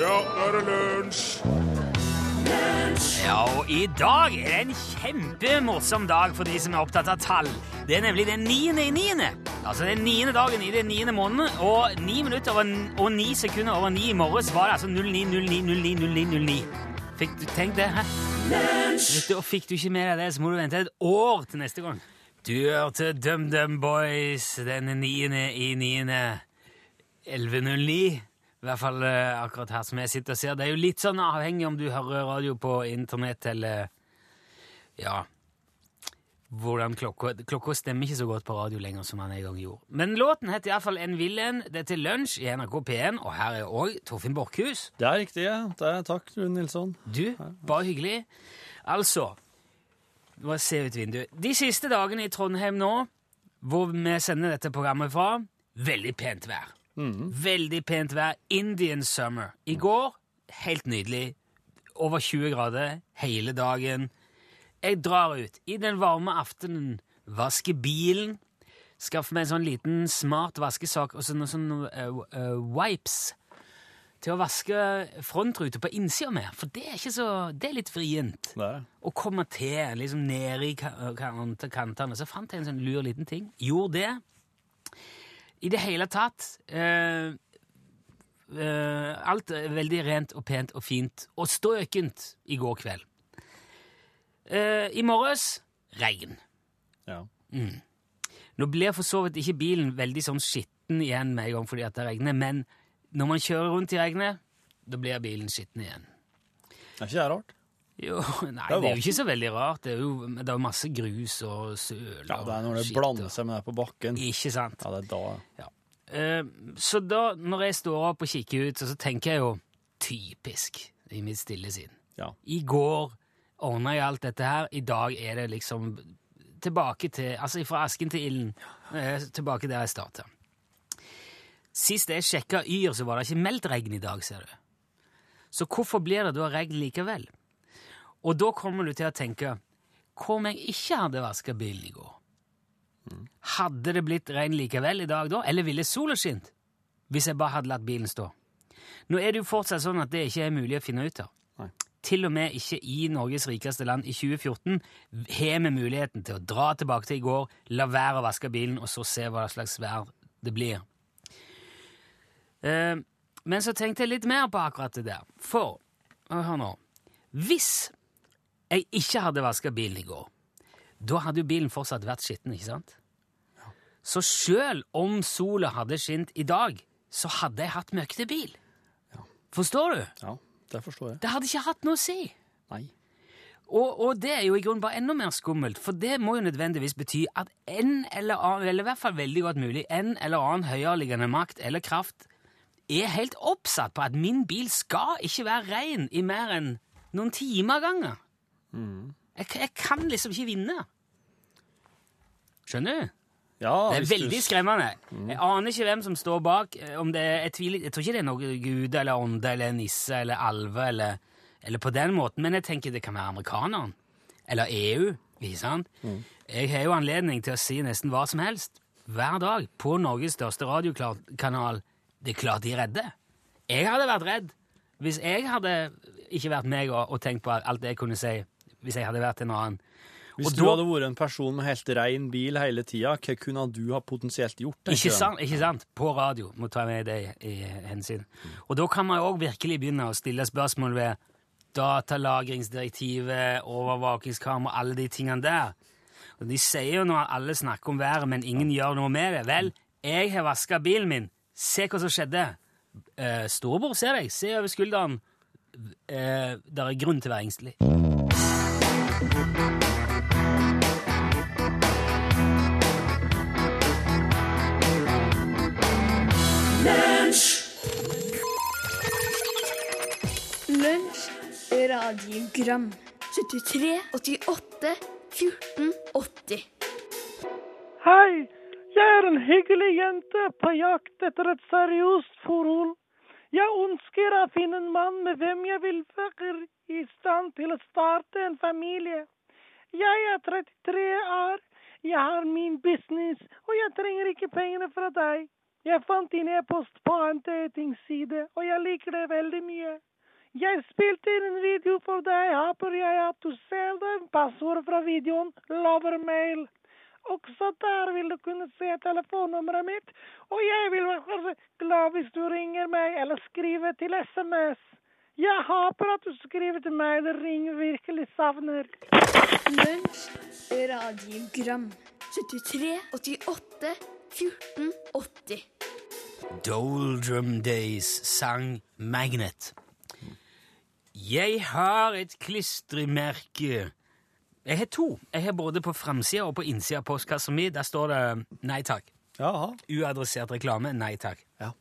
Ja, nå er det lunsj! Ja, og i dag er det en kjempemorsom dag for de som er opptatt av tall. Det er nemlig den niende i niende. Altså den niende dagen i den niende måneden, og ni minutter over, og ni sekunder over ni i morges var det altså 0909090909. Fikk du tenkt det, hæ? Og fikk du ikke med deg det, så må du vente et år til neste gang. Du hørte DumDum Boys den niende i niende 1109. I hvert fall eh, akkurat her som jeg sitter og ser. Det er jo litt sånn avhengig om du hører radio på internett eller Ja hvordan klokka Klokka stemmer ikke så godt på radio lenger som den en gang gjorde. Men låten heter iallfall En vill en. Det er til lunsj i NRK P1, og her er òg Torfinn Borchhus. Det er riktig, ja. Det er, takk, Rune Nilsson. Du, bare hyggelig. Altså Bare se ut vinduet. De siste dagene i Trondheim nå, hvor vi sender dette programmet fra, veldig pent vær. Veldig pent vær. Indian summer. I går helt nydelig. Over 20 grader hele dagen. Jeg drar ut i den varme aftenen, vasker bilen, skaffer meg en sånn liten smart vaskesak og så noen sånne uh, uh, wipes til å vaske frontruta på innsida med, for det er ikke så, det er litt vrient. Å komme til liksom nede i ka- kantene. Så fant jeg en sånn lur liten ting. Gjorde det. I det hele tatt eh, eh, Alt er veldig rent og pent og fint og støkent i går kveld. Eh, I morges regn. Ja. Nå blir for så vidt ikke bilen veldig sånn skitten igjen med en gang fordi at det regner, men når man kjører rundt i regnet, da blir bilen skitten igjen. Er ikke det rart? Jo, nei, Det er det er jo ikke så veldig rart. Det er jo det er masse grus og søl Ja, det er når det skitt blander seg med det på bakken. Ikke sant? Ja, det er da. Eh, så da, når jeg står opp og kikker ut, så, så tenker jeg jo typisk i mitt stille sinn. Ja. I går ordna jeg alt dette her. I dag er det liksom tilbake til Altså fra asken til ilden. Eh, tilbake der jeg starta. Sist jeg sjekka Yr, så var det ikke meldt regn i dag, ser du. Så hvorfor blir det da regn likevel? Og da kommer du til å tenke Hva om jeg ikke hadde vaska bilen i går? Hadde det blitt regn likevel i dag da, eller ville sola skint? Hvis jeg bare hadde latt bilen stå. Nå er det jo fortsatt sånn at det ikke er mulig å finne ut av. Nei. Til og med ikke i Norges rikeste land i 2014 har vi muligheten til å dra tilbake til i går, la være å vaske bilen, og så se hva slags vær det blir. Eh, men så tenkte jeg litt mer på akkurat det der. For, hør nå, hvis jeg ikke hadde vaska bilen i går, da hadde jo bilen fortsatt vært skitten, ikke sant? Så sjøl om sola hadde skint i dag, så hadde jeg hatt møkkete bil. Forstår du? Ja, det forstår jeg. Det hadde ikke hatt noe å si. Nei. Og, og det er jo i grunnen bare enda mer skummelt, for det må jo nødvendigvis bety at en eller annen, eller i hvert fall veldig godt mulig, en eller annen høyereliggende makt eller kraft er helt oppsatt på at min bil skal ikke være ren i mer enn noen timer av gangen. Jeg, jeg kan liksom ikke vinne. Skjønner du? Ja, Det er veldig du- skremmende. Jeg aner ikke hvem som står bak. eh, Om det, jeg, tviler, jeg tror ikke det er noe gud eller ånde eller nisse eller alve eller, eller på den måten, men jeg tenker det kan være amerikaneren. Eller EU. ikke sant? Jeg har jo anledning til å si nesten hva som helst hver dag på Norges største radiokanal. Det er klart de er redde. Jeg hadde vært redd hvis jeg hadde ikke vært meg og, og tenkt på alt det jeg kunne si hvis jeg hadde vært en annen. Hvis Og du da- hadde vært en person med helt ren bil hele tida, hva kunne du ha potensielt gjort? Ikke sant? ikke sant? På radio. Må ta med det i, hensyn. Og da kan man òg virkelig begynne å stille spørsmål ved datalagringsdirektivet, overvåkingskamera, alle de tingene der. Og De sier jo nå at alle snakker om været, men ingen gjør noe med det. Vel, jeg har vaska bilen min. Se hva som skjedde. Eh, storebror ser deg. Se over skulderen. Eh, det er grunn til å være engstelig. Radiogram 73, 88, 14, 80 Hei, jeg er en hyggelig jente på jakt etter et seriøst forhold. Jeg ønsker å finne en mann med hvem jeg vil være i stand til å starte en familie. Jeg er 33 år, jeg har min business, og jeg trenger ikke pengene fra deg. Jeg fant din e-post på en datingside, og jeg liker det veldig mye. Jeg spilte inn en video for deg. Håper jeg at du ser den. Passord fra videoen lover mail. Også der vil du kunne se telefonnummeret mitt, og jeg vil være glad hvis du ringer meg eller skriver til SMS. Jeg håper at du skriver til meg, det ringer virkelig savner. Lunsj, radiogram 73, 88, 14, 80 Doldrum Days sang Magnet. Jeg har et klistremerke. Jeg har to. Jeg har både på framsida og på innsida av postkassa mi. Der står det nei takk. Jaha. Uadressert reklame, nei takk. Ja.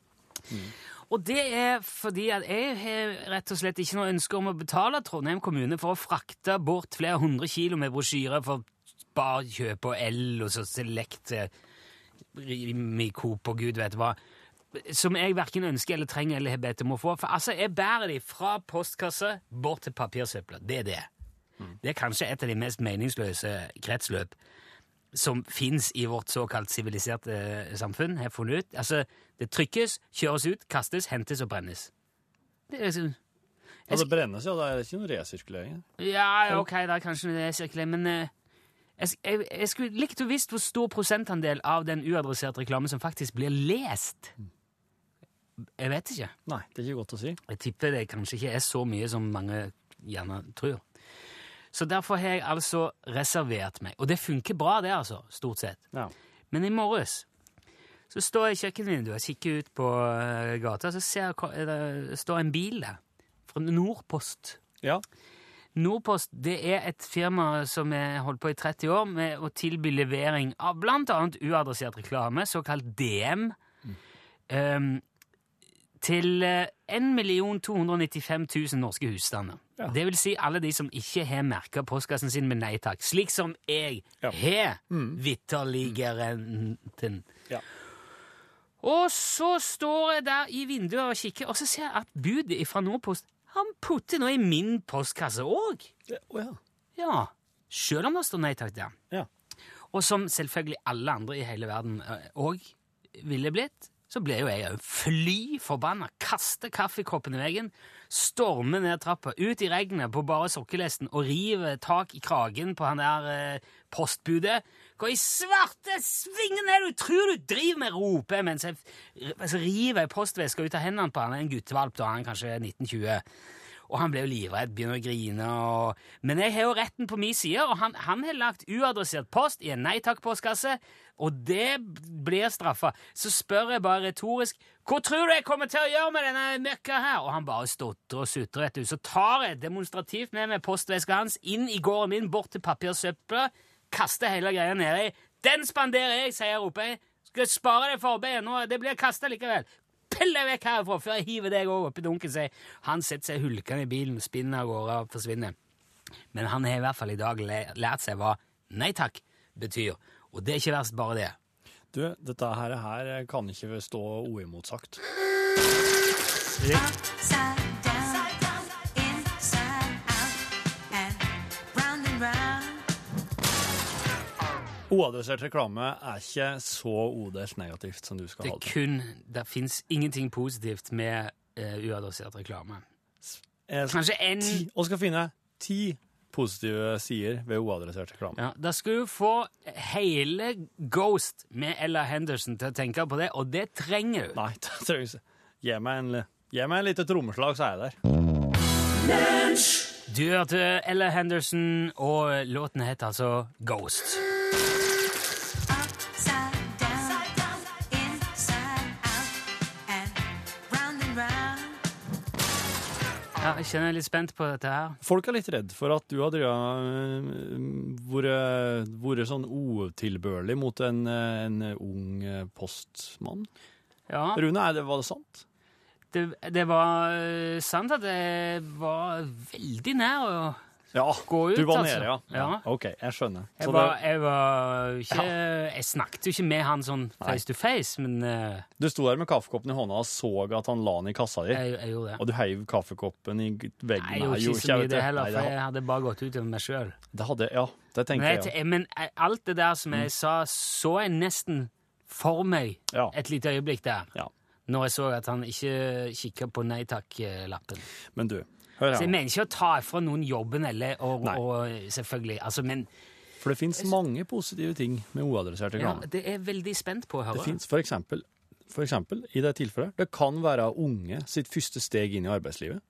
Og det er fordi at jeg har rett og slett ikke noe ønske om å betale Trondheim kommune for å frakte bort flere hundre kilo med brosjyrer for sparkjøp og el og så selekte eh, Coop og gud vet hva. Som jeg verken ønsker eller trenger eller har bedt om å få. For altså, jeg bærer de fra postkasse bort til papirsøpla. Det er det. Det er kanskje et av de mest meningsløse kretsløp som fins i vårt såkalt siviliserte eh, samfunn, har funnet ut. Altså, det trykkes, kjøres ut, kastes, hentes og brennes. Det er liksom Ja, det brennes, ja. Det er ikke noe resirkulering. Ja, ok, da er kanskje det resirkulering. men eh, jeg, jeg, jeg skulle likt å visst hvor stor prosentandel av den uadresserte reklamen som faktisk blir lest. Jeg vet ikke. Nei, det er ikke godt å si. Jeg tipper det kanskje ikke er så mye som mange gjerne tror. Så derfor har jeg altså reservert meg. Og det funker bra, det, altså. Stort sett. Ja. Men i morges så står jeg i kjøkkenvinduet og kikker ut på eh, gata, så ser jeg det står en bil der. Fra Nordpost. ja. Nordpost det er et firma som har holdt på i 30 år med å tilby levering av annet uadressert reklame, såkalt DM, ehm, til eh, 1 295 000 norske husstander. Ja. Det vil si alle de som ikke har merka postkassen sin med nei takk, slik som jeg Ja. har vitterligere. Ja. Og så står jeg der i vinduet og kikker, og så ser jeg at budet fra Nordpost han putter noe i min postkasse òg. Ja, Å ja. Selv om det står nei takk der. Ja. Og som selvfølgelig alle andre i hele verden òg ville blitt, så ble jo jeg òg fly forbanna. kaster kaffekoppen i veggen, stormer ned trappa, ut i regnet på bare sokkelesten og rive tak i kragen på han der eh, postbudet. Hva i svarte svingen er det du tror du driver med, roper mens jeg altså, river ei postveske ut av hendene på han, en guttevalp da han kanskje er 1920. Og han ble jo livredd, begynner å grine. Og... Men jeg har jo retten på min side, og han, han har lagt uadressert post i en nei takk-postkasse, og det blir straffa. Så spør jeg bare retorisk hva tror du jeg kommer til å gjøre med denne møkka her? Og han bare stotrer og sutrer, vet du. Så tar jeg demonstrativt med meg postveska hans inn i gården min, bort til papirsøpla, kaster hele greia nedi. Den spanderer jeg, sier jeg, roper jeg. Skal spare det for arbeidet nå? Det blir kasta likevel. Pell deg vekk herfra før jeg hiver deg opp oppi dunken, sier. Han setter seg hulkende i bilen, spinner av gårde og forsvinner. Men han har i hvert fall i dag lært seg hva nei takk betyr. Og det er ikke verst bare det. Du, dette her, her kan ikke stå uimotsagt. Upside Uadressert reklame er ikke så odels negativt som du skal Det ha det. kun Det fins ingenting positivt med uh, uadressert reklame. Jeg Kanskje en ti, og skal finne ti positive sider ved uadressert reklame. ja, Da skal du få hele Ghost med Ella Henderson til å tenke på det, og det trenger du. Nei, det trengs ikke. Gi meg en, gi meg en lite trommeslag, så er jeg der. Du hørte Ella Henderson, og låten het altså Ghost. Ja, jeg kjenner jeg er litt spent på dette her. Folk er litt redd for at du har vært, vært sånn utilbørlig mot en, en ung postmann. Ja, Rune, er det, var det sant? det, det var eh, sant at jeg var veldig nær å Ja, Gå ut, du var altså. nede, ja. Ja. OK, jeg skjønner. Jeg var, jeg var ikke Jeg snakket jo ikke med han sånn face to face, men uh, du sto der med kaffekoppen i hånda og så at han la den i kassa di, jeg, gjorde det. og du heiv kaffekoppen i veggen. Nei, jeg gjorde ikke så mye det heller, Nei, for jeg hadde bare gått ut over meg sjøl. Ja, det tenker jeg, jeg. men eh, alt det der som Mm. jeg sa, så jeg nesten for meg Ja. et lite øyeblikk der, Ja. når jeg så at han ikke kikka på nei takk-lappen. Men du, Så jeg mener ikke å ta fra noen jobben, eller og, og selvfølgelig altså, Men For det fins mange positive ting med uadressert ja, det er jeg veldig spent på å høre. Det fins for eksempel, for eksempel, i det tilfellet, det kan være unge sitt første steg inn i arbeidslivet.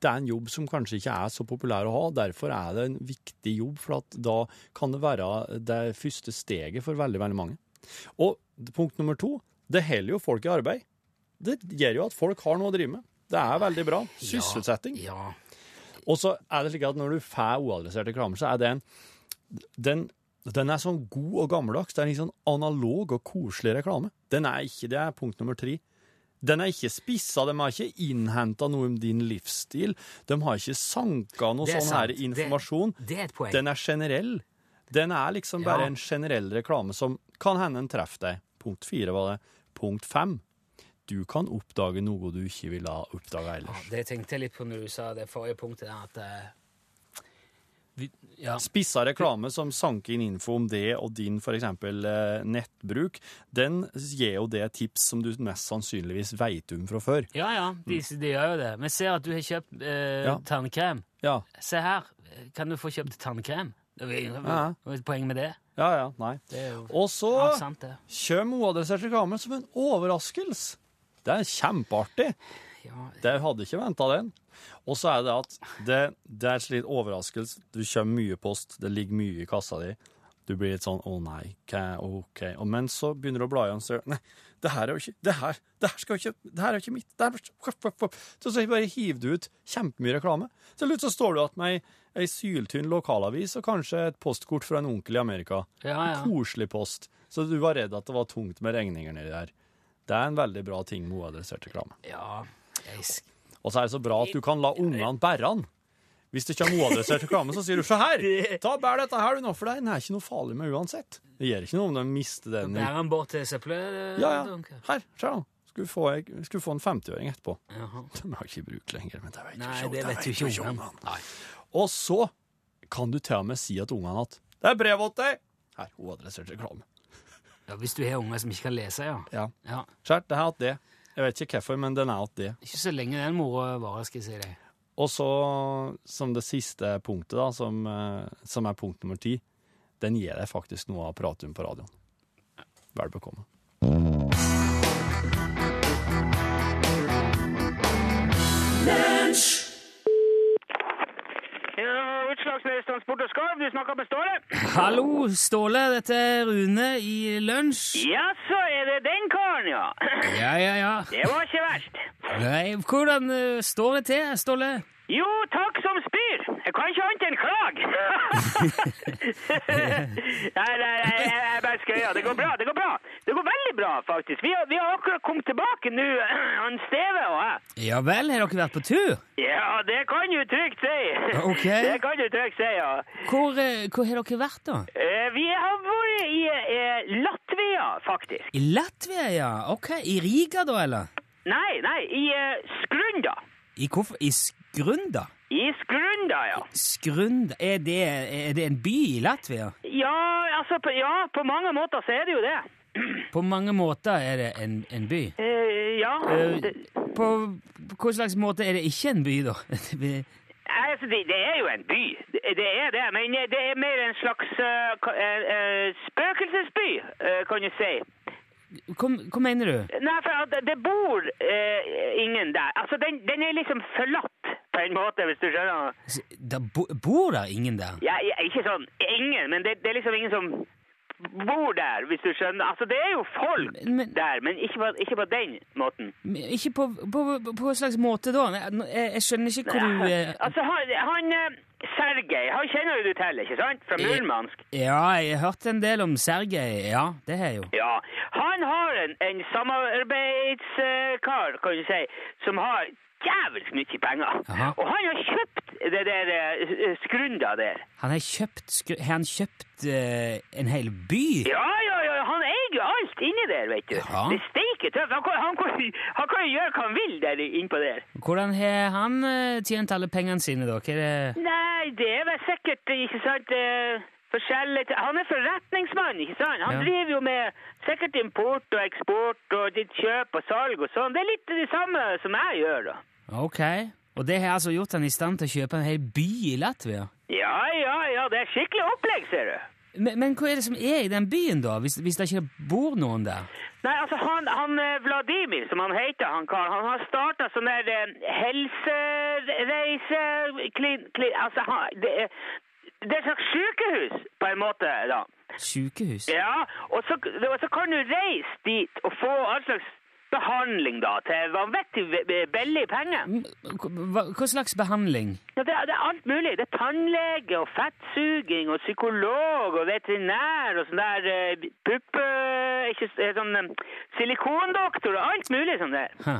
Det er en jobb som kanskje ikke er så populær å ha, derfor er det en viktig jobb, for at da kan det være det første steget for veldig, veldig mange. Og punkt nummer to, det holder jo folk i arbeid. Det gjør jo at folk har noe å drive med. Det er veldig bra. Sysselsetting. Ja. Og så er det slik at når du får uadressert reklame, så er det en den, den er sånn god og gammeldags. Det er en litt sånn analog og koselig reklame. Den er ikke, Det er punkt nummer tre. Den er ikke spissa, de har ikke innhenta noe om din livsstil. De har ikke sanka noe sånn her informasjon. Det-. Det er et poeng. Den er generell. Den er liksom bare Ja. en generell reklame som kan hende en treffer deg. Punkt fire var det. Punkt fem. Du kan oppdage noe du ikke ville ha oppdaga Ja, det tenkte jeg litt på når du sa det forrige punktet at uh, vi, ja. Spissa reklame som sanker inn info om det og din for eksempel eh, nettbruk, den gir jo det tips som du mest sannsynligvis veit om fra før. ja, ja, de, de gjør jo det. Vi ser at du har kjøpt uh, Ja. tannkrem. Ja, Se her, kan du få kjøpt tannkrem? Det er et poeng med det. ja, ja nei. Er Og så kommer uadressert reklame som en overraskelse. Det er kjempeartig. Ja, Det hadde ikke venta den. Og så er det at det, det er litt overraskelse. Du kommer mye post, det ligger mye i kassa di. Du blir litt sånn 'Å nei, OK'. Og men så begynner du å bla igjen, så Nei, det her er jo ikke Det her, det her skal jo ikke Det her er jo ikke mitt. Det her, så, så bare hiver du ut kjempemye reklame. Til slutt så står du igjen med ei, ei syltynn lokalavis og kanskje et postkort fra en onkel i Amerika. ja. ja. Koselig post. Så du var redd at det var tungt med regninger nedi der. Det er en veldig bra ting med uadressert reklame. ja. Jeg, Og så er det så bra at du kan la ungene bære den. Hvis det kommer uadressert reklame, så sier du 'se her', ta bær dette her du nå, for den er ikke noe farlig med uansett. Det gjør ikke noe om de mister den. Bærer han bort til søppelet? Ja, ja. Her, se da. Skulle få, skulle få en 50-åring etterpå. Jaha. De har ikke bruk lenger, men det vet Nei, ikke det vet ikke ungene. Og så kan du til og med si til ungene at 'det er brev til deg'. Her, uadressert reklame. Ja, hvis du har unger som ikke kan lese, ja. Ja. ja. Skjært, det er at det. Jeg vet ikke hvorfor, men den er hatt det. Ikke så lenge den mora varer, skal jeg si deg. Og så, som det siste punktet, da, som, eh, som er punkt nummer ti, den gir deg faktisk noe av pratum på radioen. Vel bekomme. Ja, Utslagsnes Transport og Skarv, du snakker med Ståle? Hallo, Ståle. Dette er Rune i Lunsj. Ja, så er det den karen, ja. Ja, ja, ja. Det var ikke verst. Nei, hvordan eh, står det til, Ståle? Jo, takk som spyr. Jeg kan ikke annet enn klage. nei, nei, nei, jeg bare skøyer. Det går bra, det går bra. Det går veldig bra, faktisk. Vi har, vi har akkurat kommet tilbake nå, han Steve og jeg. Ja vel, har dere vært på tur? Ja, det kan du trygt si. Ok. Det kan du trygt si, ja. Hvor, eh, hvor har dere vært, da? Eh, Vi har vært i eh, Latvia, faktisk. I Latvia, ja. Ok, I Riga, da, eller? Nei, nei, i eh, Skrunda. I hvorfor? I Skrunda? I Skrunda, ja. Skrunda Er det, er det en by i Latvia? Ja, altså, på, ja, på mange måter så er det jo det. På mange måter er det en, en by. Eh, ja. Eh, Det, På på hva slags måte er det ikke en by, da? Altså, det, det er jo en by. Det, er det. Men det er mer en slags uh, eh, spøkelsesby, uh, kan du si. Hva, mener du? Nei, for det bor eh, ingen der. Altså, den, den er liksom forlatt, på en måte, hvis du skjønner. Det Da bo, bor der ingen der? Ja, ikke sånn ingen, men det, det er liksom ingen som bor der, hvis du skjønner. Altså, det er jo folk Men- men- der, men ikke på, ikke på den måten. Ikke på, på, på hva slags måte da? Jeg, jeg- jeg skjønner ikke hvor du eh, Altså, han, han eh, Sergej, kjenner jo du til, ikke sant? Fra. Murmansk. Ja, jeg har hørt en del om Sergej. Ja, det har jeg jo. Ja, han har en, en samarbeidskar, kan du si, som har jævlig mye penger. Aha. Og han har kjøpt det der eh, skrunda der. Han har kjøpt, skru- har han kjøpt uh, en hel by? Ja, ja, han alt inni der, vet du. Ja. Det steiker tøft. Han, kan- han, han kan jo gjøre hva han vil der innpå der. Hvordan har han eh, tjent alle pengene sine, da? Det Nei, det er vel sikkert, ikke sant, eh, forskjellige. Han er forretningsmann, ikke sant? Han Ja. driver jo med sikkert import og eksport og ditt kjøp og salg og sånn. Det er litt det samme som jeg gjør, da. Ok. Og det har altså gjort han i stand til å kjøpe en hel by i Latvia? Ja, ja, ja, det er skikkelig opplegg, ser du. Men, men hva er det som er i den byen, da, hvis, hvis det ikke bor noen der? Nei, altså han, han eh, Vladimir, som han heter, han karen, han har starta sånn der eh, helsereise... Klin, klin, altså, han, det, det er et slags sykehus, på en måte, da. Sykehus? Ja, og så, og så kan du reise dit og få all slags behandling, da, til vanvittig v- billig penger. Mm, Hva, hva slags behandling? Ja, det, det er alt mulig. Det er tannlege og fettsuging og psykolog og veterinær og sånn der uh, puppe... Ikke eh, sånn um, silikondoktor og alt mulig sånn der. Hæ.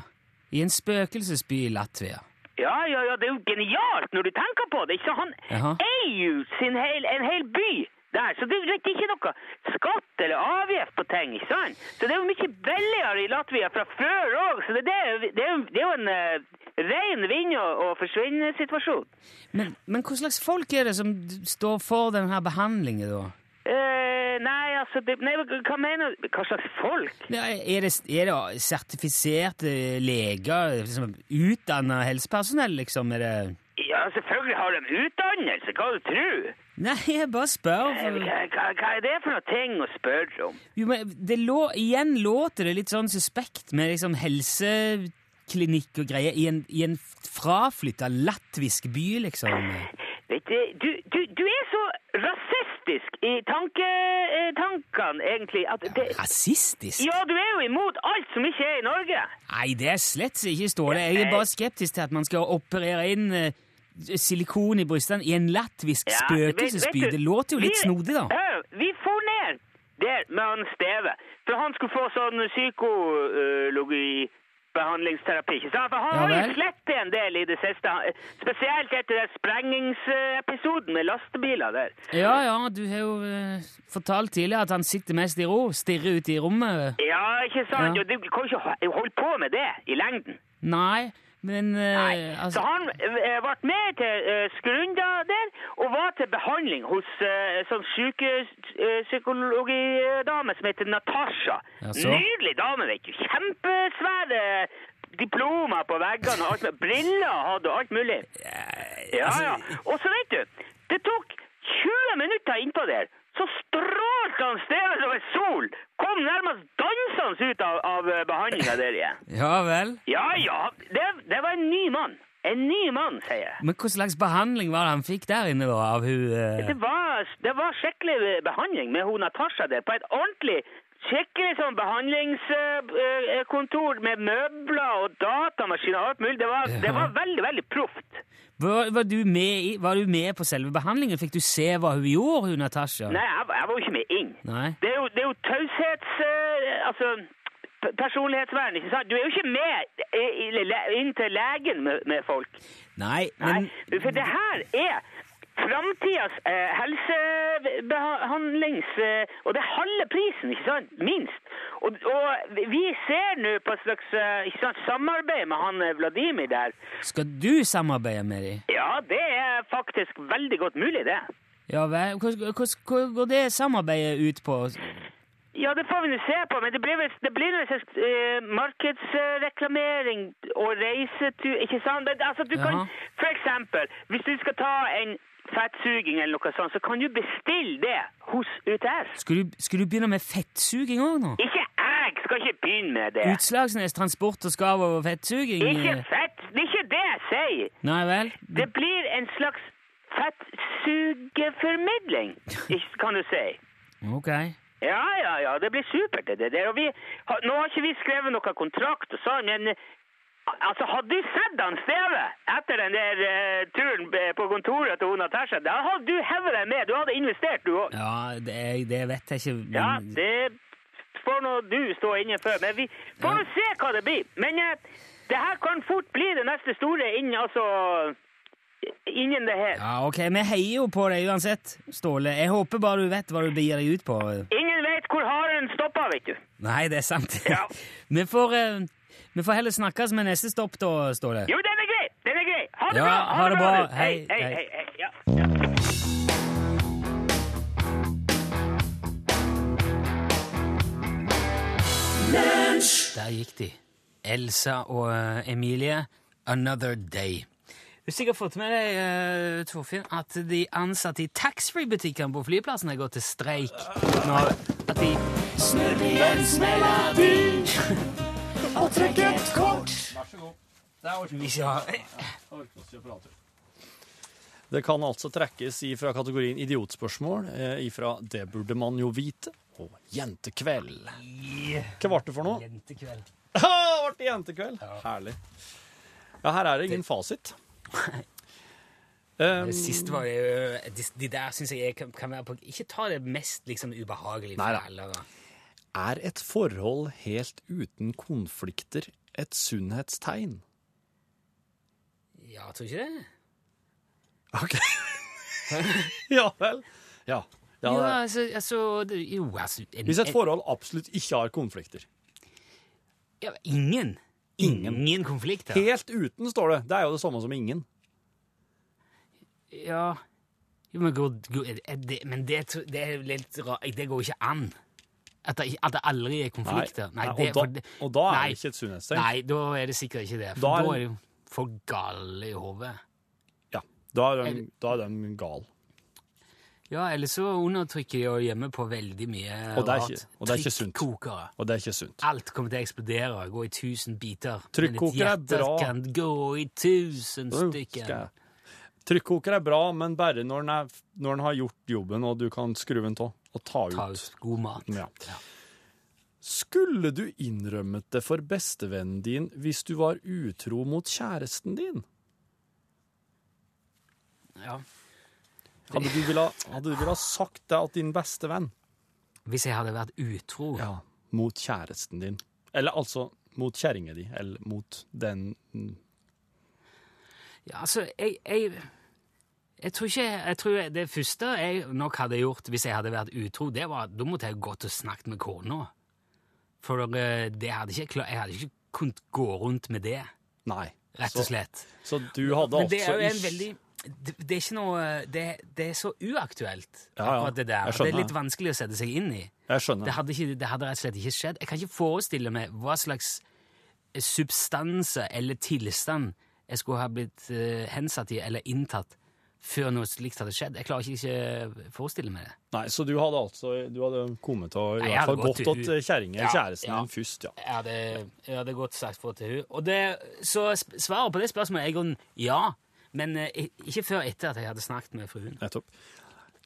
I en spøkelsesby i Latvia? Ja, ja, ja, det er jo genialt når du tenker på det. Ikke? Han Aha. eier jo sin hel, en hel by der, så det er ikke noe skatt eller avgift på ting, ikke sant? Så det er jo mye billigere i Latvia fra før òg, så det, det, det, er jo- det er jo en uh, ren vinn- og, og forsvinn-situasjon. Men, men hva slags folk er det som står for denne behandlingen, da? Uh, nei, altså det, nei, Hva mener du? Hva slags folk? Ja, Er det, er det sertifiserte leger, liksom, utdanna helsepersonell, liksom? Er det Ja, selvfølgelig har de utdannelse, hva du tror? Nei, jeg bare spør. For... Hva, hva, hva er det for noe ting å spørre om? Jo, men det lå, igjen låter det litt sånn suspekt med liksom helseklinikk og greier i en, i en fraflytta latvisk by, liksom. Vet du, du, du, du er så rasistisk i tanke, eh, tankene, egentlig, at det... Rasistisk? Ja, du er jo imot alt som ikke er i Norge. Nei, det er slett ikke Ståle. Jeg er bare skeptisk til at man skal operere inn eh, silikon i brystene i en latvisk Ja, spøkelsesby. Det låter jo litt vi- snodig, da. Hør, vi for ned der med han Steve, for han skulle få sånn psykologi behandlingsterapi, ikke sant? For han Ja har jo slett en del i det siste, spesielt etter den sprengingsepisoden med lastebiler der. Ja, ja, du har jo eh, fortalt tidligere at han sitter mest i ro, stirrer ut i rommet. Ja, ikke sant? Ja. Du kan ikke holde på med det i lengden. Nei, men eh, Nei. altså Så han eh, ble med til uh, Skrunda der, og var til behandling hos uh, sånn sykepsykologidame som heter Natasha. Ja, Nydelig dame, vet du. Kjempesvære diplomer på veggene, og alt med briller hadde og alt mulig. Ja, altså, ja. Og så vet du, det tok 20 minutter innpå der, så strålte han stedet som en sol. Kom nærmest dansende ut av, av behandlinga der igjen. Ja vel. Ja, ja, det, det var en ny mann. En ny mann, sier jeg. Men hva slags behandling var det han fikk der inne, da? Av hun uh... Det var, det var skikkelig behandling med hun Natasha der, på et ordentlig Skikkelig sånn behandlingskontor med møbler og datamaskiner og alt mulig. Det var, det var veldig, veldig proft. var, var, du med i, var du med på selve behandlingen? Fikk du se hva hun gjorde, hun Natasha? Nei, jeg, jeg var jo ikke med inn. Nei. Det er jo, det er jo taushets... eh, altså personlighetsvern, ikke sant? Du er jo ikke med inn til legen med, med folk. Nei, Nei, men for det her er framtidas eh, helsebehandlings... Eh, og det er halve prisen, ikke sant? Minst. Og, og vi ser nå på et slags eh, sant, samarbeid med han eh, Vladimir der. skal du samarbeide med dem? Ja, det er faktisk veldig godt mulig, det. Ja vel. Hva, går det samarbeidet ut på? Ja, det får vi nå se på, men det blir det blir noe slags eh, markedsreklamering og reisetur, ikke sant? Altså, du kan, for eksempel, hvis du skal ta en fettsuging eller noe sånt, så kan du bestille det hos UTS. Skal du, skal du begynne med fettsuging òg nå? Ikke jeg skal ikke begynne med det. Utslagsnes transport og skav og fettsuging? Ikke fett, det er ikke det jeg sier. Nei vel? Det blir en slags fettsugeformidling, kan du si. Ok. Ja, ja, ja, det blir supert det der. Og vi, nå har ikke vi skrevet noe kontrakt og sånn, men eh, altså, hadde du sett han Steve etter den der uh, turen eh, på kontoret til Natasha, da hadde du hevet deg med, du hadde investert du òg. Ja, det, det vet jeg ikke. Men... Ja, det får nå du stå inne for, men vi får nå se hva det blir. Men uh, det her kan fort bli det neste store innen, altså, innen det her. Ja, ok, Vi heier jo på deg uansett, Ståle. Jeg håper bare du vet hva du begir deg ut på. Ingen vet hvor haren stopper, vet du. Nei, det er sant. Ja. vi, får, eh, vi får heller snakkes med neste stopp, da, står det. Jo, den er grei! Den er grei. Ha det ja, bra! Ha, det bra. bra. Hei, hei, hei. hei. Ja, ja. Der gikk de. Elsa og eh, Emilie, 'Another Day'. Du har sikkert fått med deg eh, Torfinn, at de ansatte i taxfree-butikkene på flyplassen har gått til streik. Nå, at de Snurr igjen, smeller og trekke et kort. Vær så god. Det kan altså trekkes fra kategorien idiotspørsmål, eh, ifra 'det burde man jo vite' og 'jentekveld'. Hva ble det for noe? Jentekveld. Ha, ble det jentekveld? Herlig. Ja, her er det ingen fasit. Um, Det siste var jo De, de der syns jeg kan, være på Ikke ta det mest liksom ubehagelige for Nei da. Er et forhold helt uten konflikter et sunnhetstegn? Ja, tror du ikke det? OK. ja vel. Ja. ja Ja, altså, altså Jo, altså en, Hvis et forhold absolutt ikke har konflikter. ja, Ingen. Ingen konflikter. Helt uten, står det. Det er jo det samme som ingen. Ja jo, men, god, god, det, men det, det er litt rart. Det går ikke an. At det, at det aldri er konflikter. Nei, det, og, da, og da er nei, det ikke et sunnhetstegn. Nei, da er det sikkert ikke det. For Da er da er de for gale i hodet. Ja, da er de, da er de gal. Ja, eller så undertrykker de og gjemmer på veldig mye Og det er rart. ikke- og det er ikke sunt. Trykkokere. Og det er ikke sunt. Alt kommer til å eksplodere, gå i tusen biter. Trykkoker Men er bra. kan gå i tusen stykker. Trykkoker er bra, men bare når den, er, når den har gjort jobben, og du kan skru den av og ta ut. Ta ut god mat. Ja. Skulle du innrømmet det for bestevennen din hvis du var utro mot kjæresten din? Ja. Hadde du ville, ha sagt det at din beste venn? Hvis jeg hadde vært utro Ja. Mot kjæresten din. Eller altså mot kjerringa di, eller mot den Ja, altså, jeg, jeg, jeg tror ikke Jeg tror det første jeg nok hadde gjort hvis jeg hadde vært utro, det var at da måtte jeg gått og snakket med kona. For eh, det hadde ikke klar, jeg hadde ikke kunnet gå rundt med det, Nei. rett og slett. Så, så du hadde Men det altså er jo en ikke- veldig det, det er ikke noe det, det er så uaktuelt, Ja, ja, det der. Det er litt vanskelig å sette seg inn i. Jeg skjønner. Det hadde, ikke, det hadde rett og slett ikke skjedd. Jeg kan ikke forestille meg hva slags substanse eller tilstand jeg skulle ha blitt eh, hensatt i eller inntatt før noe slikt hadde skjedd. Jeg klarer ikke ikke å forestille meg det. Nei, Så du hadde altså du hadde kommet til i hvert fall gått til åt kjerringa Ja, kjæresten ja. din først, ja. Jeg hadde, jeg hadde godt sagt fra til hun. Så svaret på det spørsmålet er i grunnen ja, men eh, ikke før etter at jeg hadde snakket med fruen. Nettopp.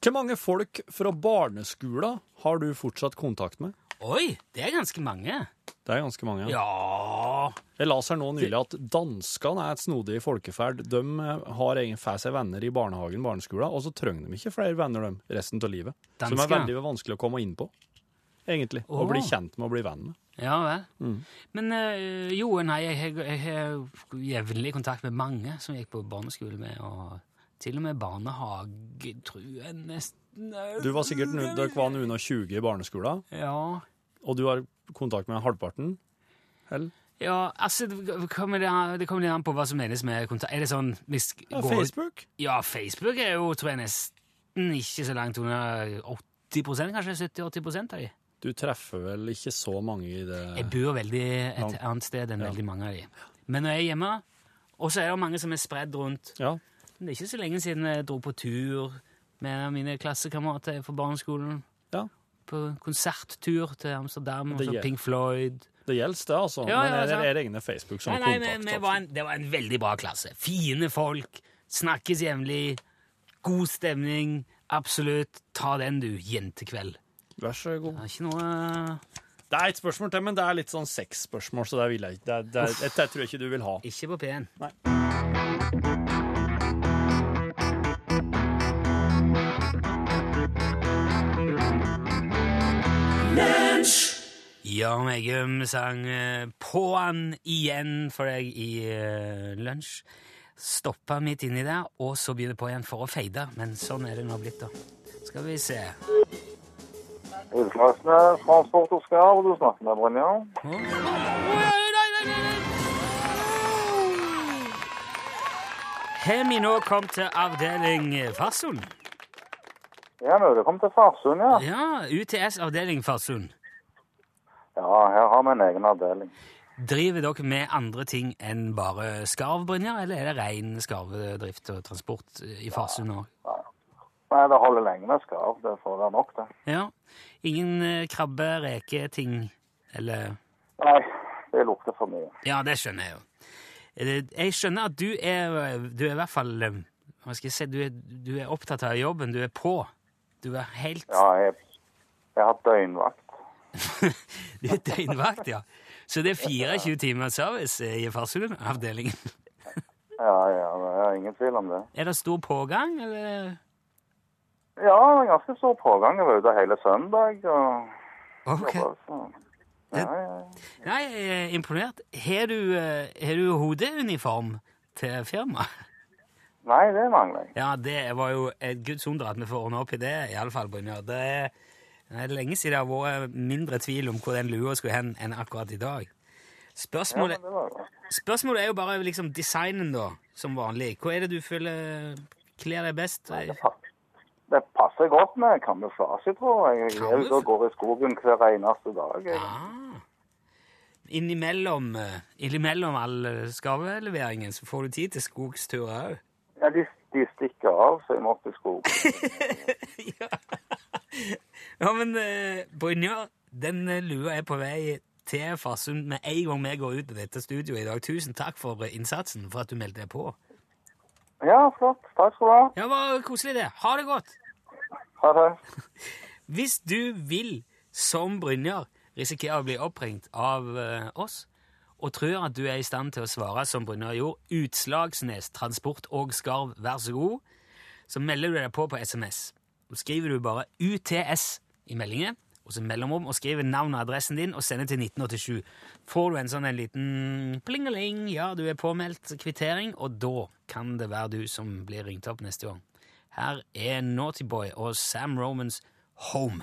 Hvor mange folk fra barneskolen har du fortsatt kontakt med? Oi, det er ganske mange. Det er ganske mange. Ja Jeg las her nå nylig at danskene er et snodig folkeferd. De eh, har egen får seg venner i barnehagen, barneskolen, og så trenger de ikke flere venner dem resten av livet. Som er veldig vanskelig å komme inn på, egentlig. Å oh. bli kjent med og bli venn med. Ja vel. Mm. Men eh, jo, nei, jeg har- jevnlig kontakt med mange som jeg gikk på barneskole med, og til og med barnehage, tror jeg nesten Du var sikkert nu- dere var noen og 20 i barneskolen, Ja. og du har kontakt med halvparten? Eller? Ja, altså, det kommer litt an på hva som menes med kontakt. Er det sånn hvis Ja, går- Facebook? Ja, Facebook er jo, tror jeg, nesten ikke så langt under 80% kanskje 70-80 av de. Du treffer vel ikke så mange i det Jeg bor veldig et annet sted enn Ja. veldig mange av de. Men når jeg er hjemme, og så er det mange som er spredd rundt Ja. Det er ikke så lenge siden jeg dro på tur med mine klassekamerater fra barneskolen. Ja. På konserttur til Amsterdam, og Det så Pink Floyd. Det gjelder det, altså. Ja, Men er det sant. er det egne Facebook som Nei, nei, kontakt? men altså? var en, det var en veldig bra klasse. Fine folk, snakkes jevnlig, god stemning. Absolutt. Ta den, du, jentekveld. Vær så god. Det er ikke noe Det er et spørsmål til, men det er litt sånn sexspørsmål, så det vil jeg ikke. Det, det, er- tror jeg ikke du vil ha. Ikke på P1. Nei. Jan Eggum sang eh, På'n igjen for deg i uh, lunsj. Stoppa midt inni der, og så begynner på igjen for å feide. Men sånn er det nå blitt, da. Skal vi se. Utslagsnes Transport og hvor du snakker med Brynja. Har vi nå kommet til avdeling Farsund? Ja, nå er det kommet til Farsund, ja. Ja, UTS avdeling Farsund. Ja, her har vi en egen avdeling. Driver dere med andre ting enn bare skarv, Brynjar, eller er det ren skarvedrift og transport i Farsund òg? Nei, det holder lenge med skarv. Det får være nok, det. Ja. Ingen eh, krabbe, reke, ting, eller Nei, det lukter for mye. Ja, det skjønner jeg jo. Jeg skjønner at du er, du er i hvert fall eh, Hva skal jeg si, du er, du er opptatt av jobben, du er på. Du er helt Ja, jeg, jeg har døgnvakt. Er døgnvakt, ja. Så det er 24 timer service eh, i Farsund-avdelingen. Ja, ja, det er ingen tvil om det. Er det stor pågang, eller? Ja, det er ganske stor pågang. Jeg var ute hele søndag og Ok. jobba. Ja, ja, ja. Nei, jeg er imponert. Har du, eh, har du hodeuniform til firmaet? Nei, det mangler jeg. Ja, det var jo et guds under at vi får ordne opp i det, i alle fall, Brynjar. Det er, det er lenge siden det har vært mindre tvil om hvor den lua skulle hen enn akkurat i dag. Spørsmålet, spørsmålet er jo bare liksom designen, da, som vanlig. Hva er det du føler kler deg best? Det passer godt med kamuflasje, tror jeg. Jeg går i skogen hver eneste dag. Ah. Innimellom, eh, innimellom all skarveleveringen så får du tid til skogsturer òg. Ja, de, de stikker av, så jeg måtte i skogen. ja. Ja, men uh, Brynjar, den eh, lua er på vei til Farsund med en gang vi går ut av dette studioet i dag. Tusen takk for eh, innsatsen, for at du meldte deg på. Ja, flott. Takk skal du ha. Ja, var koselig det. Ha det godt. Ha det. Hvis du vil, som Brynjar, risikere å bli oppringt av eh, oss, og tror at du er i stand til å svare som Brynjar gjorde, Utslagsnes Transport og Skarv, vær så god, så melder du deg på på SMS. Så skriver du bare UTS i meldingen, og så mellomrom, og skriver navn og adressen din, og sender til 1987. Får du en sånn en liten plingeling, ja, du er påmeldt kvittering, og da kan det være du som blir ringt opp neste gang. Her er Naughty Boy og Sam Romans Home.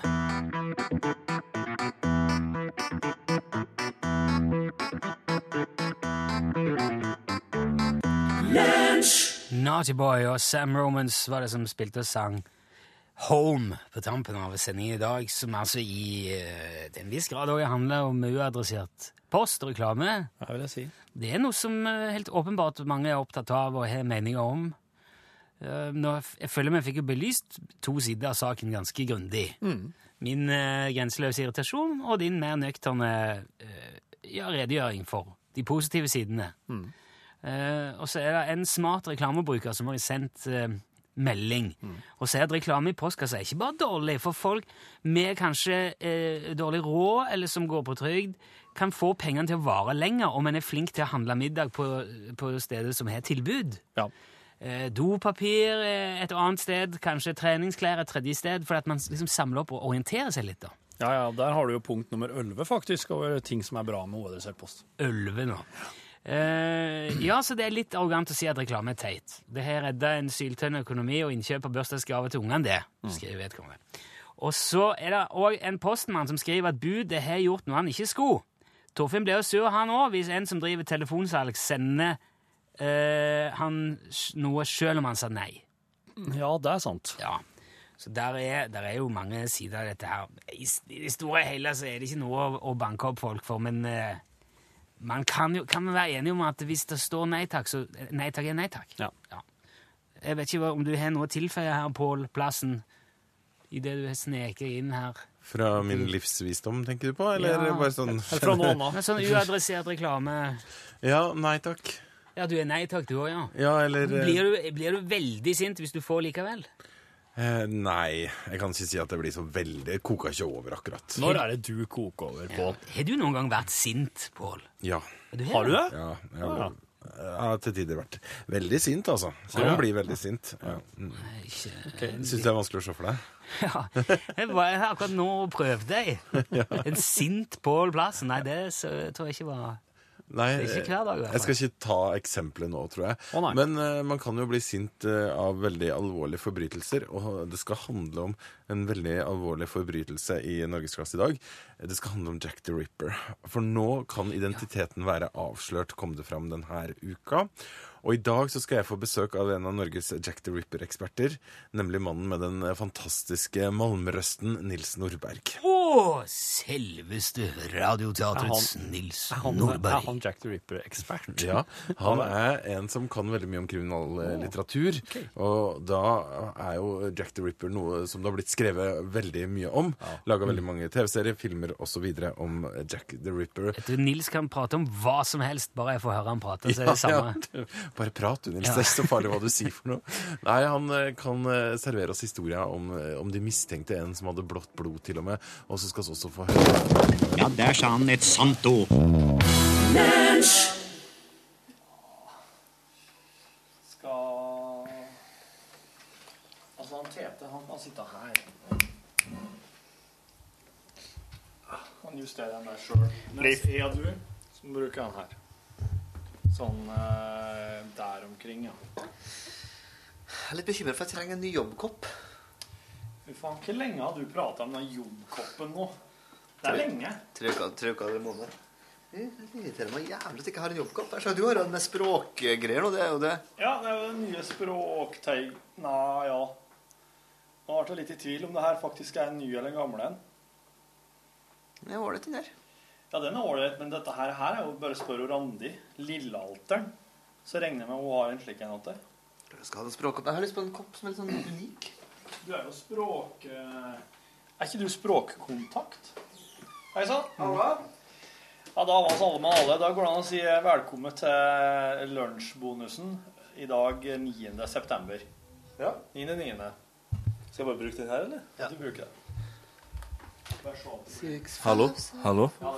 Naughty Boy og Sam Romans var det som spilte og sang Home på tampen av sendingen i dag, som altså i eh, til en viss grad også handler om uadressert post og reklame. Hva vil jeg si. Det er noe som eh, helt åpenbart mange er opptatt av og har meninger om. Eh, Nå, f- jeg føler vi fikk jo belyst to sider av saken ganske grundig. Min eh, grenseløse irritasjon og din mer nøkterne eh, ja, redegjøring for de positive sidene. Eh, og så er det en smart reklamebruker som har sendt eh, melding og se at reklame i postkassa er ikke bare dårlig, for folk med kanskje eh, dårlig råd eller som går på trygd, kan få pengene til å vare lenger om en er flink til å handle middag på, på steder som har tilbud. Ja. Eh, dopapir eh, et annet sted, kanskje treningsklær et tredje sted, for at man liksom samler opp og orienterer seg litt. da. ja, ja, der har du jo punkt nummer 11, faktisk, over ting som er bra med uadressert post. Ølve nå. Eh, ja, så det er litt arrogant å si at reklame er teit. Det har redda en syltønn økonomi og innkjøp av bursdagsgave til ungene, det, skriver vedkommende. Og så er det òg en postmann som skriver at budet har gjort noe han ikke skulle. Torfinn blir jo sur, han òg, hvis en som driver telefonsalg, sender uh, han noe sjøl om han sa nei. Ja, det er sant. Ja. Så der er, der er jo mange sider av dette her. I, I det store og hele så er det ikke noe å, å banke opp folk for, men eh, man kan jo kan man være enige om at hvis det står nei takk, så nei takk er nei takk. Ja. Jeg vet ikke om du har noe å tilføye her, Pål Plassen, i det du har sneket inn her. Fra min livsvisdom, tenker du på? Eller Ja. bare sånn fra noen. Men sånn uadressert reklame Ja, nei takk. Ja, du er nei takk, du òg, ja. Ja, eller Blir du, blir du veldig sint hvis du får likevel? Eh, Nei, jeg kan ikke si at det blir så veldig koka koker ikke over, akkurat. Når er det du koker over, Ja. Pål? Har du noen gang vært sint, Pål? Ja. Har du det? Ja, jeg har jeg har til tider vært veldig sint, altså. Så man blir veldig sint. Ja. Mm. Ikke Syns du det er vanskelig å se for deg? Ja, jeg var akkurat nå og prøvde jeg. En sint Pål Plassen. Nei, det så, tror jeg ikke var Nei, fall. jeg skal ikke ta eksempelet nå, tror jeg. Å. Men uh, man kan jo bli sint uh, av veldig alvorlige forbrytelser, og det skal handle om en veldig alvorlig forbrytelse i Norgesklasse i dag. Det skal handle om Jack the Ripper. For nå kan identiteten være avslørt, kom det fram denne uka. Og i dag så skal jeg få besøk av en av Norges Jack the Ripper-eksperter, nemlig mannen med den fantastiske malmrøsten Nils Nordberg. Å, selveste Radioteatrets Nils han, Nordberg. er han Jack the Ripper-ekspert? Ja, han er en som kan veldig mye om kriminallitteratur. Og da er jo Jack the Ripper noe som det har blitt skrevet veldig mye om. Laga veldig mange TV-serier, filmer osv. om Jack the Ripper. Jeg tror Nils kan prate om hva som helst, bare jeg får høre han prate. så er det samme. Ja, bare prat, du, Nils. Det er ikke så farlig hva du sier for noe. Nei, han eh, kan eh, servere oss historia om, eh, om de mistenkte en som hadde blått blod, til og med. Og så skal vi også få høre Ja, der sa han et sant ord. Skal Altså, sitte her. Han justerer den der sjøl. Mens er du, så bruker han her. Sånn eh, der omkring, ja. Jeg er litt bekymret for at jeg trenger en ny jobbkopp. Fy faen, hvor lenge har du prata om den jobbkoppen nå? Det er lenge. Tre uker, tre uker eller en måned. Det irriterer meg jævlig at jeg ikke har en jobbkopp. Jeg skjønner, Du har jo med språkgreier nå. Det er jo det. Ja, det er jo det nye språktøy... Nei, ja. Nå ble jeg litt i tvil om det her faktisk er en ny eller en gammel en. Det var det den der. Ja, den er ålreit, men dette her, her er jo bare spør spørre Randi. Lillealteren. Så regner jeg med hun har en slik en til. Jeg skal ha en språkkopp. Jeg har lyst på en kopp som er litt sånn unik. Du er jo språk... eh, Er ikke du språkkontakt? Hei sann. Ja, da var alle med alle. Da går det an å si eh, velkommen til lunsjbonusen i dag eh, 9. september. Ja. 9.9. Skal jeg bare bruke den her, eller? Ja. Du bruker det. Hallo. Hallo. Ja.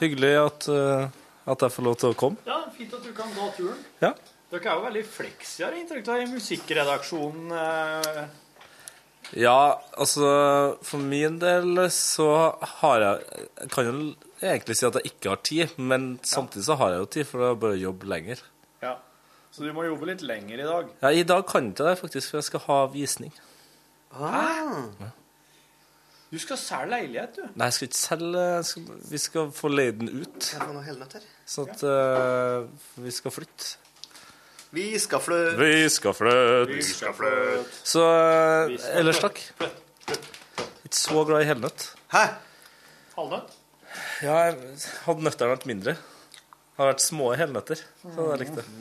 Hyggelig at, uh, at jeg får lov til å komme. Ja, fint at du kan ta turen. Ja. Dere er jo veldig fleksi, har jeg inntrykk av, i musikkredaksjonen. Uh Ja, altså For min del så har jeg Jeg kan jo egentlig si at jeg ikke har tid, men samtidig så har jeg jo tid, for det er bare å jobbe lenger. Ja. Så du må jobbe litt lenger i dag. Ja, I dag kan jeg ikke det, faktisk, for jeg skal ha visning. Hæ? Du skal selge leilighet, du. Nei, jeg skal ikke selge jeg skal, Vi skal få leid den ut. Jeg får noen helnøtt her? Sånn at uh, vi skal flytte. Vi skal flytte. Vi skal flytte. Vi skal flytte. Så uh, ellers takk. Ikke så glad i helnøtt. Hæ? Halvnøtt? Ja, jeg hadde nøttene vært mindre. Det har vært små helnøtter, så det hadde jeg likt.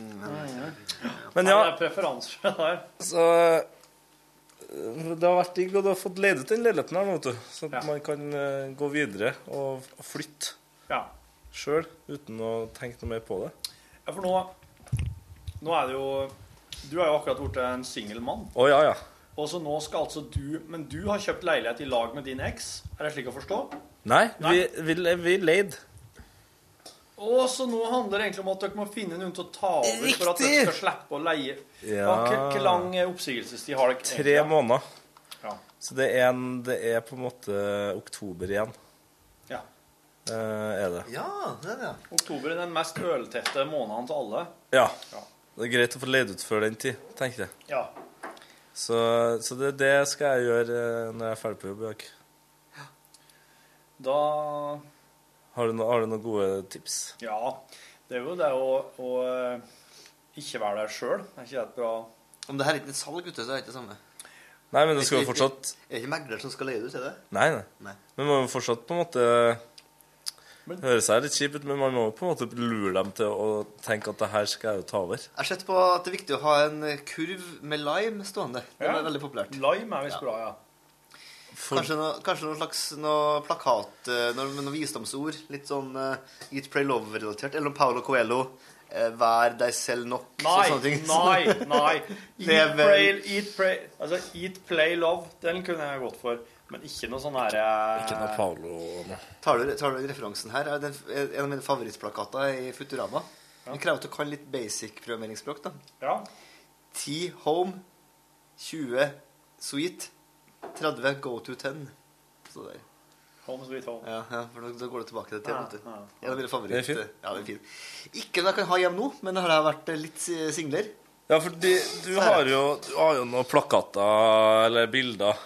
Men ja, Det er preferanser der. så det har vært digg, og du har fått leid ut den leiligheten her nå, vet du. Så at man kan eh, gå videre og, og flytte Ja. sjøl uten å tenke noe mer på det. Ja, for nå, nå er det jo Du er jo akkurat blitt en singel mann. Oh, ja, ja. Og så nå skal altså du Men du har kjøpt leilighet i lag med din eks? Er det slik å forstå? Nei, vi, vi, vi leid. Og så nå handler det egentlig om at dere må finne noen til å ta over for at dere skal slippe å leie. Ja. Hvor lang eh, oppsigelsestid har dere? Tre måneder. Ja. Så det er, en, det er på en måte oktober igjen. Ja. Eh, er det. Ja, det er det. Oktober er den mest øltette måneden til alle. Ja. Det er greit å få leid ut før den tid, tenker jeg. Ja. Så, så det, det skal jeg gjøre eh, når jeg er ferdig på jobb i dag. Da Har du, no, har du noen gode tips? Ja. Det er jo det å, å eh, ikke være der sjøl. Er ikke det et bra Om det her er ikke et salg, gutter, så er det ikke det samme. Nei, men det skal jo fortsatt Er det ikke megler som skal leie det ut, er det? Nei, nei. Nei. Men man må jo fortsatt på en måte Det høres litt kjipt ut, men man må jo på en måte lure dem til å tenke at det her skal jeg jo ta over. Jeg har sett på at det er viktig å ha en kurv med lime stående. Det Ja. er veldig populært. Lime er visst Ja. bra, ja. Kanskje, noe, kanskje noen slags noe plakat eh, noe, med noen visdomsord. Litt sånn uh, Eat, Pray, Love-relatert. Eller noe Paolo Coelho. Uh, vær deg selv nok. Nei, sånne ting. nei, nei. Eat, pray, eat, pray Altså, eat, play, love. Den kunne jeg gått for. Men ikke noe sånn herre Ikke noe Paolo Tar du, tar du referansen her? Er den, en av mine favorittplakater i Futurama. Den krever at du kan litt basic programmeringsspråk. da. Ja. 10 home, 20 sweet, 30 go to 10. Så der. Home sweet home. Ja, ja, for da, da går du tilbake til det. Ja, ja. ja. En av favoritt. Det er fint. Ja, det er fint. Ikke noe jeg kan ha hjemme nå, men det har vært litt singler. Ja, for du har jo, du har jo noen plakater eller bilder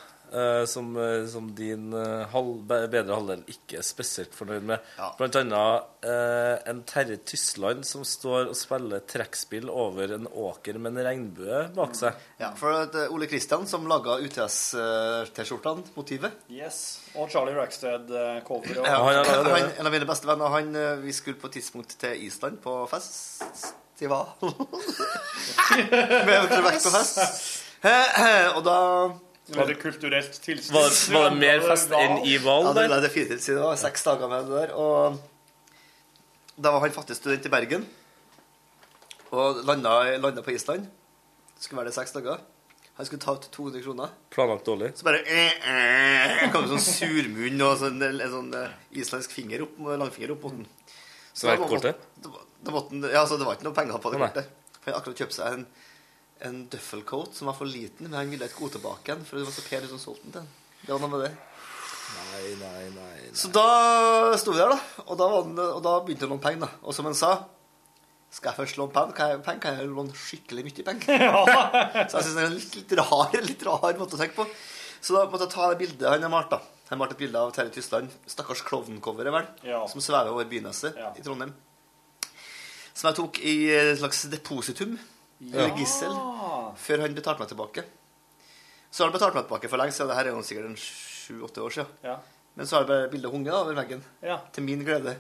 som, eh, som din eh, halv, bedre halvdel ikke er spesielt fornøyd med. Blant annet eh, en Terje Tysland som står og spiller trekkspill over en åker med en regnbue bak seg. Ja, for det er Ole Kristian som laga UTS-T-skjortene, motivet Yes. Og Charlie Rackstead-cover. Ja, han, en av mine beste venner. Han, eh, vi skulle på et tidspunkt til Island på festival. Med vekk på fest. Eh, Og da Var det kulturelt tilstand? Var, var det mer fest enn i Val Ja, det ville jeg definitivt siden det var seks dager med det der. Og da var han fattig student i Bergen. Og landa, landa på Island. Skulle være det seks dager. Han skulle ta ut 200 kroner. Planlagt dårlig. Så bare eh, eh, kom det sånn surmunn og sånn, en sånn eh, islandsk finger opp, langfinger opp mot den. Så det var da må- kortet? Det, det, det, Ja, så det var ikke noe penger på det kortet. For han akkurat kjøpte seg en, en duffelcoat som var for liten, men han ville ikke gå tilbake igjen, for det var så Per som solgte den til. Det var noe med det. Nei, nei, nei. Så da sto vi der, da. Og da, var den, og da begynte han å låne penger. da. Og som han sa Skal jeg først låne penger, kan jeg, penger, kan jeg låne skikkelig mye penger. så jeg syns det er en litt, litt, rar, litt rar måte å tenke på. Så da måtte jeg ta det bildet han har malt. da. Han malte et bilde av Terje Tysland, stakkars klovncoveret, vel, Ja. som svever over Byneset i Trondheim. Som jeg tok i et slags depositum, eller gissel, før han betalte meg tilbake. Så har han betalt meg tilbake for lenge siden. Det her er jo sikkert sju-åtte år siden. Ja. Men så har jeg bare bildet hunget over veggen. Ja. Til min glede.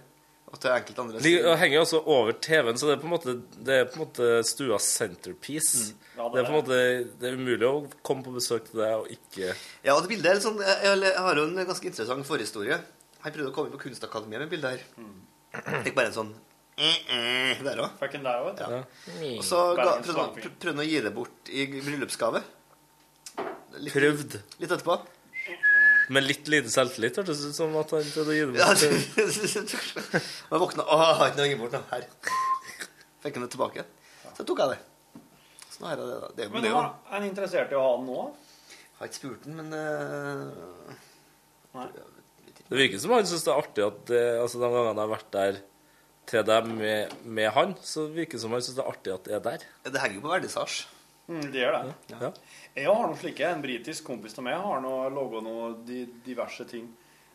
Og til enkelte andre. Det henger også over TV-en, så det er på en måte, det er på en måte stuas centerpiece. Mm. Ja, det det, er på en måte Det er umulig å komme på besøk til deg og ikke Ja, og det bildet er litt sånn Jeg, har jo en ganske interessant forhistorie. Jeg prøvde å komme inn på Kunstakademiet med bildet her. Fikk bare en sånn der òg. Fikk der òg. Ja. Og så prøvde han å gi det bort i bryllupsgave. Litt, Prøvd. Litt etterpå. Med litt lite selvtillit hørtes det ut som at han prøvde å gi det bort. Jeg våkna Å, har ikke noe å gi bort nå. Her. Fikk han det tilbake. Så tok jeg det. Så nå har jeg det. Det, er Men det er jo er han interessert i å ha den nå? Har ikke spurt den, men eh, Det virker som han syns det er artig at det, altså de gangene jeg har vært der til deg med, med han, så virker det som han syns det er artig at det er der. Det henger jo på verdisasj. Mm, det gjør det. Ja. Jeg har noen slike. En britisk kompis av meg har noe, laga noe di, diverse ting.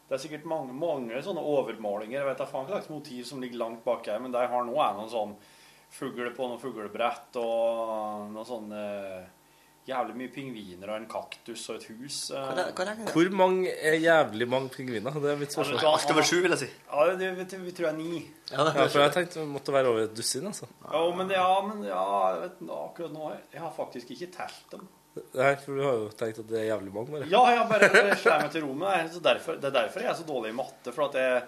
Det er sikkert mange, mange sånne overmålinger. Jeg vet da faen hva slags motiv som ligger langt bak her, men de har nå er noen sånn fugl på noen fuglebrett og noe sånne eh, Jævlig mye pingviner og en kaktus og et hus. eh. Hvor mange er jævlig mange pingviner? Det er mitt spørsmål. det- Alt over sju, vil jeg si. Ja, det, det, vi tror jeg er ni. Ja, for jeg tenkte det måtte være over et dusin, altså. Ja, men, ja, men ja, vet, akkurat nå Jeg har faktisk ikke telt dem. Nei, for du har jo tenkt at det er jævlig mange, bare. Ja, jeg bare slår meg til ro med det. er derfor, det er derfor jeg er så dårlig i matte. For at jeg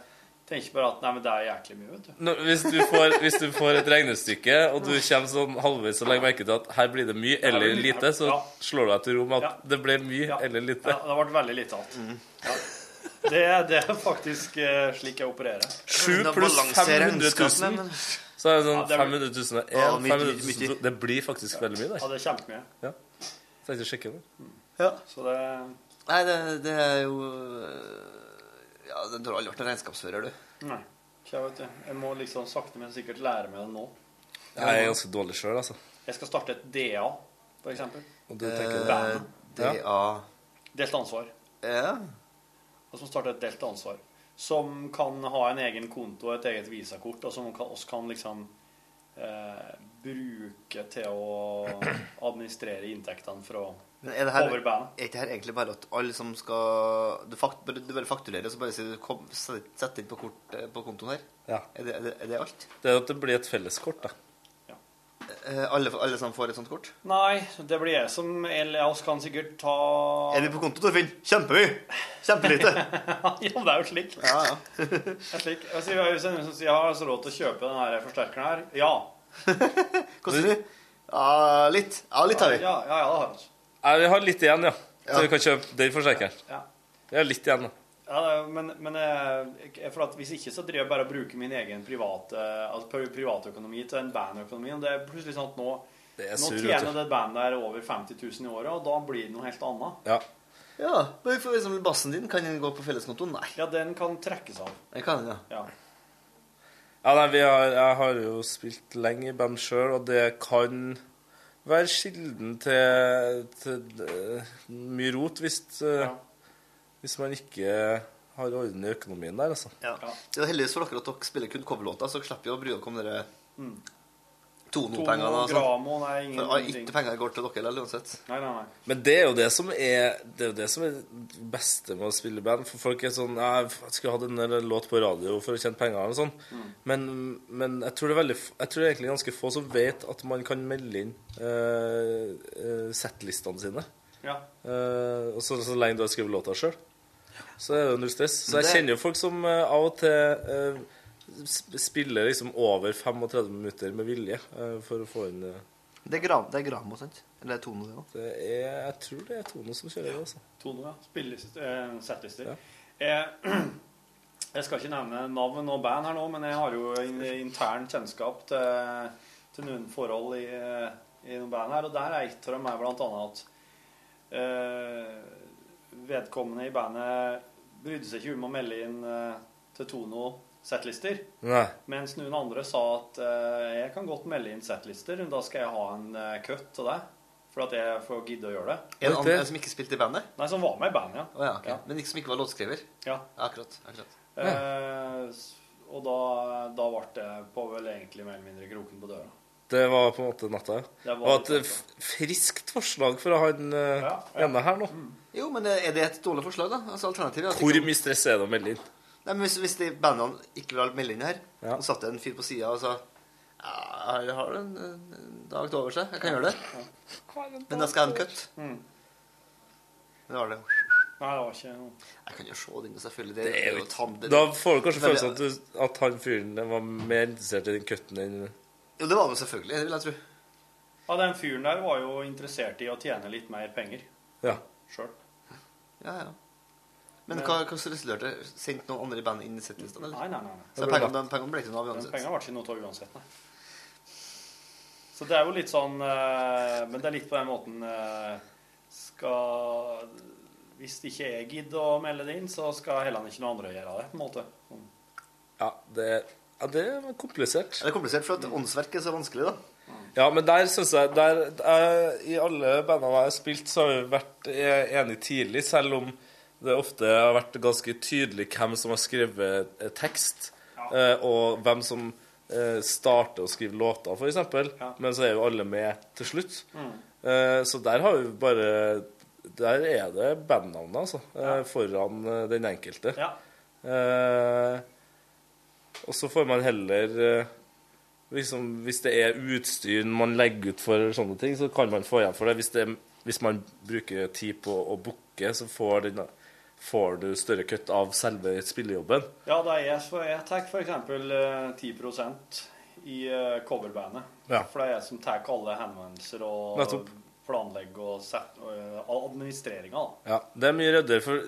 tenker bare at nei, men det er jæklig mye, vet du. Nå, hvis, du får, hvis du får et regnestykke, og du kommer sånn halvveis og legger merke til at her blir det mye eller det- lite, så ja. slår du deg til ro med at Ja. det ble mye eller lite. Ja, det ble veldig lite igjen. Ja. Det, er- det er faktisk uh, slik jeg opererer. 7 pluss 500 000. Så er det sånn 500 000 og 1, 500 000 Det blir faktisk veldig mye Ja, det er kjempemye. Ja. Tenkte å sjekke det. Ja. Så det Nei, det, det er jo Ja, du har aldri vært en regnskapsfører, du. Nei. Jeg, vet det. Jeg må liksom sakte, men sikkert lære meg det nå. Jeg er ganske dårlig sjøl, altså. Jeg skal starte et DA, for eksempel. Og du tenker Eh. DA Delt ansvar. Ja. Og som starter et delt ansvar. Som kan ha en egen konto og et eget visakort, og som kan, oss kan liksom eh, bruke til å administrere inntektene Men er det her, cover band. er ikke her egentlig bare at alle som skal Du, fakt, du bare fakturerer, så bare sier du kom, sett inn på, kort, på kontoen her? Ja. Er det, er, det, er det alt? Det er at det blir et felleskort, da. Eh, alle, alle som får et sånt kort? Nei, det blir jeg som Eller oss kan sikkert ta Er vi på konto, Torfinn? Kjempemye! Kjempelite! ja, det er jo slik. Ja, ja. Det er slik. Hvis en som sier jeg har altså råd til å kjøpe denne forsterkeren her, ja. Koster du? Ja, litt. Ja, litt har vi. Ja, ja, ja det har vi. Nei, vi har litt igjen, ja. Så vi kan kjøpe den forsterkeren. Ja. Vi har litt igjen, da. Ja, men, men eh, for at hvis ikke så driver jeg bare og bruker min egen private altså privatøkonomi til en bandøkonomi. Og det er plutselig sånn at nå, Det nå tjener det bandet der over 50 000 i året, og da blir det noe helt annet. Ja. Ja, men for eksempel bassen din, kan den gå på felleskontoen? Nei. Ja, den kan trekkes av. Den kan ja. Ja. Ja, nei, vi har, jeg har jo spilt lenge i band sjøl, og det kan være kilden til, til eh, mye rot hvis, ja. hvis man ikke har orden i økonomien der, altså. Ja. Det er heldigvis for dere at dere spiller kun coverlåter, så dere slipper jo å bry dere om dere Mm. Tono-pengene. Tono, ingen- For, ah. Ikke penger går til dere heller, uansett. Nei, nei, nei. Men det er jo det som er det er jo det som er det beste med å spille i band. For folk er sånn Jeg skulle hatt en låt på radio for å tjene penger. og sånn. Men, men jeg tror det er veldig Jeg tror det er egentlig ganske få som vet at man kan melde inn uh, settlistene sine. Ja. Uh, og så, så lenge du har skrevet låta sjøl, så er det null stress. Så jeg kjenner jo folk som uh, av og til eh, sp- spiller liksom over 35 minutter med vilje eh, for å få inn eh, Det er, gram, det er Gramo, sant? Eller er det Tono, det òg? er, Jeg tror det er Tone som kjører det, altså. Tono, ja. Settlister. Ja. Jeg, jeg skal ikke nevne navn og band her nå, men jeg har jo in, intern kjennskap til, til noen forhold i, i noen band her, og der er et av dem er blant annet at eh, vedkommende i bandet brydde seg ikke om å melde inn eh, til Tono settlister. Nei. Mens noen andre sa at uh, jeg kan godt melde inn settlister, men da skal jeg ha en uh, cut til deg. For at jeg får gidde å gjøre det. En annen som ikke spilte i bandet? Nei, som var med i bandet, ja. Oh, ja, ok. Men ikke som ikke var låtskriver? Ja. Akkurat. akkurat. Eh, s- og da, da ble det på vel egentlig mer eller mindre kroken på døra. Det var på en måte natta. Det Det var var et friskt forslag fra han uh, ene her nå. Jo, men er det et dårlig forslag, da? Altså, alternativet Hvor mye stress er det å melde inn? Nei, men Hvis, hvis de bandene ikke ville melde inn her, ja. og satte en fyr på sida og sa ja, jeg har en, en dag til over seg. Jeg kan gjøre det. Men da skal jeg ha en cut. Mm. Det var det. Nei, det var ikke noe Jeg kan jo se den, selvfølgelig. Det er jo tam- det- Da får du kanskje følelsen at, du, at han fyren var mer interessert i den cutten enn Jo, det var han selvfølgelig. Det vil jeg tro. Ja, den fyren der var jo interessert i å tjene litt mer penger Ja. sjøl. Ja, ja. Men hva, hva resulterte Sendte noen andre i bandet inn i settlistene? Nei, nei, nei. Så pengene, pengene ble ikke noe av uansett? pengene ble ikke noe av uansett, nei. Så det er jo litt sånn eh, Men det er litt på den måten eh, Skal Hvis ikke jeg gidder å melde det inn, så skal heller ikke noen andre gjøre det, på en måte. Sånn. Ja, det, ja, det er komplisert. Det er komplisert, for at åndsverk er så vanskelig, da. Ja, men der syns jeg der, der, I alle bandene jeg har spilt, så har vi vært eh, enige tidlig, selv om det ofte har vært ganske tydelig hvem som har skrevet eh, tekst, ja. og hvem som eh, starter å skrive låter, f.eks. Men så er jo alle med til slutt. Mm. Eh, så der har vi bare Der er det bandnavnet, altså, ja. foran eh, den enkelte. Eh, og så får man heller eh, liksom, Hvis det er utstyr man legger ut for sånne ting, så kan man få igjen for det. Hvis, det, hvis man bruker tid på å booke, så får, den, får du større kutt av selve spillejobben. Ja, det er jeg, så jeg tar for eksempel eh, 10 i eh, coverbandet. Ja. For det er jeg som tar alle henvendelser og Nettopp. planlegger og, set, og eh, administreringa. Ja, det er mye ryddigere for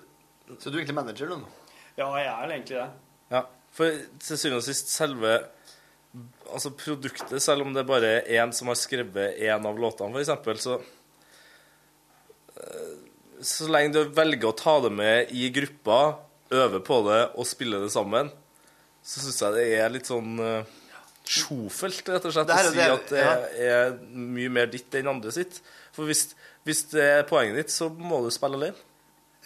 Så du er egentlig manager, du? Ja, jeg er egentlig det. Ja, for til syvende og sist selve Altså produktet, selv om det bare er én som har skrevet én av låtene, for eksempel, så Så lenge du velger å ta det med i gruppa, øve på det og spille det sammen, så syns jeg det er litt sånn uh, sjofelt, rett og slett, å er si at det er mye mer ditt enn andre sitt. For hvis, hvis det er poenget ditt, så må du spille alene.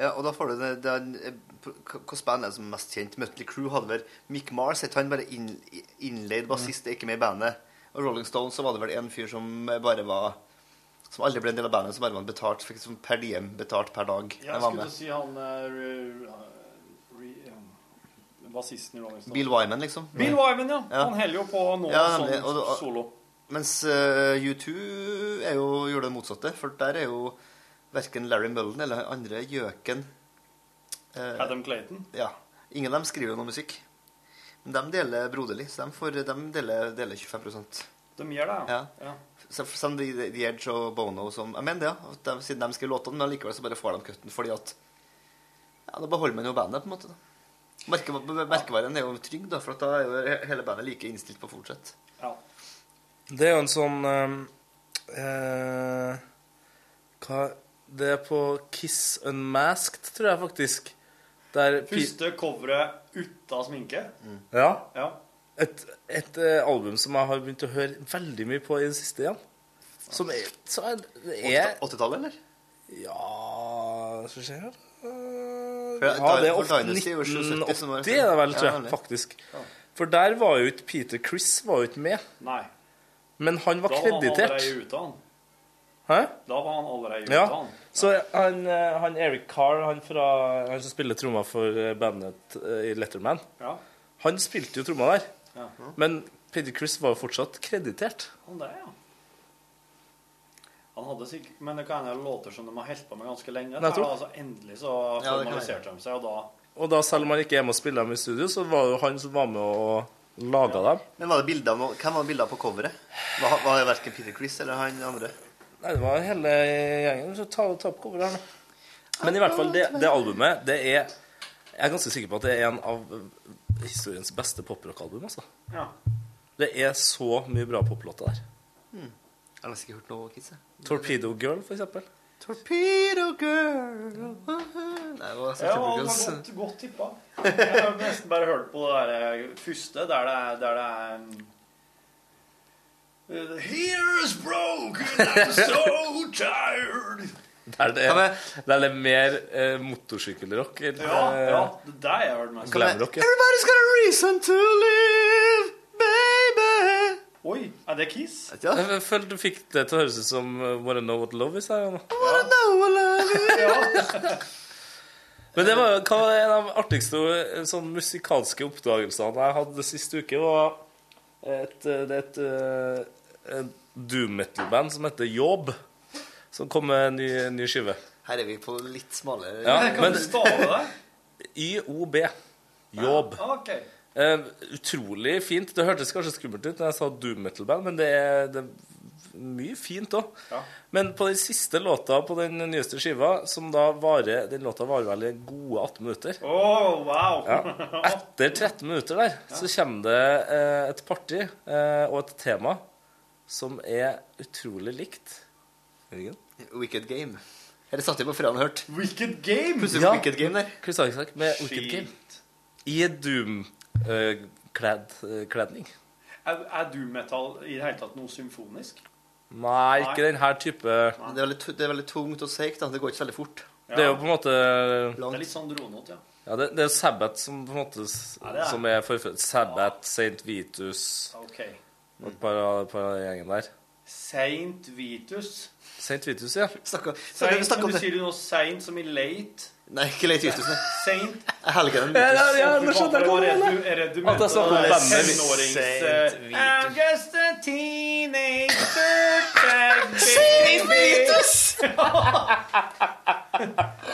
Ja, og da får du det, det er, Hvilket band er det som er mest kjent? Mutley Crew hadde vel Mick Mars, het han bare inn, innleid bassist, ikke med i bandet. Og Rolling Stones så var det vel en fyr som bare var Som aldri ble en del av bandet, som bare var betalt fikk som per diem betalt per dag. Jeg Han var skulle si han eh, um, Bassisten i Rolling Stones. Bill Wyman, liksom. Bill Wyman, ja. Ja. Han heller jo på nå Ja, sånn og og- solo. Mens uh, U2 er jo, gjorde det motsatte, for der er jo verken Larry Mullen eller andre gjøken uh, Adam Clayton. Ja. Ingen av dem skriver jo noe musikk. Men de deler broderlig, så de, får, de deler, deler 25 De gjør det, ja. ja. Så Som The, The Edge og Bono sånn. Jeg mener det, ja. De, siden de skriver låtene, men likevel så bare får de cutten fordi at Ja, da beholder man jo bandet, på en måte. da. Merke, merkevaren er jo trygg, da, for at da er jo hele bandet like innstilt på å fortsette. Ja. Det er jo en sånn eh, eh, Hva Det er på Kiss Unmasked, tror jeg faktisk. Der Første coveret uten sminke. Ja. Ja. Et, et eh, album som jeg har begynt å høre veldig mye på i det siste igjen. Som er, så er, er 80-tallet, eller? Ja Skal vi se her Ja, det er ofte Dynasty var 77 som var- 1980 er det vel, tror jeg, faktisk. For der var jo ikke Peter Chris var jo ikke med. Nei. Men han var kreditert. Da var han allerede ute, han. Hæ? Da var han allerede ute, Ja. han. Så han, eh, han Eric Carr, han, fra, han som spiller tromma for eh, bandet i Letterman, Ja. han spilte jo tromma der. Ja. Men Peter Chris var jo fortsatt kreditert. Han der, ja. Han hadde sikkert, Men det kan hende låter som de har holdt på med ganske lenge. Nei, da, altså, endelig så Ja, formaliserte de seg, og da Og da, selv om han ikke er med og spiller dem i studio, så var det jo han som var med og laga dem. Men var det bilder av? Hvem var bilder på coveret? Var, var det verken Peter Chris eller han andre? Nei, det var hele gjengen. Så ta, ta opp coveret her, nå. Men i hvert fall, det, det albumet, det er Jeg er ganske sikker på at det er en av historiens beste poprockalbum, altså. Ja. Det er så mye bra poplåter der. Hmm. Jeg har nesten ikke hørt noe, Kids. Torpedo Girl, for eksempel. Torpedo girl Nei, det var så Ja, Sgt. det var godt, godt tippa. Jeg har nesten bare hørt på det der første, der det er, der det er um, The heater's broken, I'm so tired. Der det, er, der det er mer eh, motorsykkelrock. eller, Ja, eh, ja, det der har jeg hørt mest. Glamrock, ja. Everybody's got a reason to live, baby. Oi, er det Kiss? Ja. Jeg følte du fikk det til å høres ut som What Wanna Know What Love Is. Her, What Wanna know what love is. Men det var hva var en av de artigste eh, sånn musikalske oppdagelsene jeg hadde sist uke, var et, eh, det er et, et, et doom metal-band som heter Jobb, som kom med en ny, ny skive. Her er vi på litt smalere Ja, Kan men det? YOB. Jobb. Ah, okay. uh, utrolig fint. Det hørtes kanskje skummelt ut når jeg sa doom metal-band, men det er, det er mye fint òg. Ja. Men på den siste låta på den nyeste skiva, som da varer Den låta varer vel i gode 18 minutter. Oh, wow. Ja. Etter 13 minutter der så kommer det uh, et party uh, og et tema som er utrolig likt. Jørgen? Wicked Game. Eller satt jeg på fredag og hørt? Wicked Game? Plutselig Ja. Wicked Game der. Chris Isaac med Wicked Game. I Doom-kledning. Er, er Doom-metall i det hele tatt noe symfonisk? Nei, ikke den her type Det er veldig, det er veldig tungt og seigt. Det går ikke så veldig fort. Det er jo på en måte Det er litt sånn dronete, ja. Ja, det, det er Sabbat som på en måte Ja, er. Som er forfødt. Sabbath, St. Vitus Ok. Mm. et par par av gjengen der. Saint Vitus. St. Vitus, ja. Snakker, Saint, snakka men om du det. sier du noe seint som i late? Nei, ikke late Vitus. nei. Saint Helgen Ja, ja, nå skjønner jeg hva mener. du- er redd du mente bandet vi- tenårings... Saint I'm just a teenage dirtbag Saint. Vitus!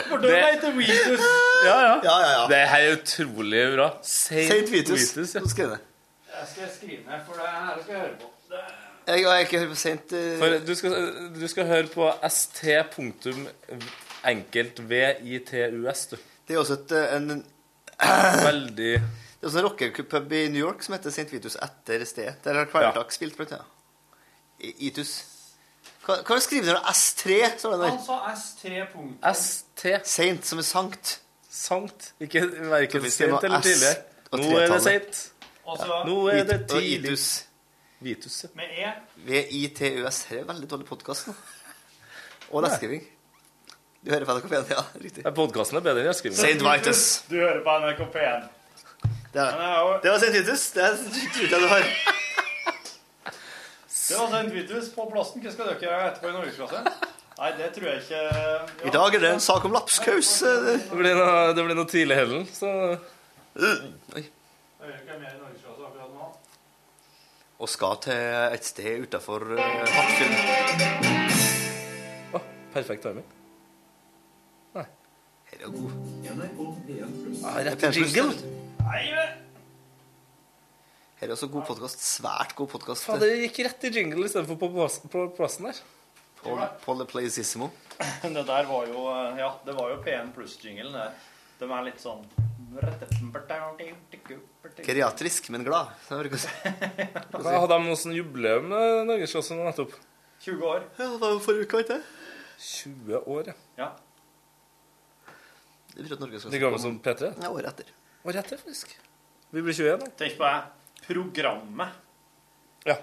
For da heter Vitus. Ja, ja. Ja, ja, ja. Det er utrolig bra. St. Saint Vitus. ja. Så skrev jeg det. Jeg skal skrive ned, for det her skal jeg høre på. Det... Jeg har ikke hørt på Saint eh, For du skal, du skal høre på st. enkelt V-I-T-U-S, du. Det er også et, eh, en Veldig Det er også en rockerpub i New York som heter St. Vitus etter stedet. Der har Kvelertak spilt, blant annet. Itus. Hva, hva skriver du når S3? står det Han sa S3 punkt. ST. Saint som er sankt. Sankt. Ikke verken sent eller tidlig. Nå er det seint. Nå er det tidlig. og. Itus. Vitus, ja. med E. V-I-T-U-S. Det er veldig dårlig podkast nå. Og lettskriving. Du hører på NRK P1, ja. Riktig. Podkasten er bedre enn jeg St. Vitus. Du hører på NRK P1. Det, det var St. Vitus. Det er- tror jeg du har. Det var St. Vitus på plassen. Hva skal dere gjøre etterpå i norgesklasse? Nei, det tror jeg ikke ja. I dag er det en sak om lapskaus. Det blir noe, det blir noe tidlig hellen, så Oi. Jeg gjør ikke mer i norgesklasse akkurat nå. Og skal til et sted utafor uh, Hattfjellet. Å, perfekt timing. Nei. Her er god. Ja, rett Det er til jingle. Her er også god podkast. Svært god podkast. Det gikk rett i jingle istedenfor på, på plassen der. På, the Playsissimo. Det der var jo eh, Ja, det var jo P1 pluss-jinglen der. De er litt sånn Geriatrisk, men glad. Hva, hadde de noe sånn jubileum med Norgesklassen nettopp? 20 år. Ja, det var jo forrige uke, ikke det? 20 år, ja. Ja. Det betyr at Norge skal De gamle som P3? Ja, året etter. Året etter, faktisk. Vi blir 21 nå. Tenk på det. Programmet. Ja.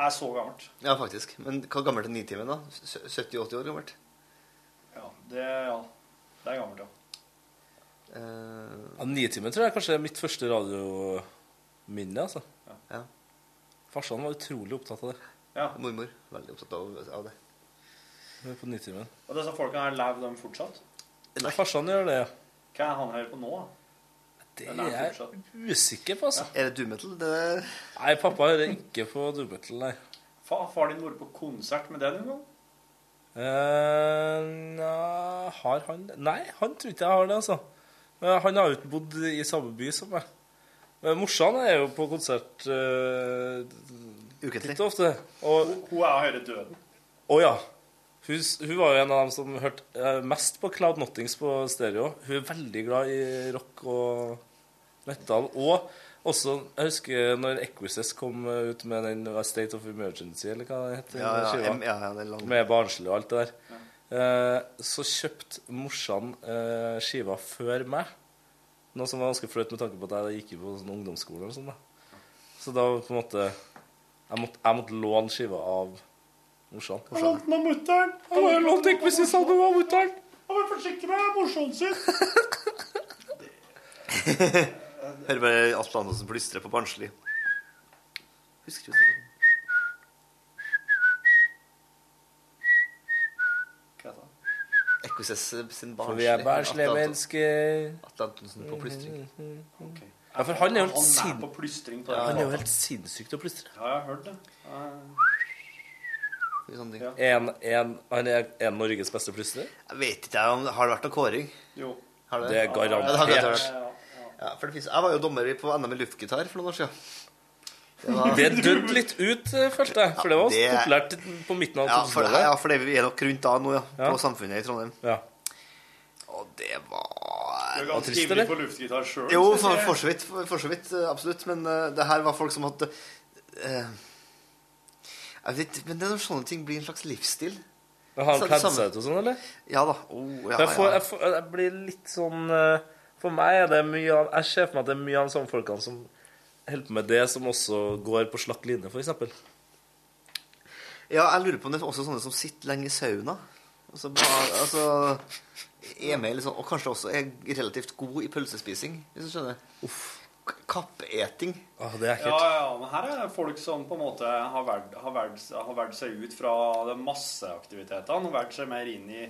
er så gammelt. Ja, faktisk. Men hva gammelt er Nitimen, da? 70-80 år gammelt? Ja, det, ja. det er gammelt, ja. Ja, Nitimen tror jeg kanskje er mitt første radiominne. altså. Ja. Farsan var utrolig opptatt av det. Ja. Mormor veldig opptatt av, av det. På Nitimen. Og disse folka her lever de fortsatt? Nei. farsan gjør det, ja. Hva er han hører på nå? Det er jeg fortsatt? usikker på, altså. Er det doom? Det. Nei, pappa hører ikke på doom metal, nei. Fa, far din vært på konsert med det noen gang? Uh, na, har han det? Nei, han tror ikke jeg har det, altså. Men han har jo ikke bodd i samme by som meg. Men morsan er jo på konsert uh, Ukentlig. Litt ofte. Og, Hun er høyre døden. Å ja. Hun, hun var jo en av dem som hørte eh, mest på Cloud Nottings på stereo. Hun er veldig glad i rock og metal. Og også, jeg husker når Equises kom eh, ut med den State of Emergency, eller hva det heter. Ja, ja, ja, ja, det er Med barnslig og alt det der. Eh, så kjøpte morsan eh, skiva før meg. Noe som var ganske flaut med tanke på at jeg gikk på sånn ungdomsskole. og sånn da. Så da på en måte Jeg måtte, jeg måtte låne skiva av morsan. Jeg lånte den av mutter'n. Jeg var lånt det var mutter'n. Han var forsiktig med morsonen sin. Hører bare Atle Antonsen plystre på barnslig. Husker du det? Hva heter det? Equises sin For vi er barnslige mennesker. Atle Antonsen på plystring. Ja, for han er jo helt sin... på plystring på Ja, han er jo helt sinnssykt å plystre. Ja, jeg har hørt det. Ja. Sånne ting. Ja. En, en, han er en Norges beste plystrer. Jeg vet ikke om om Har det vært noe kåring? Jo. Har Det er garantert. Ja, det. Ja, for det finnes, jeg var jo dommer på NM i luftgitar for noen år siden. Det var- Det døde litt ut, eh, følte jeg. For det var Ja, det- populært på midten av Ja, for, 2000-tallet. ja, for det er nok rundt da nå, ja. Ja. På Samfunnet i Trondheim. Ja. Og det Du var er ganske ivrig på luftgitar sjøl. Jo, for, for så vidt. For, for så vidt, eh, absolutt. Men uh, det her var folk som hadde uh, Jeg vet men det er når sånne ting blir en slags livsstil. Har han ut og sånn, eller? Ja da. Oh, ja, jeg, får, jeg, får, jeg blir litt sånn uh, For meg er det mye av Jeg ser for meg at det er mye av de samme folkene som holder på med det, som også går på slakk line, f.eks. ja, jeg lurer på om det er også sånne som sitter lenge i sauna. Altså, bare, altså er med liksom, Og kanskje også er relativt god i pølsespising, hvis du skjønner. K- Kappeting. Ah, det er Ja, ja, men her er det folk som på en måte har valgt, har valgt, har valgt seg ut fra de masseaktivitetene og valgt seg mer inn i,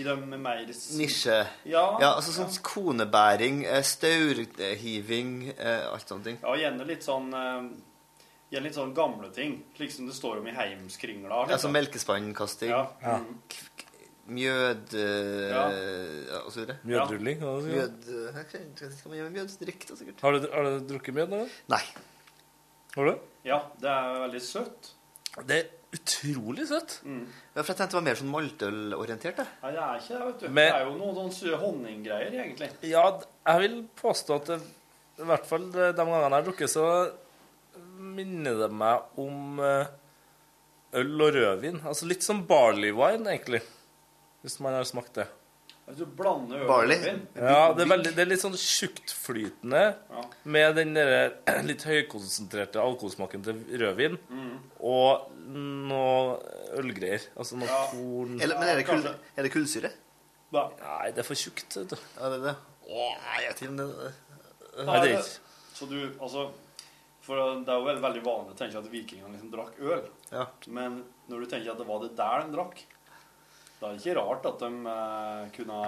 i de mer Nisje. Ja, altså sånn konebæring, eh, staurhiving, eh, alt sånne ting. Ja, gjerne litt sånn eh, Gjerne litt sånn gamle ting, slik som det står om i Heimskringla. Altså melkespannkasting, Ja. Ja. Mjød eh, Ja. ja, og så videre. Mjødrulling? Ja. Mjød eh, Jeg vet man gjøre med da, sikkert. Har du, har du drukket mjød noen gang? Nei. Har du? Ja, det er veldig søtt. Det er utrolig søtt. Ja, for jeg tenkte det var mer sånn maltølorientert. Nei, det er ikke det, vet du. Men- Det er jo noen sånne sø- honninggreier, egentlig. Ja, jeg vil påstå at det, i hvert fall de de gangene jeg har drukket, så minner det meg om eh, øl og rødvin. Altså litt som barley wine, egentlig. Hvis man har smakt det. Altså, Du blander øl Barley? og vin. Ja, det er, veldig, det er litt sånn tjuktflytende Ja. med den der litt høykonsentrerte alkoholsmaken til rødvin og noe ølgreier. Altså noe Ja. korn Eller, men er det, kull, er det kullsyre? Ja. Nei, det er for tjukt, vet du. Ja, det er det. Åh, jeg vet ikke om det Nei, det er ikke Så du, altså For det er jo veldig vanlig å tenke at vikingene liksom drakk øl. Ja. Men når du tenker at det var det der de drakk, da er ikke rart at de eh, kunne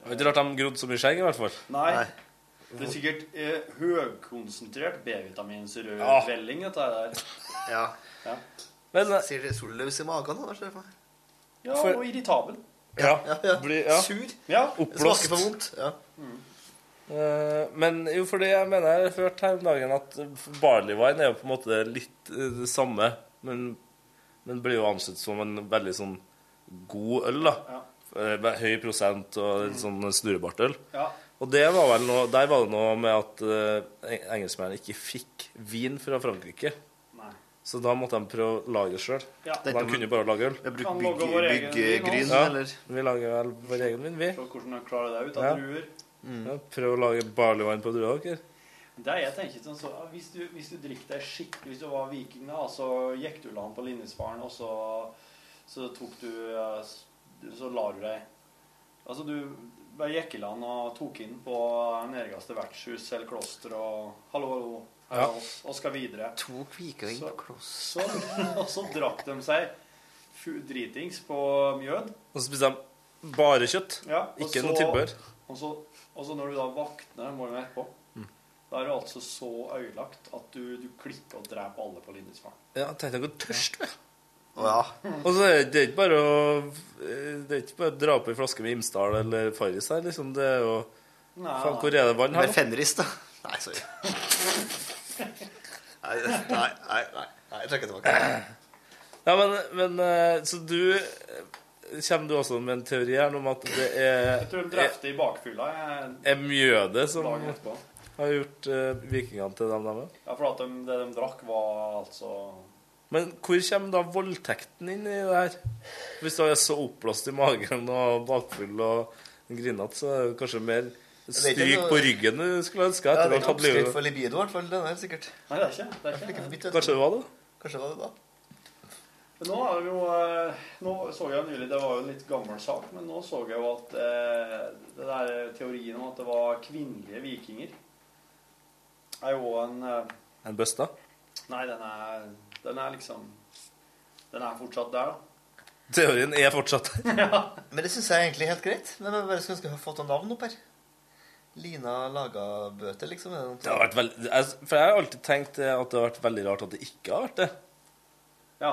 Det er ikke rart de grodde så mye skjegg, i hvert fall. Nei. Nei. Det er sikkert eh, høykonsentrert B-vitaminsrød Ja. velling, dette her. Ja. Ja. Men eh, Sier det solløs i magen? da, for meg. Ja, For- og irritabel. ja, Ja, ja. bli- ja. Sur. Ja. Det Oppblåst. smaker for vondt. Ja. Eh, men jo, fordi jeg mener jeg har hørt her om dagen at barley wine er jo på en måte litt eh, det samme, men, men blir jo ansett som en veldig sånn god øl, da. Ja. Eh, Høy prosent og litt sånn snurrebartøl. Ja. Og det var vel noe, der var det noe med at uh, engelskmennene ikke fikk vin fra Frankrike. Nei. Så da måtte de prøve å lage det sjøl. Ja. De kunne jo bare lage øl. Byggegryn, Ja. eller Vi lager vel vår egen vin, vi. Se hvordan de klarer det ut av Ja. druer. Ja, prøv å lage barley på druer, dere. Det jeg tenker sånn, så, hvis, du, hvis du drikker deg skikkelig Hvis du var viking, da, så gikk du land på Lindesfaren, og så, så tok du Så la du deg Altså, du bare gikk i land og tok inn på nærmeste vertshus eller kloster og Hallo, hallo. Ja. oss, og skal videre. Tok kviker inn på kloster. Så, og så drakk de seg dritings på mjød. Og så spiste de bare kjøtt. Ja, Ikke så- noe tilbehør. Og så, og så når du da våkner morgenen etterpå, da er du altså så ødelagt at du, du klikker og dreper alle på Lindesfaren. Ja, tenk deg hvor tørst du er. Ja. Og så er det- ikke bare å Det er ikke bare å dra på ei flaske med Imsdal eller Farris her, liksom. Det er jo Faen, hvor er det vann her? Med Fenris, da. Nei, sorry. Nei, nei, nei, nei, jeg trekker tilbake. Ja, men, men eh, Så du eh, Kommer du også med en teori her om at det er Jeg tror de drepte i bakfylla er mjødet som har gjort eh, vikingene til dem de er? Ja, for at de, det de drakk, var altså Men hvor kommer da voldtekten inn i det her? Hvis du er så oppblåst i magen og bakfull og grinete, så er det kanskje mer er stryk på ryggen du skulle ønske Ja, det er ikke tatt oppskrift for libido, i hvert fall. Den er sikkert. Nei, det er ikke. Det er ikke. Kanskje det var det? Kanskje det var det da. Men Nå, jo, eh, nå så jeg nylig, det var jo en litt gammel sak, men nå så jeg jo at eh, det der teorien om at det var kvinnelige vikinger, er jo en eh, En bøsta? Nei, den er, den er liksom Den er fortsatt der, da. Teorien er fortsatt der. Men det syns jeg egentlig er helt greit. Men jeg bare skulle ønske jeg hadde fått noe navn opp her. Lina laga bøter, liksom. Det har vært veldig, jeg, for jeg har alltid tenkt at det har vært veldig rart at det ikke har vært det. Ja.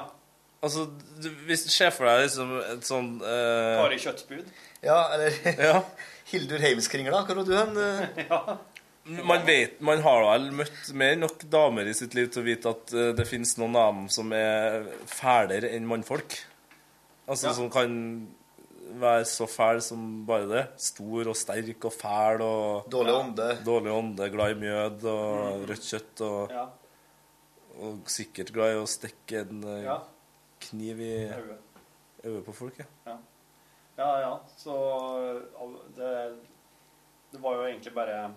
Altså, du, hvis du ser for deg liksom et sånn uh... Kari Kjøttbud. Ja, eller Ja. Hildur Heimskringla. Hvor var du hen? Eh, Man vet, man har vel møtt mer enn nok damer i sitt liv til å vite at eh, det finnes noen av dem som er fælere enn mannfolk. Altså Ja. som kan være så fæl som bare det. Stor og sterk og fæl og Dårlig ånde. Dårlig ånde, glad i mjød og Mm. rødt kjøtt og, Ja. og sikkert glad i å stikke en eh, Ja. kniv i Øyet. øyet på folk. Ja. Ja. ja, ja. Så det, det var jo egentlig bare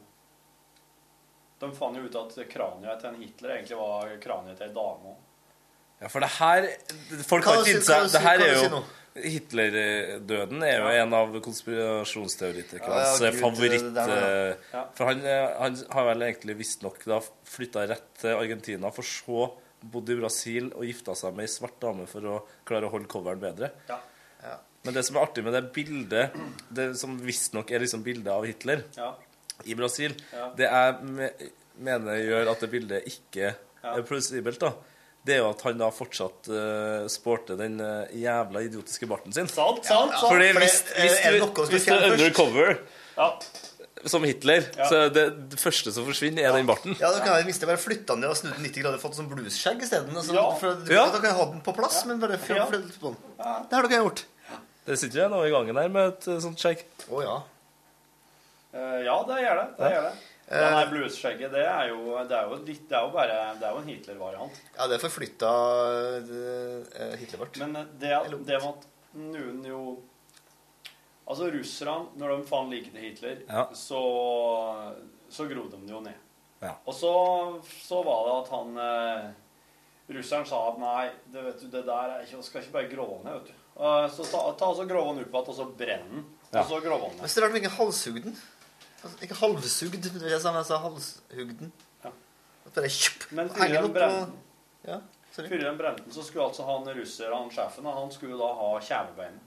De fant jo ut at kraniet til en Hitler egentlig var kraniet til ei dame òg. Ja, for det her Folk har ikke seg Det her er jo Hitler-døden er jo en av konspirasjonsteoretikernes Ja, ja, favoritt... det det. eh, Ja. For han, eh, han har vel egentlig visstnok flytta rett til Argentina, for så bodde i Brasil og gifta seg med ei svart dame for å klare å holde coveren bedre. Ja. Men det som er artig med det bildet, det som visstnok er liksom bildet av Hitler Ja. I Brasil, Ja. det jeg mener gjør at det bildet ikke Ja. er plausibelt, da, det er jo at han da fortsatt uh, sporter den uh, jævla idiotiske barten sin. Sant, sant, sant. Fordi hvis, hvis, er du, hvis du er undercover Ja. som Hitler, Ja. så det, det første som forsvinner, er den barten. Ja, da kan jeg minst bare flytta den ned og snudd den 90 grader og fått sånn bluesskjegg isteden. Altså, Ja. for Da Ja. kan jeg ha den på plass, men bare Ja. på den. Det har dere gjort. Det sitter jo noe i gangen her med et eh, sånt skjegg. Å ja. Eh, ja, det gjør det. det, gjør det. Det der bluesskjegget, det er jo, det er jo, litt, det er jo bare Det er jo en Hitler-variant. Ja, det forflytta Hitler Hitlerbart. Men eh, det, det med at noen jo Altså, russerne, når de fant liket til Hitler, Ja. så, så grodde de det jo ned. Ja. Og så, så var det at han eh, Russeren sa at nei, det, vet du, det der er ikke, skal ikke bare grove ned, vet du. Eh, så ta, ta så grove den opp igjen, og så brenn den. Ja. Og så grove den Men så rart de ikke halshugd den. Altså, ikke halvsugd, det si, men jeg sa halshugd den. Ja. Bare kjupp, Men henger før den de brente Ja, sorry. Før de brente den, så skulle altså han russer, han sjefen, han skulle da ha kjevebein.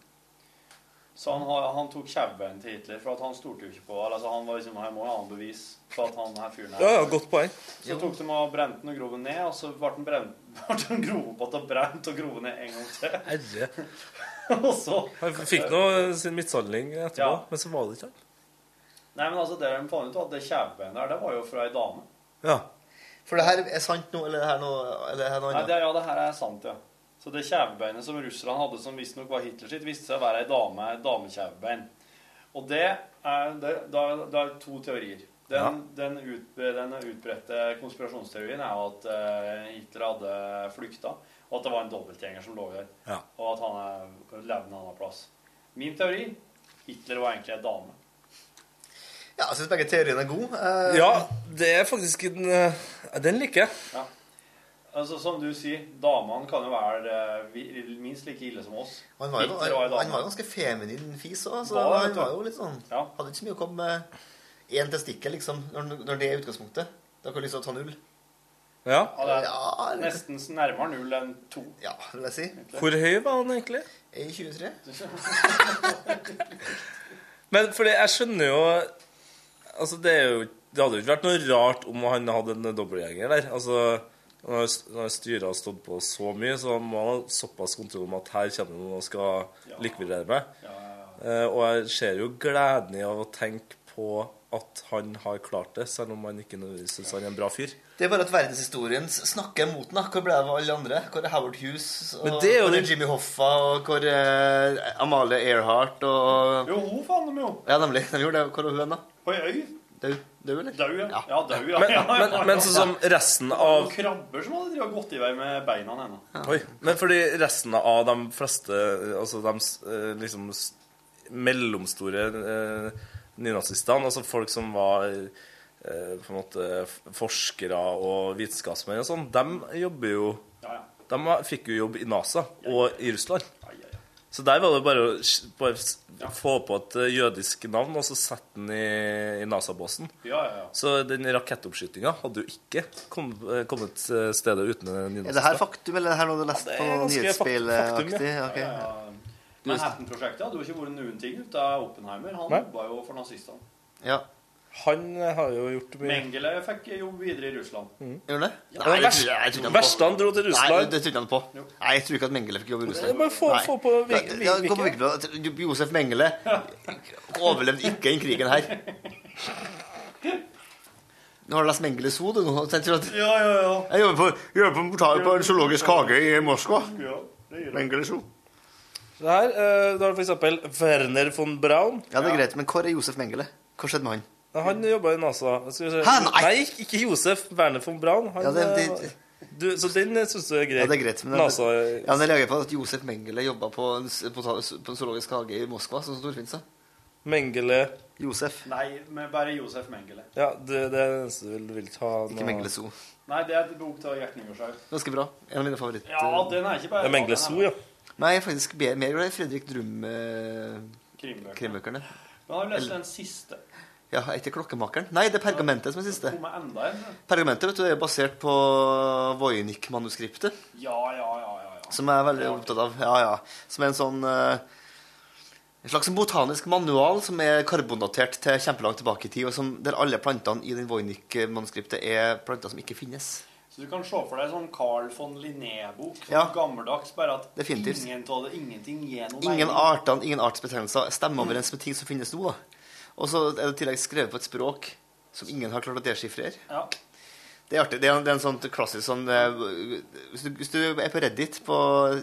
Så han, han tok kjevebeinet til Hitler, for at han stolte jo ikke på altså Han var liksom, her må ha en bevis på at han her fyren her Ja, ja, godt poeng. Så tok de og brente den og grov den ned, og så ble den brent, ble den grov opp igjen og brent og grov ned en gang til. Herre. og så Han fikk nå sin mishandling etterpå, Ja. men så var det ikke han. Nei, men altså, det de fant ut, at det kjevebeinet her, det var jo fra ei dame. Ja. For det her er sant nå, eller er det her noe, eller det her noe Nei, annet? det, ja, det her er sant, ja. Så det kjevebeinet som russerne hadde, som visstnok var Hitler sitt, viste seg å være ei dame, et damekjevebein. Og det er, det, da, det er to teorier. Den, den, ut, den utbredte konspirasjonsteorien er jo at eh, Hitler hadde flykta, og at det var en dobbeltgjenger som lå der, Ja. og at han er- levde en annen plass. Min teori Hitler var egentlig ei dame. Ja, jeg syns begge teoriene er gode. Eh, Ja, det er faktisk en eh, Den liker jeg. Ja. Altså, som du sier, damene kan jo være eh, minst like ille som oss. Han var jo, han, han var jo ganske feminin fis òg, så Var han var jo litt sånn Hadde ikke så mye å komme med én testikkel, liksom, når, når det er utgangspunktet. Da kan du liksom ta null. Ja. Ja, det er nesten nærmere null enn to. Ja, vil jeg si. Hvor høy var han egentlig? I 23. Men fordi jeg skjønner jo Altså, det er jo Det hadde jo ikke vært noe rart om han hadde en dobbeltgjenger der. Altså, når, når styret har stått på så mye, så må han ha såpass kontroll om at her kommer noen og skal likvidere meg. Eh, og jeg ser jo gleden i av å tenke på at han har klart det, selv om han ikke syns han er en bra fyr. Det er bare at verdenshistorien snakker mot den. Hvor ble det av alle andre? Hvor er Howard Hughes? Og Men det er jo hvor er det- Jimmy Hoffa? Og hvor er Amalie Earhart? Og Jo, hun fant dem jo. Ja, nemlig. De gjorde det. Hvor er hun da? På ei øy. Dau, Dau, eller? Dau, ja. Ja, dau, ja. Men, ja, ja, men, men sånn som resten av Noen krabber som hadde gått i vei med beina ennå. Oi, men fordi resten av de fleste Altså de eh, liksom mellomstore eh, nynazistene, altså folk som var eh, på en måte forskere og vitenskapsmenn og sånn, de jobber jo De fikk jo jobb i NASA og i Russland. Så der var det bare å bare få på et eh, jødisk navn og så sette den i, i NASA-båsen. Ja, ja, ja. Så den rakettoppskytinga hadde jo ikke kom, eh, kommet eh, stedet uten nynazister. Er det her faktum, eller er det her noe du har lest på nyhetsspillaktig? faktum, ja. Ok, Ja, ja. Manhattan-prosjektet hadde jo ikke vært noen ting ut av Oppenheimer. Han jobba jo for nazistene. Ja. Han har jo gjort mye Mengele fikk jobb videre i Russland. Gjorde han det? Ja, Nei, jeg, jeg tror- jeg han dro til Russland. Nei, det tror han på. Nei, jeg tror ikke at Mengele fikk jobb i Russland. Bare få- få på Vik- Ja, ja, gå på Wikipedia. Josef Mengele overlevde ikke den krigen her. Nå har du lest Mengele hode nå. Ja, ja, ja. Jeg jobber på, jobber på, portal på en zoologisk hage i Moskva. Ja, Mengeles. Det her, eh, Da har du eksempel Werner von Braun. Ja, det er greit, men hvor er Josef Mengele? Hva skjedde med han? Han jobba i NASA. Hæ, nei! ikke- Josef. Werner von Braun. Han, Ja, det- eh, det- du, så den syns du er greit? Ja, det er greit, men NASA ja, men jeg reagerer på at Josef Mengele jobba på, en på, på en zoologisk hage i Moskva, sånn som Torfinn sa. Mengele Josef. Nei, men bare Josef Mengele. Ja, det, det er det eneste du vil, vil ta Ikke Mengele Zoo. Nei, det er et bok til Gjert Nygaardshaug. Ganske bra. En av mine favoritter. Ja, den er ikke bare Det er Mengele Zoo, ja. Nei, jeg faktisk mer mer glad i Fredrik Drum eh, Krimbøkene. krimbøkene. Men har du lest den siste? Ja, er ikke Klokkemakeren? Nei, det er Pergamentet som er siste. Pergamentet vet du, er basert på Voynich-manuskriptet, Ja, ja, ja, ja. ja. som jeg er veldig opptatt av. Ja, ja. Som er en sånn eh, En slags botanisk manual som er karbondatert til kjempelangt tilbake i tid, og som, der alle plantene i den Voynich-manuskriptet er planter som ikke finnes. Så du kan se for deg sånn Carl von Linné-bok. Sånn Ja. gammeldags, bare at Definitivt. ingen av det, ingenting noe Ingen artene, ingen artsbetegnelser stemmer overens med ting som finnes nå. da. Og så er det i tillegg skrevet på et språk som ingen har klart å deschiffrere. Ja. Det er artig. Det er, en- det er en sånn klassisk sånn eh, hvis, du, hvis du er på Reddit, på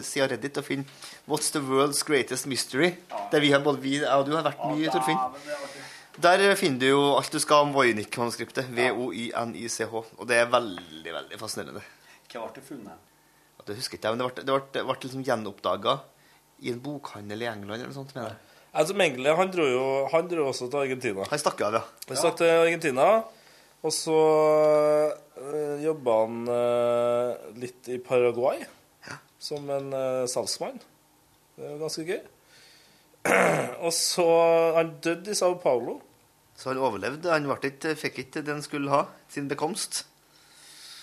sida Reddit, og finner 'What's the world's greatest mystery?' Der vi har både vi jeg og du har vært mye, Torfinn. Der finner du jo alt du skal om Voynich-manuskriptet. V-o-y-n-i-c-h. Og det er veldig, veldig fascinerende. Hva ble det funnet? Det husker jeg ikke, men det ble, det ble, det ble liksom gjenoppdaga i en bokhandel i England eller noe sånt. mener jeg. Altså, Mengele han dro jo han dro også til Argentina. Han stakk av, ja. Han stakk til Argentina, og så øh, jobba han øh, litt i Paraguay som en øh, salgsmann. Det er jo ganske gøy. og så Han døde i Sao Paulo. Så han overlevde. Han ikke, fikk ikke det han skulle ha, sin bekomst.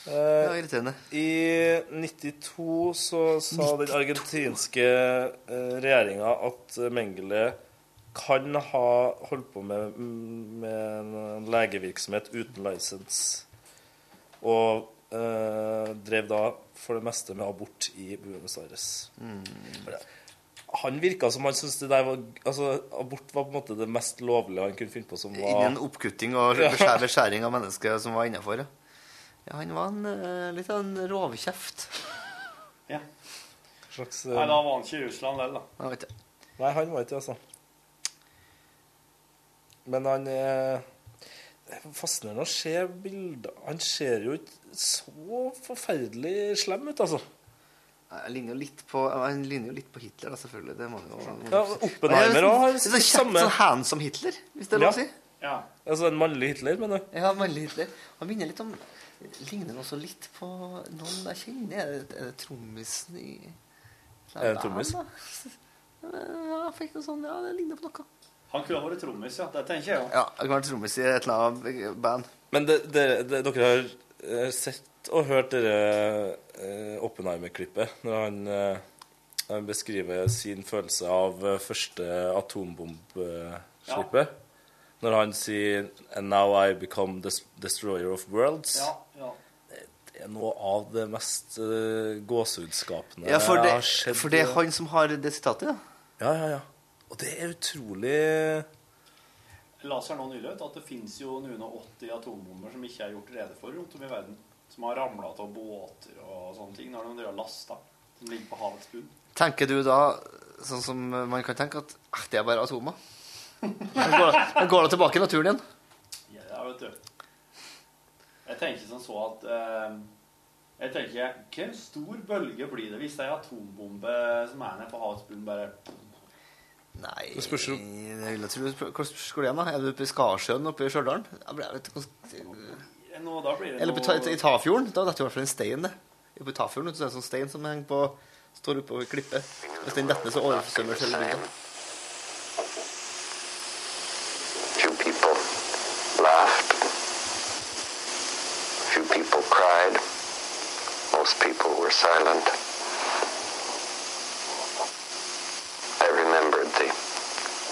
Ja, irriterende. I 92 så sa den argentinske eh, regjeringa at eh, Mengele kan ha holdt på med, med en legevirksomhet uten lisens. Og eh, drev da for det meste med abort i Buenos Aires. Han virka som han syntes det der var Altså, abort var på en måte det mest lovlige han kunne finne på som var Innen oppkutting og beskjæring av mennesker som var innafor. Ja. Ja, han var en, eh, litt av en rovkjeft. Ja. slags Nei, da var han ikke i Russland vel, da. Vet ikke. Nei, han var ikke det, altså. Men han eh, Det er fascinerende å se bilder Han ser jo ikke så forferdelig slem ut, altså. Han ligner jo litt på, han ligner jo litt på Hitler, da, selvfølgelig. Det må jo Ja, Oppenheimer også har samme- sånn handsome Hitler, hvis det er lov å Ja. si. Ja. Altså en mannlig Hitler, mener du? Ja, mannlig Hitler. Han minner litt om Ligner den også litt på noen jeg kjenner? Er det, er det trommisen i Er det trommis? Ja, Ja, jeg fikk noe sånn, ja, det ligner på noe. Han kunne vært trommis, ja. Det tenker jeg òg. Ja, han kunne vært trommis i et eller annet band. Men det, det, det, dere har eh, sett og hørt dere uh, Oppenheimer-klippet når han, uh, han beskriver sin følelse av første atombombeslippet? Når han sier And now I become the destroyer of worlds. Ja, ja. Er noe av det mest uh, gåsehudskapende Ja, for det, jeg har sett. for det er han som har det sitatet, ja. Ja, ja, ja. Og det er utrolig leste nå nylig ut at det finnes jo noen og 80 atombomber som ikke er gjort rede for rundt om i verden. Som har ramla av båter og sånne ting når de har lasta. Som ligger på havets bunn. Tenker du da, sånn som man kan tenke, at ah, det er bare atomer? Går, går det tilbake i naturen igjen. Ja, vet du. Jeg tenker som så at eh, Jeg tenker Hvor stor bølge blir det hvis det er en atombombe som er nede på havets bunn, bare Nei Det spørs jo. Jeg vil tro Hvor skulle igjen, da? Er du oppe i Skarsjøen oppe i Stjørdal? Nå, da blir det Eller oppe i Tafjorden? Da detter i hvert fall en stein, det. Oppe i Tafjorden så er det en sånn stein som henger på Står oppe på klippet. Hvis den detter ned, så oversvømmer selve bygda. Silent. I remembered the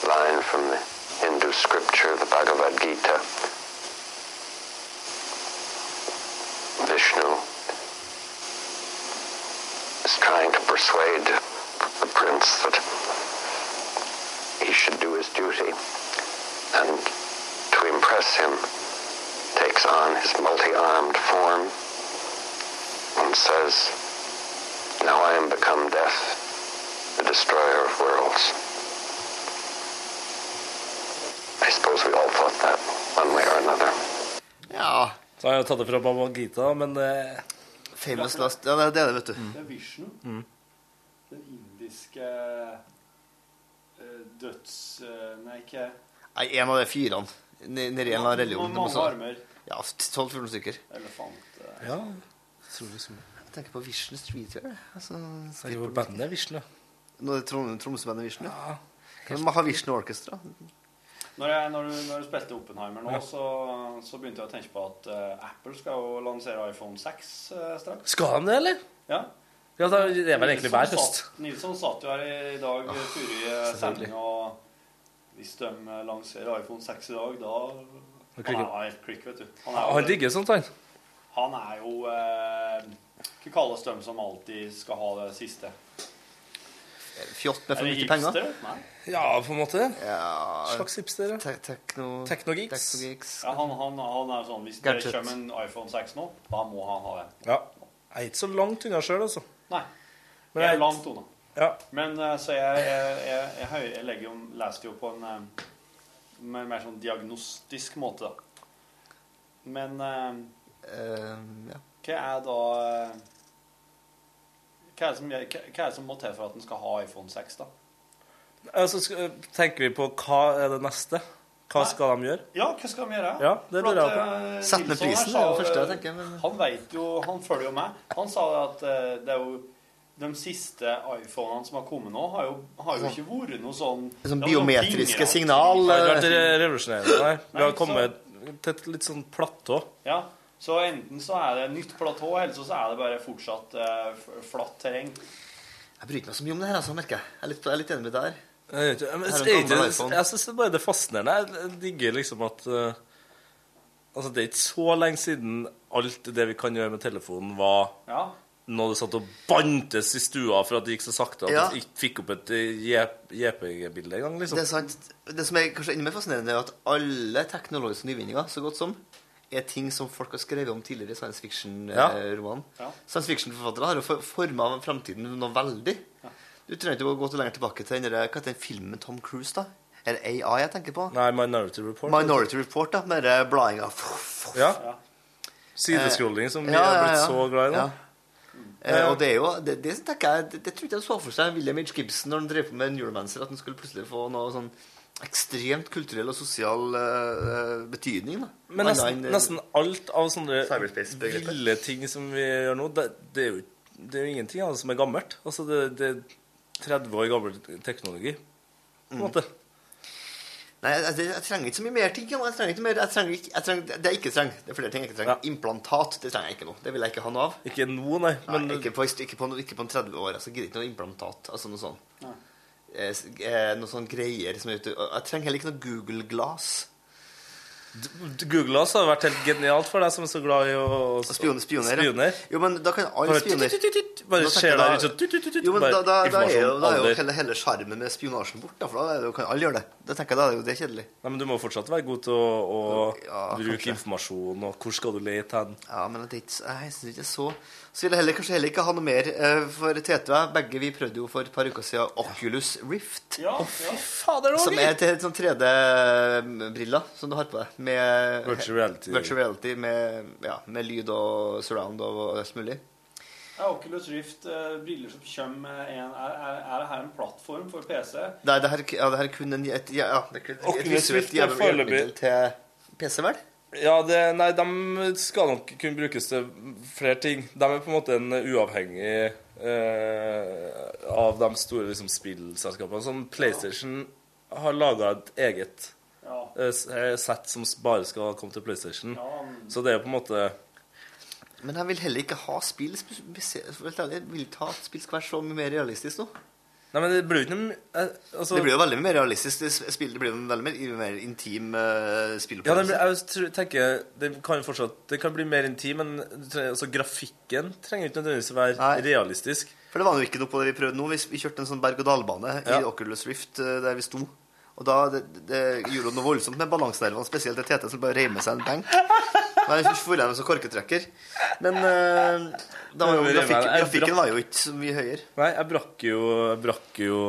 line from the Hindu scripture, the Bhagavad Gita. Vishnu is trying to persuade the prince that he should do his duty and to impress him takes on his multi-armed form and says, Now I am become death, the destroyer of worlds. I suppose we all thought that one way or another. Ja. Så har jeg tatt det fra Baba Gita, men eh, Famous last Ja, det er det, vet du. Det er Vishnu. Mm. Den indiske uh, døds... Uh, nei, ikke Nei, en av de fyrene. Nedi en av religionene. religion. Mange Det armer. Ja, 12-14 stykker. Elefant. Uh, Ja. Utrolig så mye. Tenker på Vision Streetwear. Altså, Det er jo bandet Vishnu. Nå er det Trond- Vision, ja. Man ha Vision Orchestra? Når, jeg, når, du, når du spilte Oppenheimer nå, Ja. så, så begynte jeg å tenke på at uh, Apple skal jo lansere iPhone 6 uh, straks. Skal de det, eller? Ja. Ja, da, det er vel egentlig hver høst. Nilsson satt jo her i, i dag oh, forrige sending, og hvis de eh, lanserer iPhone 6 i dag, da Da Han er helt klikk, vet du. Han, han digger sånt, han. Han er jo eh, Hva kalles de som alltid skal ha det siste? Fjott med for det mye penger? Nei. Ja, på en måte. Ja, Slags hipster, te tekno... Teknogeeks. Ja, han, han, han er sånn Hvis Gadget. det kommer en iPhone 6 nå, da må han ha en Ja. Jeg er ikke så langt unna sjøl, altså. Nei. Men jeg er langt unna. Ja. Men eh, så jeg, jeg, jeg, jeg, jeg legger jo, leser jo på en eh, mer, mer sånn diagnostisk måte, da. Men eh, ja. hva er da hva er, som, hva, er det som må til for at en skal ha iPhone 6, da? Altså, skal, tenker vi på hva er det neste? Hva skal de gjøre? Ja, hva skal de gjøre? Ja, det lurer jeg på. eh, Sett ned prisen, sa det er det første jeg tenker, men- Han vet jo, han følger jo med. Han sa at eh, det er jo de siste iPhonene som har kommet nå, har jo, har jo ikke vært noe sånn Sånn noen biometriske signal, Det har eh, vært re- revolusjonerende. Vi har kommet til et litt sånn platå. Ja, så enten så er det nytt platå, eller så er det bare fortsatt eh, flatt terreng. Jeg bryr meg så mye om det her, altså, merker jeg. Jeg er litt, jeg er litt enig med deg der. Jeg, er jeg, syns bare det er fascinerende. Jeg digger liksom at uh, Altså, det er ikke så lenge siden alt det vi kan gjøre med telefonen, var Ja. når det satt og bantes i stua for at det gikk så sakte at Ja. du ikke fikk opp et eh, JPG-bilde engang, liksom. Det er sant. Det som er kanskje enda mer fascinerende, er at alle teknologiske nyvinninger, så godt som, er ting som folk har skrevet om tidligere i science fiction-romanen. Ja. Science fiction-forfattere har jo for- forma framtiden noe veldig. Du trenger ikke å gå til lenger tilbake til denne, hva heter den filmen Tom Cruise, da? Er det AI jeg tenker på? Nei, Minority Report. Minority Report, da, med den bladinga. Ja. Sidescrolling som vi Ja, har ja, blitt så glad i nå. Ja. Eh, og det er jo Det, det tenker jeg Det, det tror ikke jeg så for seg William H. Gibson når han drev på med Neuromancer, at han skulle plutselig få noe sånn ekstremt kulturell og sosial uh, betydning. Da. Men nesten, nesten alt av sånne ville ting som vi gjør nå, det, det, er, jo, det er jo ingenting av det som er gammelt. Altså, det, det er 30 år gammel teknologi, på en Mm. måte. Nei, jeg, jeg, jeg trenger ikke så mye mer ting. Jeg trenger ikke mer, jeg trenger ikke, jeg trenger, det jeg ikke trenger, det er flere ting jeg ikke trenger. Implantat det trenger jeg ikke nå. Det vil jeg ikke ha noe av. Ikke nå, nei. Men ikke, på, ikke, på, ikke på en 30 år. Altså, jeg gidder ikke noe implantat. Altså noe sånt. Eh, noe sånn greier som er ute Jeg trenger heller ikke noe Google Glass. Google Glass hadde vært helt genialt for deg som er så glad i å Spion, spioner. spioner. Jo, men da kan alle spioner bare skjer der da- så tut, tut, tut, tut, Jo, men da, er jo, hele, sjarmen med spionasjen bort. For da kan alle gjøre det. Da tenker jeg da er det jo det kjedelig. Nei, men Du må fortsatt være god til å, å bruke kanskje. informasjon, og hvor skal du lete hen? Ja, men det er ikke, jeg syns ikke så Så vil jeg heller, kanskje heller ikke ha noe mer. eh, For Tete og jeg, begge vi prøvde jo for et par uker siden Oculus Rift. Ja, oh, fy fader, det var Som er til sånn 3D-briller som du har på deg. Med Virtual reality. Virtual reality med, ja, med lyd og surround og alt mulig. Ja, Oculus Rift, eh, briller som kommer med en er, er, er det her en plattform for PC? Nei, det her, ja, det her er kun en, et, ja, ja, det er kun et Oculus visuelt Rift er hjelpemiddel foreløpig- til PC, vel? Ja, det, nei, de skal nok kunne brukes til flere ting. De er på en måte en uavhengig eh, av de store liksom, spillselskapene. Sånn PlayStation har laga et eget Ja. eh, eh, sett som bare skal komme til PlayStation. Så det er på en måte Men jeg vil heller ikke ha spill Jeg vil ta at spill skal være så mye mer realistisk nå. Nei, men det blir jo ikke noe eh, altså, Det blir jo veldig mer realistisk. Det spill, det blir jo veldig mer, mer intim uh, Ja, spillopplevelse. blir, jeg tror- tenker Det kan fortsatt Det kan bli mer intim, men altså, grafikken trenger ikke nødvendigvis å være realistisk. For det var jo ikke noe på det vi prøvde nå. Vi, vi kjørte en sånn berg-og-dal-bane i Ja. Oculus Rift eh, der vi sto. Og da det, det gjorde noe voldsomt med balansenervene, spesielt til Tete, som bare reiv med seg en benk. Men jeg får igjen som korketrekker. Men uh, da var jo Jeg grafikken, var jo ikke så mye høyere. Nei, jeg brakk jo, jeg brakk jo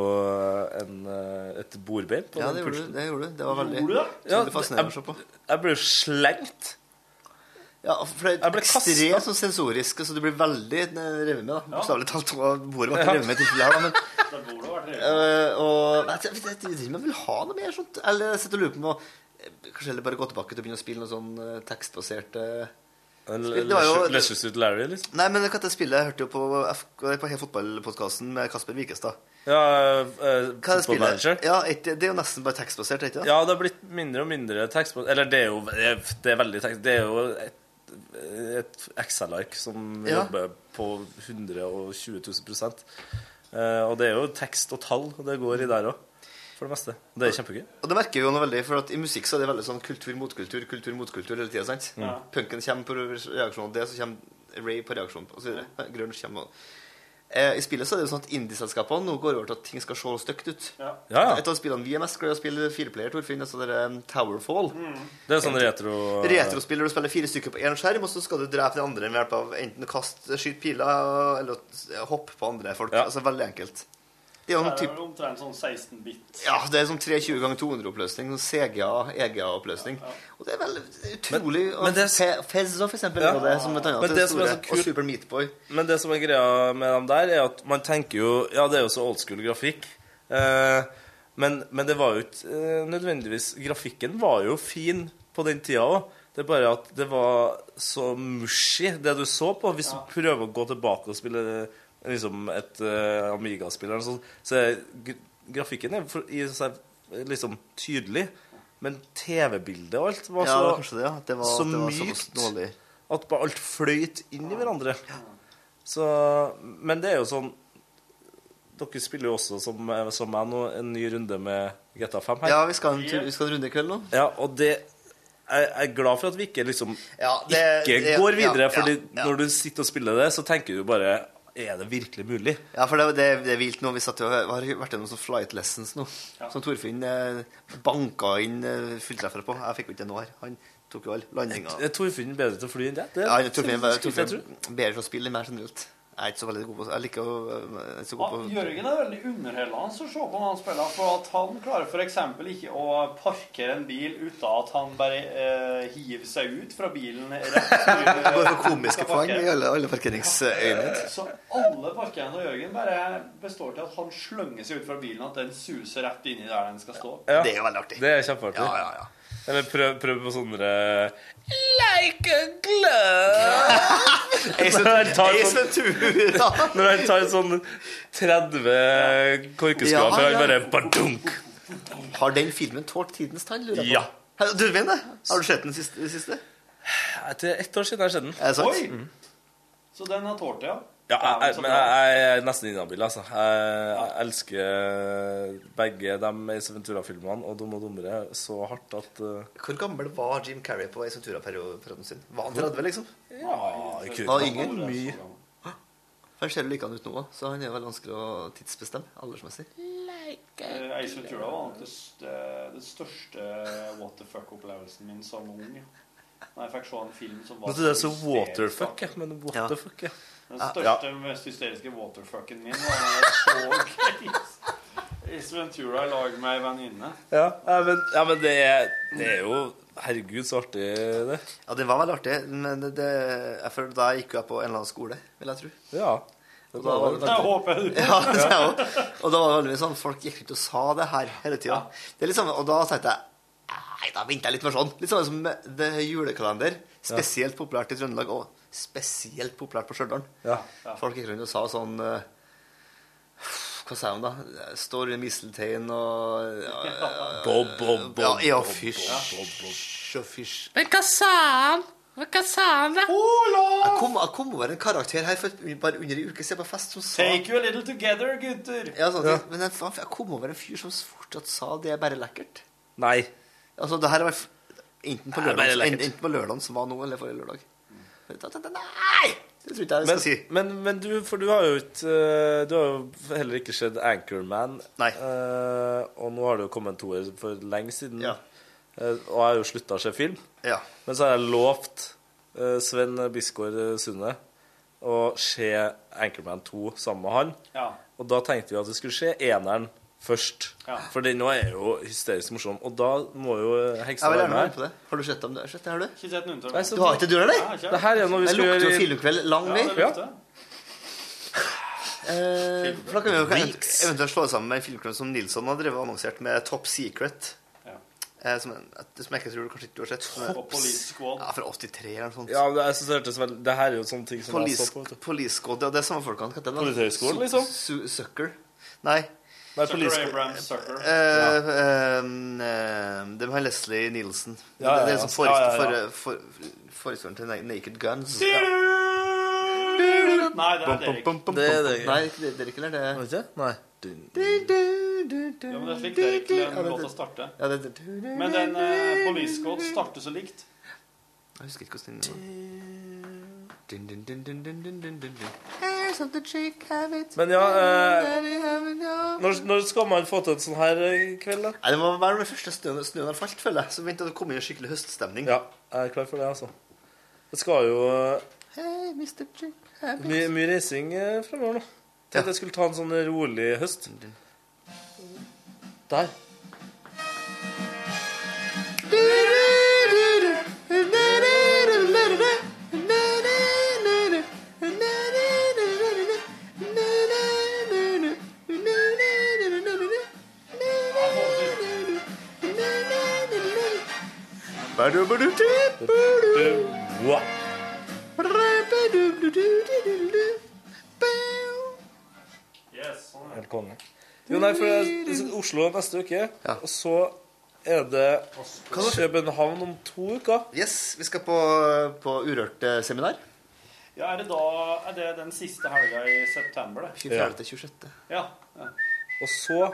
en, eh, et bordbein på Ja, det gjorde du. Det gjorde du. Det var veldig det? Ja, jeg, jeg ble jo slengt. Ja, for det er ekstremt så sensoriske, sensorisk, så du blir veldig eh, revet med. da Bokstavelig talt. Bordet var ikke revet med i tilfellet her, da, men Eh, og jeg, jeg, jeg, jeg, jeg, vil ha noe mer sånt. Eller jeg sitter og lurer på om eh, Kanskje heller bare gå tilbake til å begynne å spille noe sånn tekstbasert tekstbaserte Løses Det Suit Larry, liksom. Nei, men hva heter spillet? Jeg hørte jo på, F på hele fotballpodkasten med Kasper Wikestad. Ja, uh, Hva er Football? Manager. Ja, et, det er jo nesten bare tekstbasert, er det ikke det? Ja, det har blitt mindre og mindre tekstbasert. Eller det er jo det er, det er veldig tekst Det er jo et, et Excel-ark som Ja. jobber på 120 000 prosent. Eh, og det er jo tekst og tall det går i der òg, for det meste. Og det er kjempegøy. Og det merker vi jo noe veldig, for at i musikk så er det veldig sånn kultur mot kultur, kultur mot kultur hele tida, sant? Ja. Punken kommer på reaksjon på det, så kommer Ray på reaksjon på, osv. Grunge kommer og I spillet så er det jo sånn at indie-selskapene nå går over til at ting skal se stygt ut. Ja. Ja, ja. Et av spillene vi er mest glad i å spille fireplayer, Torfinn, er så det der, um, Towerfall. Det er sånn retro Retrospill der du spiller fire stykker på én skjerm, og så skal du drepe de andre ved hjelp av enten å kaste, skyte piler eller hoppe på andre folk. Altså veldig enkelt. Det er Det er omtrent sånn 16-bit. ja, det er sånn 320 ganger 200-oppløsning. Sånn CGA, EGA-oppløsning. Og det er veldig utrolig men det er- Fe- for eksempel, Ja. det som et annet. Men det det som er store. så kult- Og Super Meatboy. Men det som er greia med dem der, er at man tenker jo Ja, det er jo så old school grafikk. Eh, men, men det var jo ikke eh, nødvendigvis Grafikken var jo fin på den tida òg. Det er bare at det var så mushy, det du så på. Hvis du prøver å gå tilbake og spille liksom et uh, Amiga-spill, eller noe sånt, så er grafikken er for, i seg liksom tydelig. Men TV-bildet og alt var Ja, så, var det, ja. Det var- så det var så mykt dårlig. at bare alt fløyt inn i hverandre. Så, men det er jo sånn Dere spiller jo også som, som meg nå en ny runde med GTA 5 her. Ja, vi skal, en vi skal en runde i kveld nå. Ja, og det jeg er glad for at vi ikke liksom Ja, det- ikke går videre. ja, ja, fordi ja. når du sitter og spiller det, så tenker du bare Er det virkelig mulig? Ja, for det, det, det er vilt nå. Vi satt jo, har vært gjennom sånn flight lessons nå. Som Torfinn eh, banka inn eh, fulltreffere på. Jeg fikk jo ikke det nå her. Han tok jo all landinga. Er Torfinn bedre til å fly enn det? det Ja, Torfinn er bedre til å spille enn meg generelt. Jeg er ikke så veldig god på Jeg liker å jeg er så god Ja, Jørgen er veldig underholdende å se på når han spiller, for at han klarer f.eks. ikke å parkere en bil uten at han bare eh, hiver seg ut fra bilen rett Det går for komiske poeng i alle, alle parkeringsøyne. Så alle parkeringene av Jørgen bare består til at han slynger seg ut fra bilen, at den suser rett inni der den skal stå. Ja. Det er jo veldig artig. Det er kjempeartig. Ja, ja, ja. Eller prøv, prøv på sånne Like a glove Ace Når han tar sånn- Ventura. Når han tar sånn 30 korkeskuer Ja, før han ja. bare badunk. Har den filmen tålt tidens tann? Ja. Du mener? Har du sett den siste? siste? Etter ett år siden har jeg sett den. Oi! Mm. Så den har tålt det, ja? Ja, jeg, jeg, men jeg, jeg er nesten inhabil, altså. Jeg, jeg elsker begge de Ace Ventura-filmene og Dumme og dummere så hardt at uh, Hvor gammel var Jim Carrey på Ace Ventura-perioden sin? Var han 30, liksom? Ja, ikke yngre? Mye. Han ser jo likedan ut nå, så han er vel vanskelig å tidsbestemme aldersmessig. Eh, Ace Ventura var nok den største what the fuck-opplevelsen min som ung. Når jeg fikk se en film som var Nå er så waterfuck, ja. Men what Ja. the fuck, ja. Den største, mest hysteriske waterfucken min var jeg så Ace Ventura i lag med ei venninne. Ja, ja, men, ja, men det, er, det er jo Herregud, så artig det. Ja, det var veldig artig, men det, det, jeg føler da gikk jeg på en eller annen skole, vil jeg tro. Ja. Og da var det Jeg håper du Ja, det jo. Og da var det veldig mye sånn Folk gikk rundt og sa det her hele tida. Det er sånn, og da tenkte jeg Nei, da venter jeg litt med sånn. Litt sånn som The julekalender. Spesielt populært i Trøndelag, og spesielt populært på Stjørdal. Ja. Folk gikk rundt og sa sånn eh, Hva sa de da? Står i misteltein og ja, ja, ja, Bob, bob, bob, Ja, ja fysj. Og fysj. Men hva sa han? Hva sa han, da? Jeg kom, jeg kom over en karakter her for bare under en uke siden på fest som sa Take you a little together, gutter. ja, sånn, Men jeg, jeg kom over en fyr som fortsatt sa det er bare lekkert. Nei. Altså, det her var enten på lørdag enten på lørdagen som var nå, eller forrige lørdag. Nei! Det tror ikke jeg vi Men, skal si. men, men du, for du har jo ikke eh, Du har jo heller ikke sett Anchorman. Nei. Eh, og nå har det jo kommet en toer for lenge siden. Ja. Eh, og jeg har jo slutta å se film. Ja. Men så har jeg lovt eh, Sven Bisgaard Sunde å se Anchorman 2 sammen med han. Ja. Og da tenkte vi at vi skulle se eneren først. Ja. For den nå er jo hysterisk morsom. Og da må jo Jeg Heksa være med. det. Har du sett dem? Det, har du? Ikke sett noen Nei, så Du har ikke du, eller? Ja. Det her er noe vi Det lukter jo gjøre filmkveld lang vei. Ja, det. Eh, for da kan vi jo eventuelt slå det sammen med en filmklubb som Nilsson har drevet annonsert med Top Secret. Ja. Eh, som, en, som jeg ikke tror du kanskje ikke du har sett. Top Police Squad. Ja, fra 83 eller noe sånt. Ja, det, jeg synes det hørtes vel Det her er jo sånne ting som jeg Police, så på. Police Squad, ja, det er samme folkene. det? Politihøgskolen, liksom? Su Sucker. Nei. Nei, Sucker Abrams Abraham Sucker. Eh, eh, eh, det var Leslie Nielsen. Ja, ja, det er som forhistorien Ja, ja, ja. for, for, til Naked Guns. Nei, det er Derek. Det er det. Nei, ikke det, det er ikke? Nei. Ja, men det er slik Derek låta starter. Ja, det, det, Men den uh, Police Code starter så likt. Jeg husker ikke hvordan den Dun, dun, dun, dun, dun, dun, dun, dun. Here's of the chick habit. Men ja eh, når, når skal man få til en sånn her eh, kveld, da? Nei, det må være den første snøen, snøen har falt, føler jeg. Så begynte det å komme inn en skikkelig høststemning. Ja, jeg er klar for det, altså. Det skal jo eh, Mr. Chick habit. mye, mye reising eh, fremover nå. Tenkte jeg skulle ta en sånn rolig høst. Der. Du, Yes. Helt konge. Jo, nei, for det er Oslo neste uke, og så er det København om to uker. Yes, vi skal på, på Urørt-seminar. Ja, er det da Er det den siste helga i september, det? 24. til 26. Ja. ja. Og så,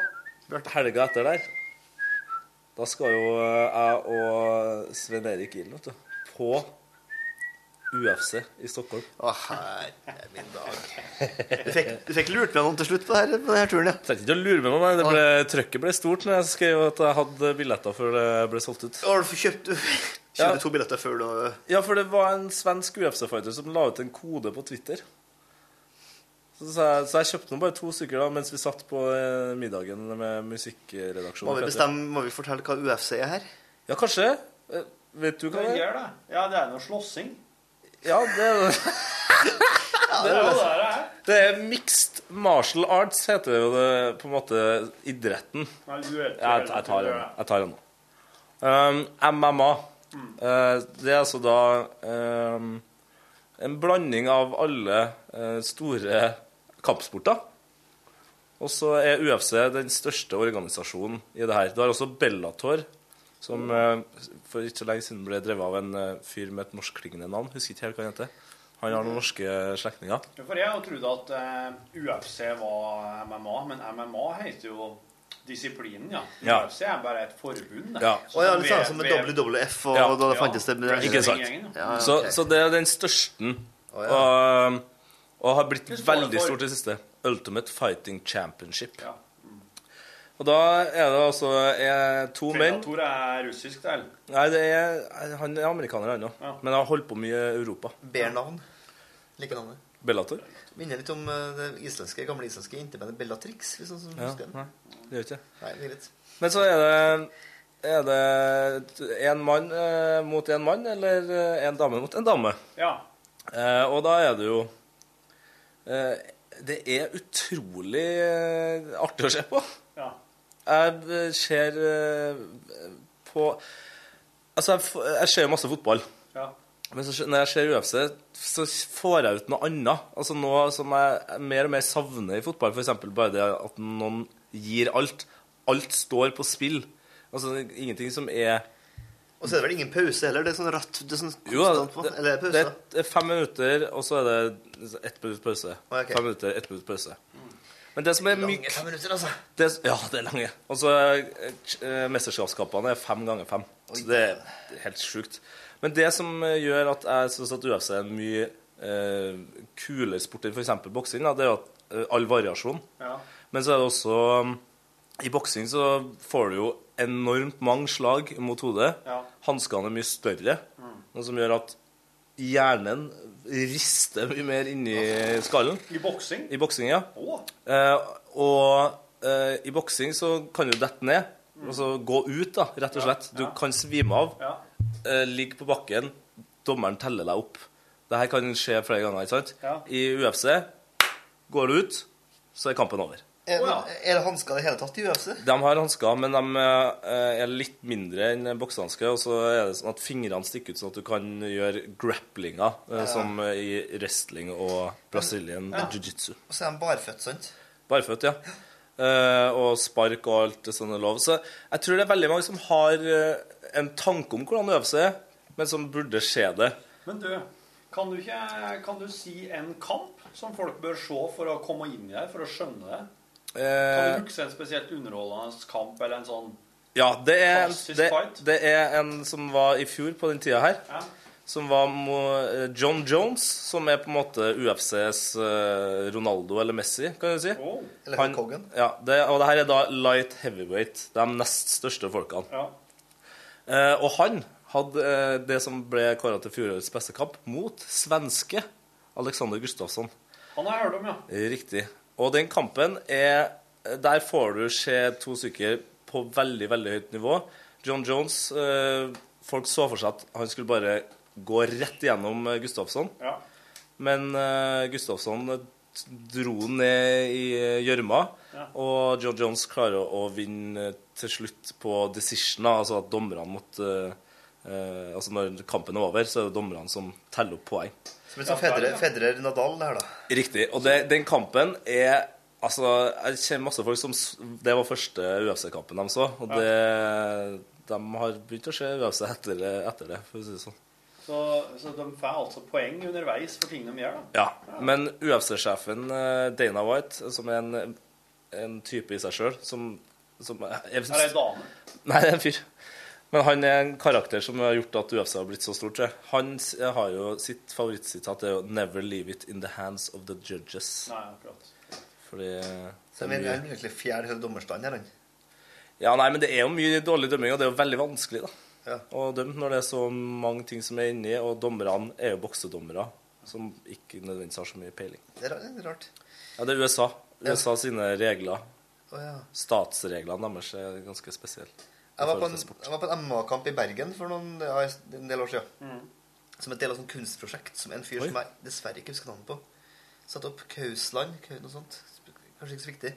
helga etter der, da skal jo jeg og Svein Erik Ilen, vet du, på UFC i Stockholm. Å, herre min dag. Du fikk, du fikk lurt med noen til slutt på denne, på denne turen, ja. Trengte ikke å lure med noen, nei. Det ble, trøkket ble stort når jeg skrev at jeg hadde billetter før det ble solgt ut. Har du kjøpt kjøpte to billetter før du Ja, for det var en svensk UFC-fighter som la ut en kode på Twitter. Så, så, jeg, så jeg kjøpte nå bare to stykker da, mens vi satt på eh, middagen med musikkredaksjonen. Må vi, bestemme, må vi fortelle hva UFC er her? Ja, kanskje. Eh, Vet du hva det er? Det. Ja, det er noe slåssing. Ja, det er det. det er jo det det er. Det er mixed martial arts, heter det jo det på en måte idretten. Nei, du vet Ja, jeg, jeg tar den. Jeg tar den nå. Um, MMA. Uh, det er altså da um, en blanding av alle uh, store kampsporter. Og så er UFC den største organisasjonen i det her. Du har også Bellator, som eh, for ikke så lenge siden ble drevet av en eh, fyr med et norskklingende navn. Husker ikke helt hva han heter. Han har noen norske slektninger. Ja, For jeg trodde at eh, UFC var MMA, men MMA heter jo disiplinen, ja. Ja. UFC er bare et forbund. det. Ja. Og ja, litt sånn som med WWF og Ja. da det fantes det med Ikke sant? Ja, okay. så, så det er den største, Oh, ja. og, og har blitt veldig stort i det siste. Ultimate Fighting Championship. Ja. Og da er det altså er to menn Predator er russisk, det er Nei, det er, han er amerikaner, han òg. Ja. Men har holdt på mye i Europa. Bernavn. Like navnet. Bellator? Minner litt om eh, det islandske, gamle islandske jentebandet Bellatrix. Hvis noen som Ja, husker den. nei, det gjør ikke. Nei, det er greit. Men så er det Er det en mann eh, mot en mann, eller én en dame mot en dame? Ja. Eh, og da er det jo eh, Det er utrolig eh, artig å se på. Ja. Jeg eh, ser eh, på Altså, jeg, jeg ser jo masse fotball. Ja. Men så, når jeg ser UFC, så får jeg ut noe annet. Altså Noe som jeg mer og mer savner i fotball. F.eks. bare det at noen gir alt. Alt står på spill. Altså ingenting som er Og så er det vel ingen pause heller? Det er sånn ratt det er sånn Jo, konstant på. det, Eller er det det pause? det er fem minutter, og så er det ett minutt pause. Oh, okay. Fem minutter, ett minutt pause. Men det som er Lange mye fem minutter, altså. det, Ja, det er lange. Og så eh, Mesterskapskampene er fem ganger fem. Så det er helt sjukt. Men det som eh, gjør at jeg syns at UFC er en mye eh, kulere sport enn f.eks. boksing, det er jo at eh, all variasjon. Ja. Men så er det også I boksing så får du jo enormt mange slag mot hodet. Ja. Hanskene er mye større, noe som gjør at hjernen rister mye mer inni skallen. I boksing? I boksing, ja. Oh. Eh, og eh, i boksing så kan du dette ned. Altså gå ut, da, rett og slett. Du kan svime av. Ja. Eh, ligge på bakken. Dommeren teller deg opp. Dette kan skje flere ganger. ikke sant? Ja. I UFC går du ut, så er kampen over. Er, er det hansker i det hele tatt i UFC? De har hansker, men de eh, er litt mindre enn boksehansker. Og så er det sånn at fingrene stikker ut, sånn at du kan gjøre grapplinga, eh, Ja. som i wrestling og Brazilian Ja. jiu-jitsu. Og så er de barføtt, sant? Barføtt, ja. Eh, og spark og alt det sånne lov. Så jeg tror det er veldig mange som har en tanke om hvordan øvelse er, men som burde se det. Men du, kan du, ikke, kan du si en kamp som folk bør se for å komme inn i det, for å skjønne det? Kan Eh, du huske en spesielt underholdende kamp, eller en sånn ja, det er, det, det er en som var i fjor på den tida her. Ja. Som var eh, John Jones, som er på en måte UFCs eh, Ronaldo eller Messi, kan du si. Eller Han- Hulk Hogan. Ja, det, og det her er da light heavyweight. De nest største folkene. Ja. Eh, og han hadde eh, det som ble kåra til fjorårets beste kamp, mot svenske Alexander Gustafsson. Han har jeg hørt om, ja. Riktig. Og den kampen er Der får du se to stykker på veldig, veldig høyt nivå. John Jones eh, Folk så for seg at han skulle bare gå rett igjennom eh, Gustafsson. Ja. Men eh, Gustafsson dro han ned i eh, gjørma, Ja. og John Jones klarer å vinne til slutt på decision, altså at dommerne måtte eh, Altså når kampen er over, så er det dommerne som teller opp poeng. Som litt sånn Federer, Federer Nadal her da. Riktig. Og det, den kampen er Altså, jeg kjenner masse folk som Det var første UFC-kampen de så, og det, de har begynt å se UFC etter, det- etter det, for å si det sånn. Så, så de får altså poeng underveis for ting de gjør, da? Ja. Men UFC-sjefen eh, Dana White, som er en, en type i seg sjøl, som, som jeg, Er det ei dame? Nei, det er en fyr. Men han er en karakter som har gjort at UFC har blitt så stort. Han har jo sitt favorittsitat er jo 'Never leave it in the hands of the judges'. Nei, akkurat. Fordi Så mener, han er egentlig fjerde høyde dommerstand her, han. Ja, nei, men det er jo mye dårlig dømming, og det er jo veldig vanskelig da. Ja. å dømme når det er så mange ting som er inni, og dommerne er jo boksedommere. som ikke nødvendigvis har så mye peiling. Det er er rart. Ja, det er USA. Ja. USA sine regler. Oh, ja. Statsreglene deres er ganske spesielle. Jeg var på en, jeg var på en MMA-kamp i Bergen for noen, ja, en del år siden. Mm. Som et del av et kunstprosjekt som en fyr Oi. som jeg dessverre ikke husker navnet på, satte opp Kausland, Kau- noe sånt, kanskje ikke så viktig,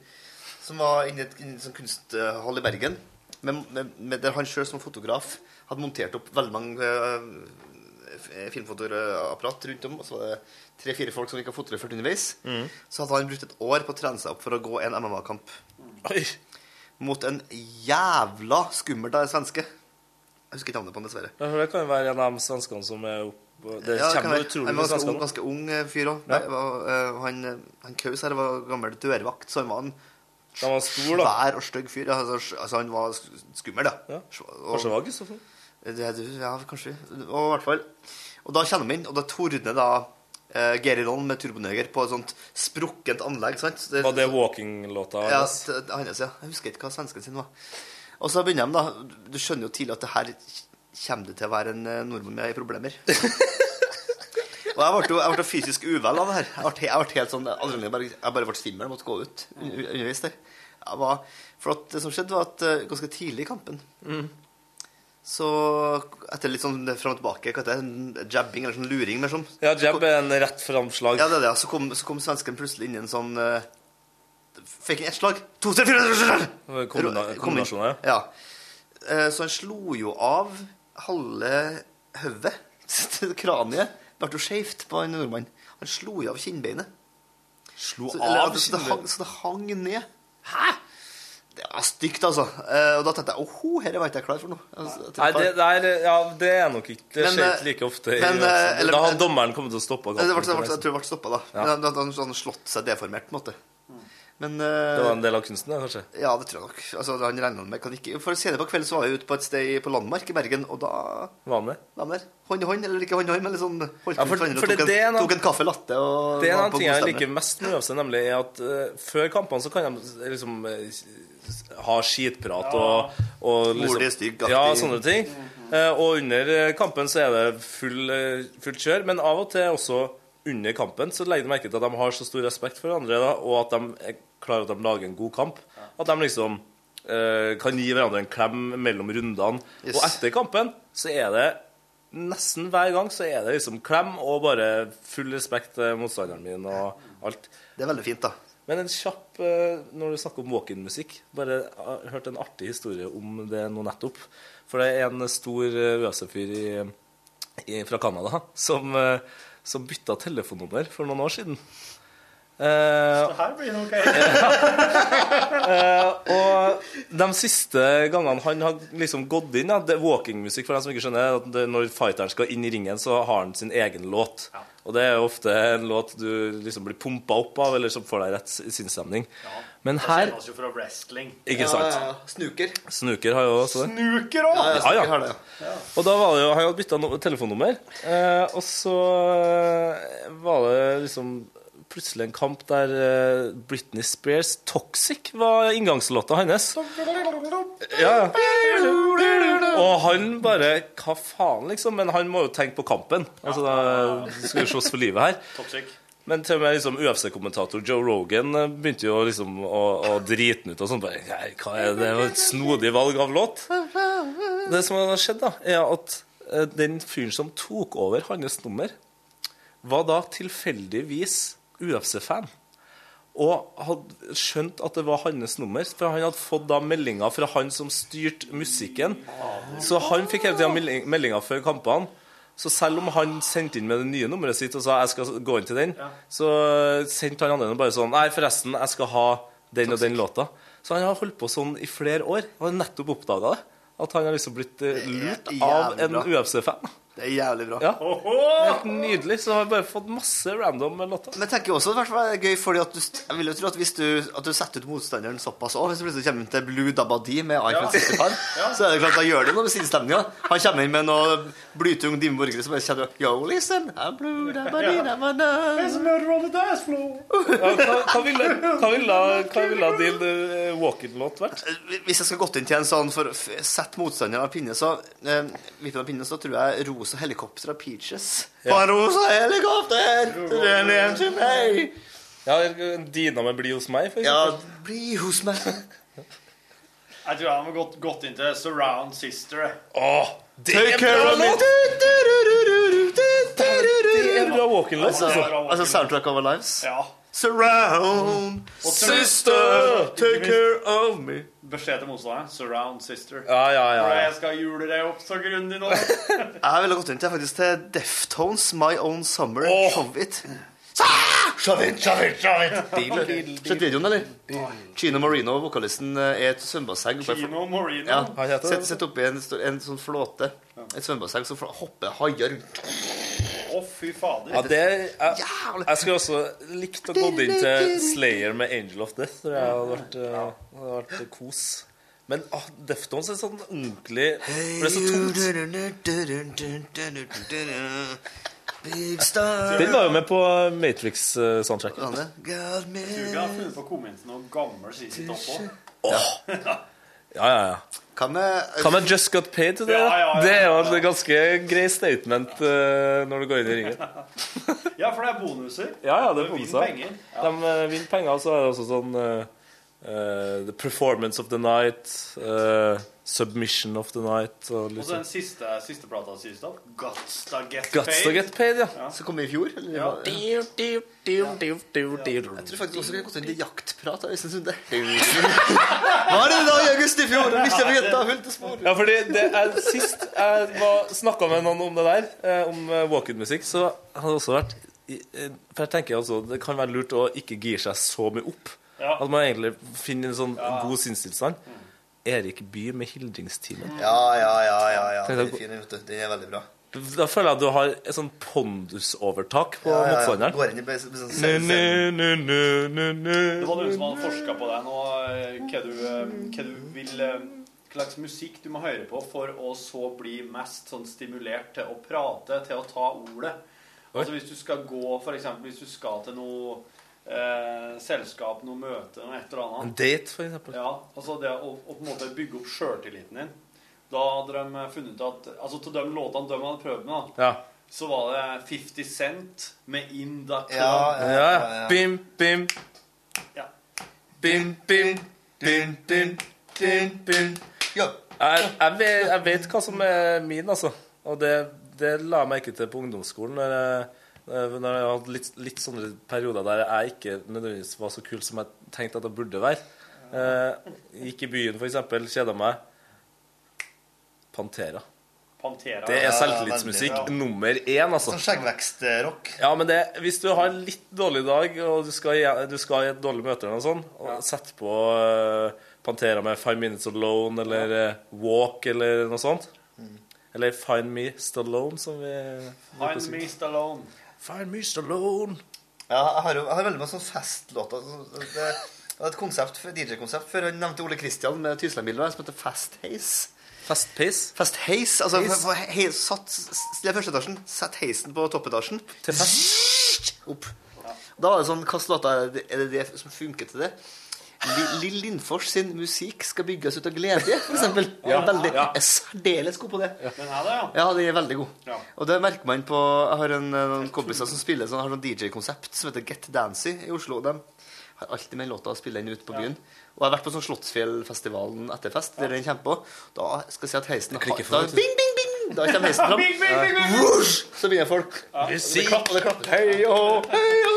som var inne i et- inn sånn kunsthall i Bergen, med, med, med der han selv som fotograf hadde montert opp veldig mange eh, filmfotoapparat rundt om, og så var det tre-fire folk som ikke har fotografert underveis. Mm. Så hadde han brukt et år på å trene seg opp for å gå en MMA-kamp. Mot en jævla skummel svenske. Jeg husker ikke navnet på han, dessverre. Ja, for det kan jo være en av de svenskene som er oppe Det Ja, det kommer utrolig mye svensker ung, nå. ganske ung eh, fyr òg. Ja. Han, eh, han Kaus her var gammel dørvakt, så han var en Han var stor, svær og stygg fyr. Altså, altså, han var sk- skummel, da. Ja. Kanskje det var det- ja, kanskje. Og, i hvert fall. og da kjenner vi inn, og da tordner da eh, Geri Ron med turboneger på et sånt sprukkent anlegg. sant? Det, Var det walking-låta hans? Ja, hans, ja. Jeg husker ikke hva svensken sin var. Og så begynner de, da. Du skjønner jo tidlig at det her kommer det til å være en eh, nordmann med problemer. og jeg ble, jeg ble fysisk uvel av det her. Jeg ble, jeg ble helt sånn, jeg bare, Jeg bare ble svimmel, måtte gå ut un- un- underveis der. Var, for at det som skjedde, var at eh, ganske tidlig i kampen Mm. Så etter litt sånn fram og tilbake, hva heter det, jabbing eller sånn luring mer sånn. Ja, jab er en rett framslag. Ja, det er det. Så kom, så kom svensken plutselig inn i en sånn uh, Fikk han ett slag? To, tre, fire kombinasjoner, ja. Uh, så han slo jo av halve hodet. Kraniet ble jo skjevt på en nordmann. Han slo jo av kinnbeinet. Slo så, av eller, så, det hang, kinnbeinet? så det hang ned. Hæ? Det var stygt, altså. Eh, og da tenkte jeg åho, dette var ikke jeg klar for nå. Altså, Nei, det, der, ja, det er nok ikke Det skjer eh, ikke like ofte. men, eh, eller- da hadde dommeren kommet til å stoppe kampen. jeg tror det ble stoppa, da. Ja. Men han hadde sånn slått seg deformert, på en måte. Men eh, Det var en del av kunsten, da, kanskje? Ja, det tror jeg nok. Altså, han regna med ikke... For senere på kvelden så var jeg ute på et sted på Landmark i Bergen, og da Var han med? var med. Hånd i hånd, eller ikke hånd i hånd, men liksom holdt Ja, for- for, for tok, det- en, tok en kaffe latte og Det er en av ting jeg liker mest med UFC, nemlig er at uh, før kampene så kan de liksom eh, ha skitprat og, og liksom, Mordig, stygg. Ja, sånne ting. Uh, og under eh, kampen så er det full, uh, fullt kjør, men av og til også under kampen så legger de merke til at de har så stor respekt for hverandre, da, og at de er klare at de lager en god kamp. At de liksom eh, kan gi hverandre en klem mellom rundene. Yes. Og etter kampen så er det nesten hver gang så er det liksom klem og bare full respekt til motstanderen min og alt. Det er veldig fint, da. Men en kjapp eh, Når du snakker om walk-in-musikk Bare jeg hørt en artig historie om det nå nettopp. For det er en stor UFC-fyr i, i, fra Canada som, eh, som bytta telefonnummer for noen år siden. Så her blir det ok. uh, og de siste gangene han har liksom gått inn ja, det er Walking-musikk, for dem som ikke skjønner, at det, når fighteren skal inn i ringen, så har han sin egen låt. Og det er ofte en låt du liksom blir pumpa opp av, eller som får deg rett sinnsstemning. Men her jo fra wrestling. Ikke sant? Ja, ja, ja. Snuker. Snooker har jo også det. Snuker òg! Ja, ja, Ja, har det. Og da var det jo, han hadde bytta no telefonnummer, eh, og så eh, var det liksom plutselig en kamp der eh, Britney Spears' 'Toxic' var inngangslåta hans. Ja, ja. Og han bare Hva faen, liksom? Men han må jo tenke på kampen. Altså, da skal jo slåss for livet her. Toxic. Men til og med liksom UFC-kommentator Joe Rogan eh, begynte jo liksom å, å drite den ut og sånn. Bare, «Nei, hva er det? det? var Et snodig valg av låt. Det som har skjedd, da, er at eh, den fyren som tok over hans nummer, var da tilfeldigvis UFC-fan. Og hadde skjønt at det var hans nummer, for han hadde fått da meldinger fra han som styrte musikken. Så han fikk hele tida melding- meldinger før kampene. Så selv om han sendte inn med det nye nummeret sitt og sa jeg skal gå inn til den, så sendte han andre bare sånn Nei, forresten, jeg skal ha den og den låta. Så han har holdt på sånn i flere år. Og har nettopp oppdaga det. At han har liksom blitt eh, lurt av en. UFC-fan. Det er jævlig bra. Ja. Helt nydelig. Så har vi bare fått masse random låter. Men jeg tenker også også det er gøy, fordi at du, jeg vil jo tro at hvis du, at du setter ut motstanderen såpass òg Hvis du plutselig kommer inn til Blue Dabadi med iPhone 65, så er det klart da gjør det noe med sinnsstemninga. Han kommer inn med noe blytung Dimmu Borgere som bare kjenner Yo, listen, I'm Blue Dabadi, dabada. murder on the dance floor. Ja, hva, hva ville, din uh, walk-in-låt vært? Hvis jeg skal gått inn til en sånn for å sette motstanderen av pinne, så uh, vippen av pinne, så tror jeg rosa helikopter av Peaches. Ja. På en rosa helikopter! Den hjem til meg! Ja, Dina med 'Bli hos meg', for Ja, bli hos meg. Jeg tror han har gått, gått inn til Surround Sister. Åh, det Take er care bra of me. Det er bra walking-låt, Altså, altså. altså soundtrack of our lives. Ja. Surround sister, take care of me. Beskjed til motstanderen. Surround Sister. Ja, ja, ja, For jeg skal jule deg opp så grundig nå. Jeg ville gått inn til faktisk til Deftones, My Own Summer. oh. Shove it. Shove it, shove it, shove it. Sett videoen, eller? Chino Marino, vokalisten, er et svømmebasseng. Chino Marino? Ja. Sett oppi en, en sånn flåte. Et svømmebasseng, så hopper haier rundt. Å, fy fader. Ja, det jeg, jeg skulle også likt å gå inn til Slayer med 'Angel of Death'. tror jeg hadde vært, eh, hadde vært kos. Men ah, Deftones er sånn ordentlig For det er så tungt. Big star Den var jo med på Matrix-soundtrack. God Du har funnet på å komme inn til noe gammel sisi toppå. Ja, ja, ja. Kan jeg, kan jeg Just Got Paid til det? Ja, ja, ja. Det er jo et ganske grei statement uh, når du går inn i ringen. Ja, for det er bonuser. Ja, ja, det er bonuser. vinner. De uh, vinner penger, og så er det også sånn uh, eh, The Performance of the Night, eh, Submission of the Night og Og så sånn. den siste, siste plata da. Guts to get Guts paid. to get paid, ja. Som kom i fjor? Eller? Ja. Ja. Jeg tror faktisk også vi kan gått inn i jaktprat. Hva er det da i august i fjor? Hvis jeg vet, da fulgte spor. Ja, fordi det er, Sist jeg snakka med noen om det der, eh, om eh, walk-in-musikk, så hadde det også vært eh, For jeg tenker altså, Det kan være lurt å ikke gire seg så mye opp. Ja. At man egentlig finner en sånn god sinnstilstand. Erik Bye med 'Hildringstimen'. Ja, ja, ja. ja, ja. Den er fin, vet du. Den er veldig bra. Da føler jeg at du har et sånn pondusovertak på Ja, ja, ja. motstanderen. Går inn i sånn Nu, nu, nu, nu, nu, nu. Det var noen som hadde forska på det nå, eh, hva du, eh, hva du vil eh, Hva slags musikk du må høre på for å så bli mest sånn stimulert til å prate, til å ta ordet. Altså Hvis du skal gå, for eksempel hvis du skal til noe eh, selskap, noe møte, noe et eller annet En date, for eksempel. Ja, altså det å, å på en måte bygge opp sjøltilliten din. Da hadde de funnet ut at Altså til de låtene de hadde prøvd med, da, Ja. så var det 50 Cent med In Da Club. Ja, ja, Ja, ja. Bim, bim. Ja. Bim, bim, bim, bim, bim, bim. Ja. Jeg, jeg, vet, jeg vet hva som er min, altså. Og det, det la jeg merke til på ungdomsskolen. Når jeg, når jeg hadde litt, litt sånne perioder der jeg ikke nødvendigvis var så kul som jeg tenkte at jeg burde være. Eh, gikk i byen, eksempel, kjeda meg. Pantera. Pantera. Det er Ja, selvtillitsmusikk veldig ja. nummer én, altså. Sånn skjeggvekstrock. Ja, men det, hvis du har en litt dårlig dag, og du skal, du skal i et dårlig møte, eller noe sånt, og sett på uh, Pantera med 'Five Minutes Alone' eller eh, 'Walk' eller noe sånt. Eller 'Find Me Stallone', som vi Find Me Stallone. Find Me Stallone. Ja, jeg har jo jeg har veldig mange sånne festlåter. Det det var et konsept, DJ-konsept før han nevnte Ole Kristian med Tysland-bildet som heter Fast Haze. Fast pace? Fast Haze. Altså, Haze. for- for he, satt, stille første etasjen, sett heisen på toppetasjen. Til fest? Opp. Da var det sånn, hvilke låter er det, er det det som funker til det? Li- Lill Lindfors sin musikk skal bygges ut av glede, eksempel. Ja. Veldig, Ja. er særdeles god på det. Den er det, ja. Ja, den er veldig god. Ja. Og det merker man på Jeg har en, noen kompiser som spiller sånn, har sånn DJ-konsept som heter Get Dancy i Oslo. De har alltid med låta å spille den ut på byen. Og jeg har vært på sånn Slottsfjellfestivalen etterfest, der den kommer på. Da skal jeg si at heisen da, du. bing, bing, bing, Da kommer heisen fram. Bing, bing, bing, bing. Så begynner folk. Og det klapper, og det klapper. Hei, oh, hei, oh,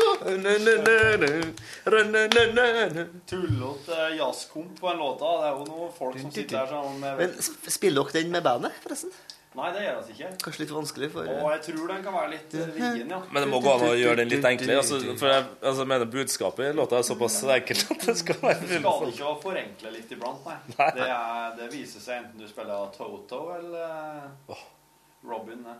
Tullete jazzkomp på en låta. Det er jo noen folk som sitter her sånn med Men spiller dere den med bandet, forresten? Nei, det gjør vi ikke. Kanskje litt vanskelig for Og jeg tror den kan være litt eh, vrien, ja. Men det må gå an å gjøre den litt enklere. Altså, for jeg, altså, mener budskapet i låta er såpass enkelt at det skal være Du skal ikke å forenkle litt iblant, nei. Nei. Det, er, det viser seg enten du spiller Toto eller Robin. Nei.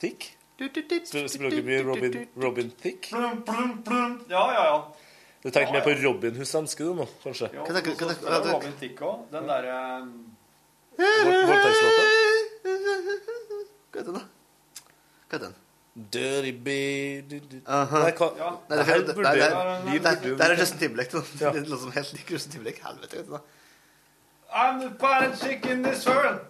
Thick? Spiller blir Robin, Robin Thick? Blum, blum, blum. Ja, ja, ja. Du tenker mer på Robin hun svenske, du nå, kanskje? Jo, så spiller Robin Thicke òg. Den derre Voldtektslåta? Hva heter den, da? Hva heter den? Dirty. Aha. Nei, hva, Ja. Nei, det, er det, det, det, det, det er Justin Timberlake. da. Ja. Det som helt liker Justin Timberlake. Helvete. vet du da. I'm the baddest chick in this world.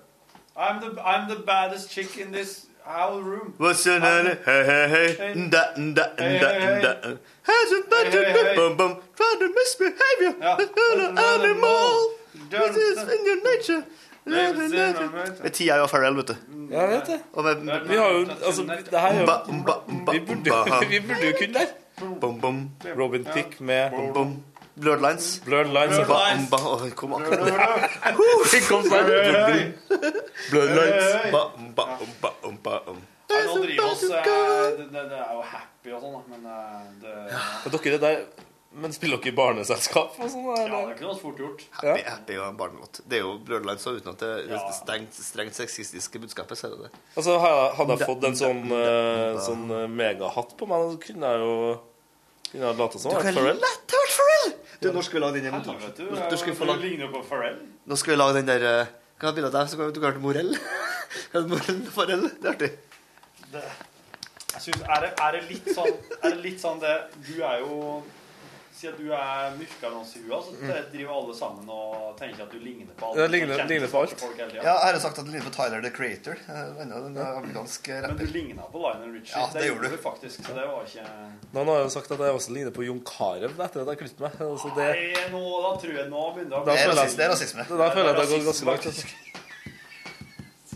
I'm the, I'm the baddest chick in this Owl Room. What's your name? Hey, hey, hey. Nda, nda, nda, nda. Has a the bum bum. Trying to misbehavior. An animal. This is in your nature. Med Tia og Farrell, vet du. Ja, jeg vet det. Og med, Vi har jo Altså, det her er jo Vi burde, jo kunne det. Robin Thicke med Bum, bum. Blurred lines. Blurred Lines. Ba, Lines. ba. Kom. Vi kom snart. Blurred lines. Ba, ba, ba, ba, um. Nei, nå driver oss eh, det, det, det er jo happy og sånn, da, men eh, det Og dere er der Men spiller dere i barneselskap og sånn? Ja, det er ikke noe fort gjort. Happy, happy og en barnelåt. Det er jo Blurred lines uten at det er Ja. det strengt, strengt sexistiske budskapet, så er det det. Altså, hadde jeg- hadde jeg fått en sånn, eh, sånn eh, megahatt på meg, så kunne jeg jo kunne har late som det var Pharrell. lett ha vært Farrell! Du, når skal vi lage den montasjen? Du. Nå- nå vi Du ligner jo på Pharrell. Nå skal vi lage den der Hva Kan jeg ha bilde av deg, så kan du kalle det Morell? Morell? Det er artig. Det, jeg synes, er, det, er det litt sånn Er det litt sånn det Du er jo Siden du er oss i huet, så driver alle sammen og tenker at du ligner på alle. Ja, ligner- ligner på alt. folk hele tiden. Ja, jeg har sagt at du ligner på Tyler the Creator. eh, Enda en amerikansk Men du rapper. ligna på Lionel Richie. Ja, det gjorde du. faktisk. Så det var ikke Noen har jo sagt at jeg også ligner på Jon Carew etter at jeg klippet meg. Altså, det, Nei, nå, da tror jeg nå begynner det å da bli føler det er rasisme. Da føler jeg at det har gått ganske langt. Altså.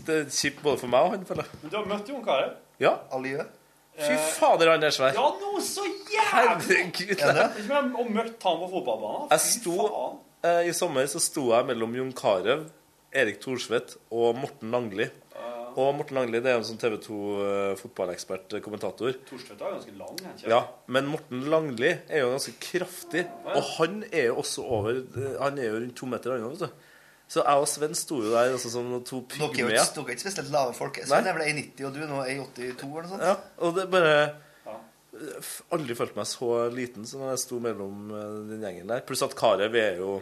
Det er kjipt både for meg og han, føler jeg. Men du har møtt Jon Carew? Ja. Aliø. Fy fader, han er svær. Ja, noe så jævlig! Herregud. Ikke men Og møtt han på fotballbanen. Jeg sto, eh, I sommer så sto jeg mellom Jon Carew, Erik Thorsvedt og Morten Langli. Og Morten Langli det er en sånn TV 2 eh, fotballekspert, eh, kommentator. Thorstvedt er ganske lang. ikke? Ja, Men Morten Langli er jo ganske kraftig. Og han er jo også over eh, Han er jo rundt to meter, han òg, vet du. Så jeg og Sven sto jo der altså, som to Dere er jo ikke, spesielt lave folk. Sven er vel 1,90, og du er nå 1,82 eller noe sånt? Ja, og det bare Aldri følt meg så liten som når jeg sto mellom eh, den gjengen der. Pluss at Karev er jo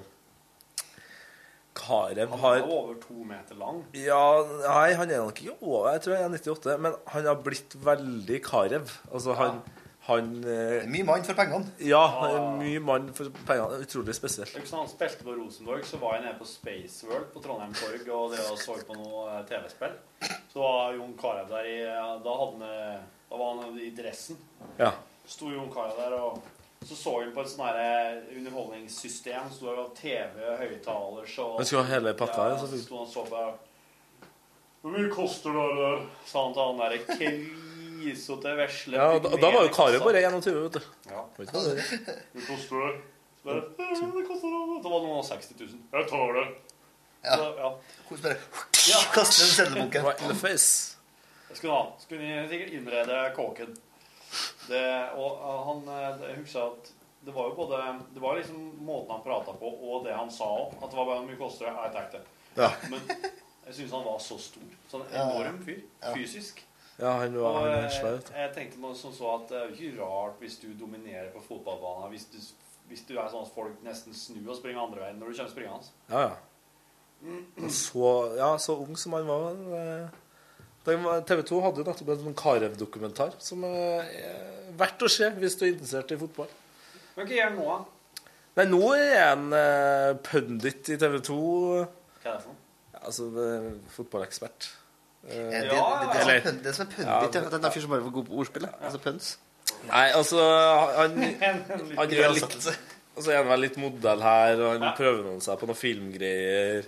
Karev har Han er over to meter lang. Ja, nei, han er nok ikke over, jeg tror jeg er 98, men han har blitt veldig Karev. Altså, han, han eh, Mye mann for pengene. Ja, er mye mann for pengene. Utrolig spesielt. Hvis Han spilte på Rosenborg, så var jeg nede på Space World på Trondheim Torg og det så på noe eh, TV-spill. Så var Jon Carew der i Da, hadde han, eh, da var han i dressen. Ja. Sto Jon Carew der, og så så han på et sånn eh, underholdningssystem. Sto der og TV, høyttaler så Han skulle ha hele pakka, ja, Ja, så sto han og så på Hvor mye koster det der? Sa han til han derre krisete vesle Ja, og da, da var jo Kari bare 21, vet du. Ja. Du det er? Koster det? Så bare, «Ja, det koster det. Da var noen av 60 000. Jeg tar det. Ja. Så, ja. Hun bare kaster en seddelbunke. Right in the face. Jeg skulle ha. Skulle ni sikkert innrede kåken. Det, og han uh, Jeg husker at det var jo både Det var liksom måten han prata på, og det han sa òg. At det var bare hvor mye koster det? Jeg tenkte Ja. Men jeg syns han var så stor. Sånn enorm fyr. Ja. Fysisk. Ja, han var Og han eh, svær. jeg tenkte meg som så at det er jo ikke rart hvis du dominerer på fotballbanen. Hvis du, hvis du er sånn at folk nesten snur og springer andre veien når du kommer springende. Ja, ja. Så, ja, så ung som han var. eh, TV 2 hadde jo nettopp en sånn Karev-dokumentar som eh, er verdt å se hvis du er interessert i fotball. Men hva gjør han nå, da? Nei, nå er han uh, pundit i TV 2. Hva er det for noe? Altså eh, fotballekspert. Eh, Eh, Det, det, det, det, som er pund- det som er pundit, ja. Den der fyren som bare var god på ordspill. Altså pøns. Nei, altså Han, han gjør litt Og så er han vel litt modell her, og han prøver noen seg på noen filmgreier.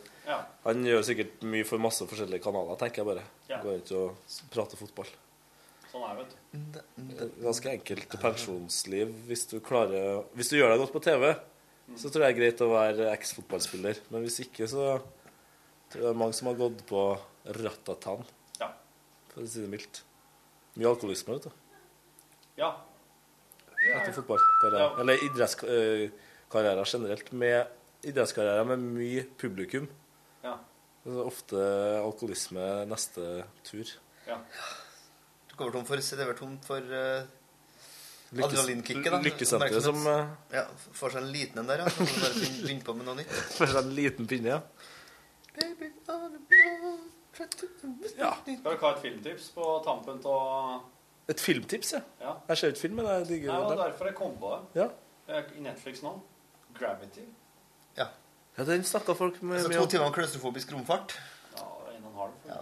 Han gjør sikkert mye for masse forskjellige kanaler, tenker jeg bare. Ja. Går ikke og prater fotball. Sånn er det, vet du. Er Ganske enkelt pensjonsliv hvis du klarer Hvis du gjør deg godt på TV, så tror jeg det er greit å være eks-fotballspiller. Men hvis ikke, så tror jeg det er mange som har gått på ratatan. Ja. For å si det mildt. Mye alkoholisme, vet du. Ja. Etter fotballkarriere. Ja. Eller idrettskarriere generelt. Med idrettskarriere med mye publikum. Ja. Så er ofte alkoholisme neste tur. Ja. Du kommer tom for, det er tomt for uh, adrenalinkicket, da. Lykkesenteret som, uh, Ja, får seg en liten en der, ja. Så må du bare begynne på med noe nytt. For en liten pinne, ja. Ja. Skal dere ha et filmtips på tampen av Et filmtips, ja. Ja. Jeg ser ikke filmen. jeg digger Nei, det var den. derfor jeg kom på det. Ja. Jeg er I Netflix nå. Gravity. Ja. Ja, den snakka folk med Altså to timer om klaustrofobisk romfart. Ja, en og en halv. Ja,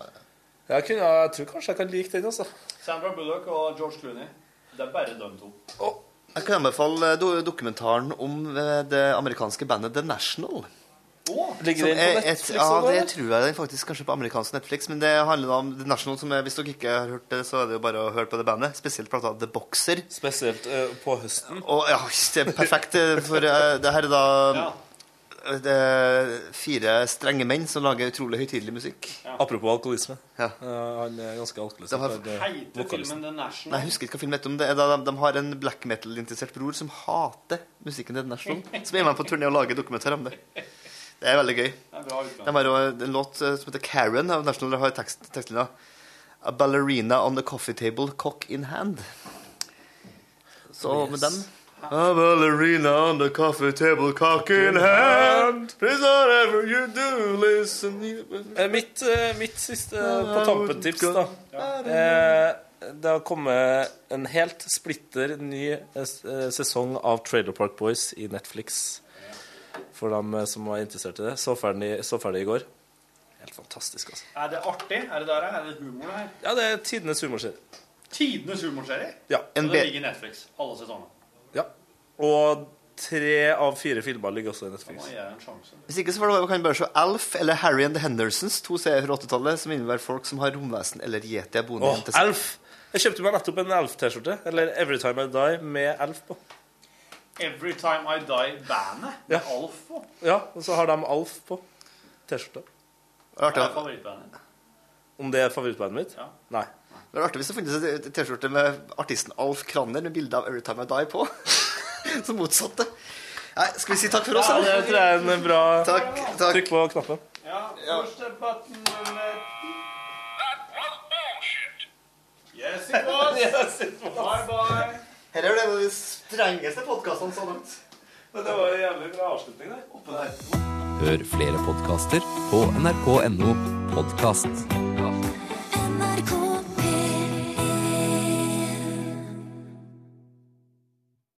Jeg, kunne, jeg tror kanskje jeg kan like den, altså. Sandra Bullock og George Clooney. Det er bare dem to. Jeg kan anbefale do dokumentaren om eh, det amerikanske bandet The National. Ligger den på Netflix et, ja, det eller? tror jeg den faktisk kanskje på amerikansk Netflix. Men det handler da om The National, som er, hvis dere ikke har hørt det, så er det jo bare å høre på det bandet. Spesielt plata The Boxer. Spesielt uh, på høsten. Og ja, det er perfekt, eh, for uh, det her er da ja. det er fire strenge menn som lager utrolig høytidelig musikk. Apropos alkoholisme. Ja. han er ganske alkoholist. Det har- Heiter filmen The National? Nei, jeg husker ikke hva filmen heter. om det er da de, de har en black metal-interessert bror som hater musikken til The National. Som er med på turné og lager dokumentar om det. Det er veldig gøy. Det er bra utgang. De har også en låt eh, som heter Karen av National. Har tekst, tekstlinja A ballerina on the coffee table, cock in hand. Så med den A ballerina on the coffee table, cock in hand. Please whatever you do, listen you... Eh, Mitt, eh, mitt siste på tampetips, da. Eh, det har kommet en helt splitter ny sesong av Trailer Park Boys i Netflix. For dem eh, som var interessert i det. Så ferdig, så ferdig i går. Helt fantastisk, altså. Er det artig? Er det der, er det humor det her? Ja, det er tidenes humorserie. Tidenes humorserie? Ja. Og det ligger i Netflix, alle sesongene. Ja. Og tre av fire filmer ligger også i Netflix. Hvis ikke så får du- kan du bare se Alf eller Harry and the Hendersons, to serier fra 80-tallet som innebærer folk som har romvesen eller yeti boende Åh, hjemme til seg. Elf! Jeg kjøpte meg nettopp en Elf-T-skjorte. Eller Every Time I Die med Elf på. Every Time I Die-bandet Ja. Alf på. Ja, og så har de Alf på T-skjorta. Det er er favorittbandet. Om det er favorittbandet mitt? Ja. Nei. Det er artig hvis det finnes en T-skjorte med artisten Alf Kranner med bilde av Every Time I Die på. Som motsatte. Nei, skal vi si takk for oss, Ja, det tror jeg er en bra Takk, takk. Trykk på knappen. Ja, første button nummer Yes, it was. Yes, it was. Bye, bye. Her er det en av de strengeste podkastene så langt. Men det var en jævlig bra avslutning, det. Hør flere podkaster på nrk.no podkast.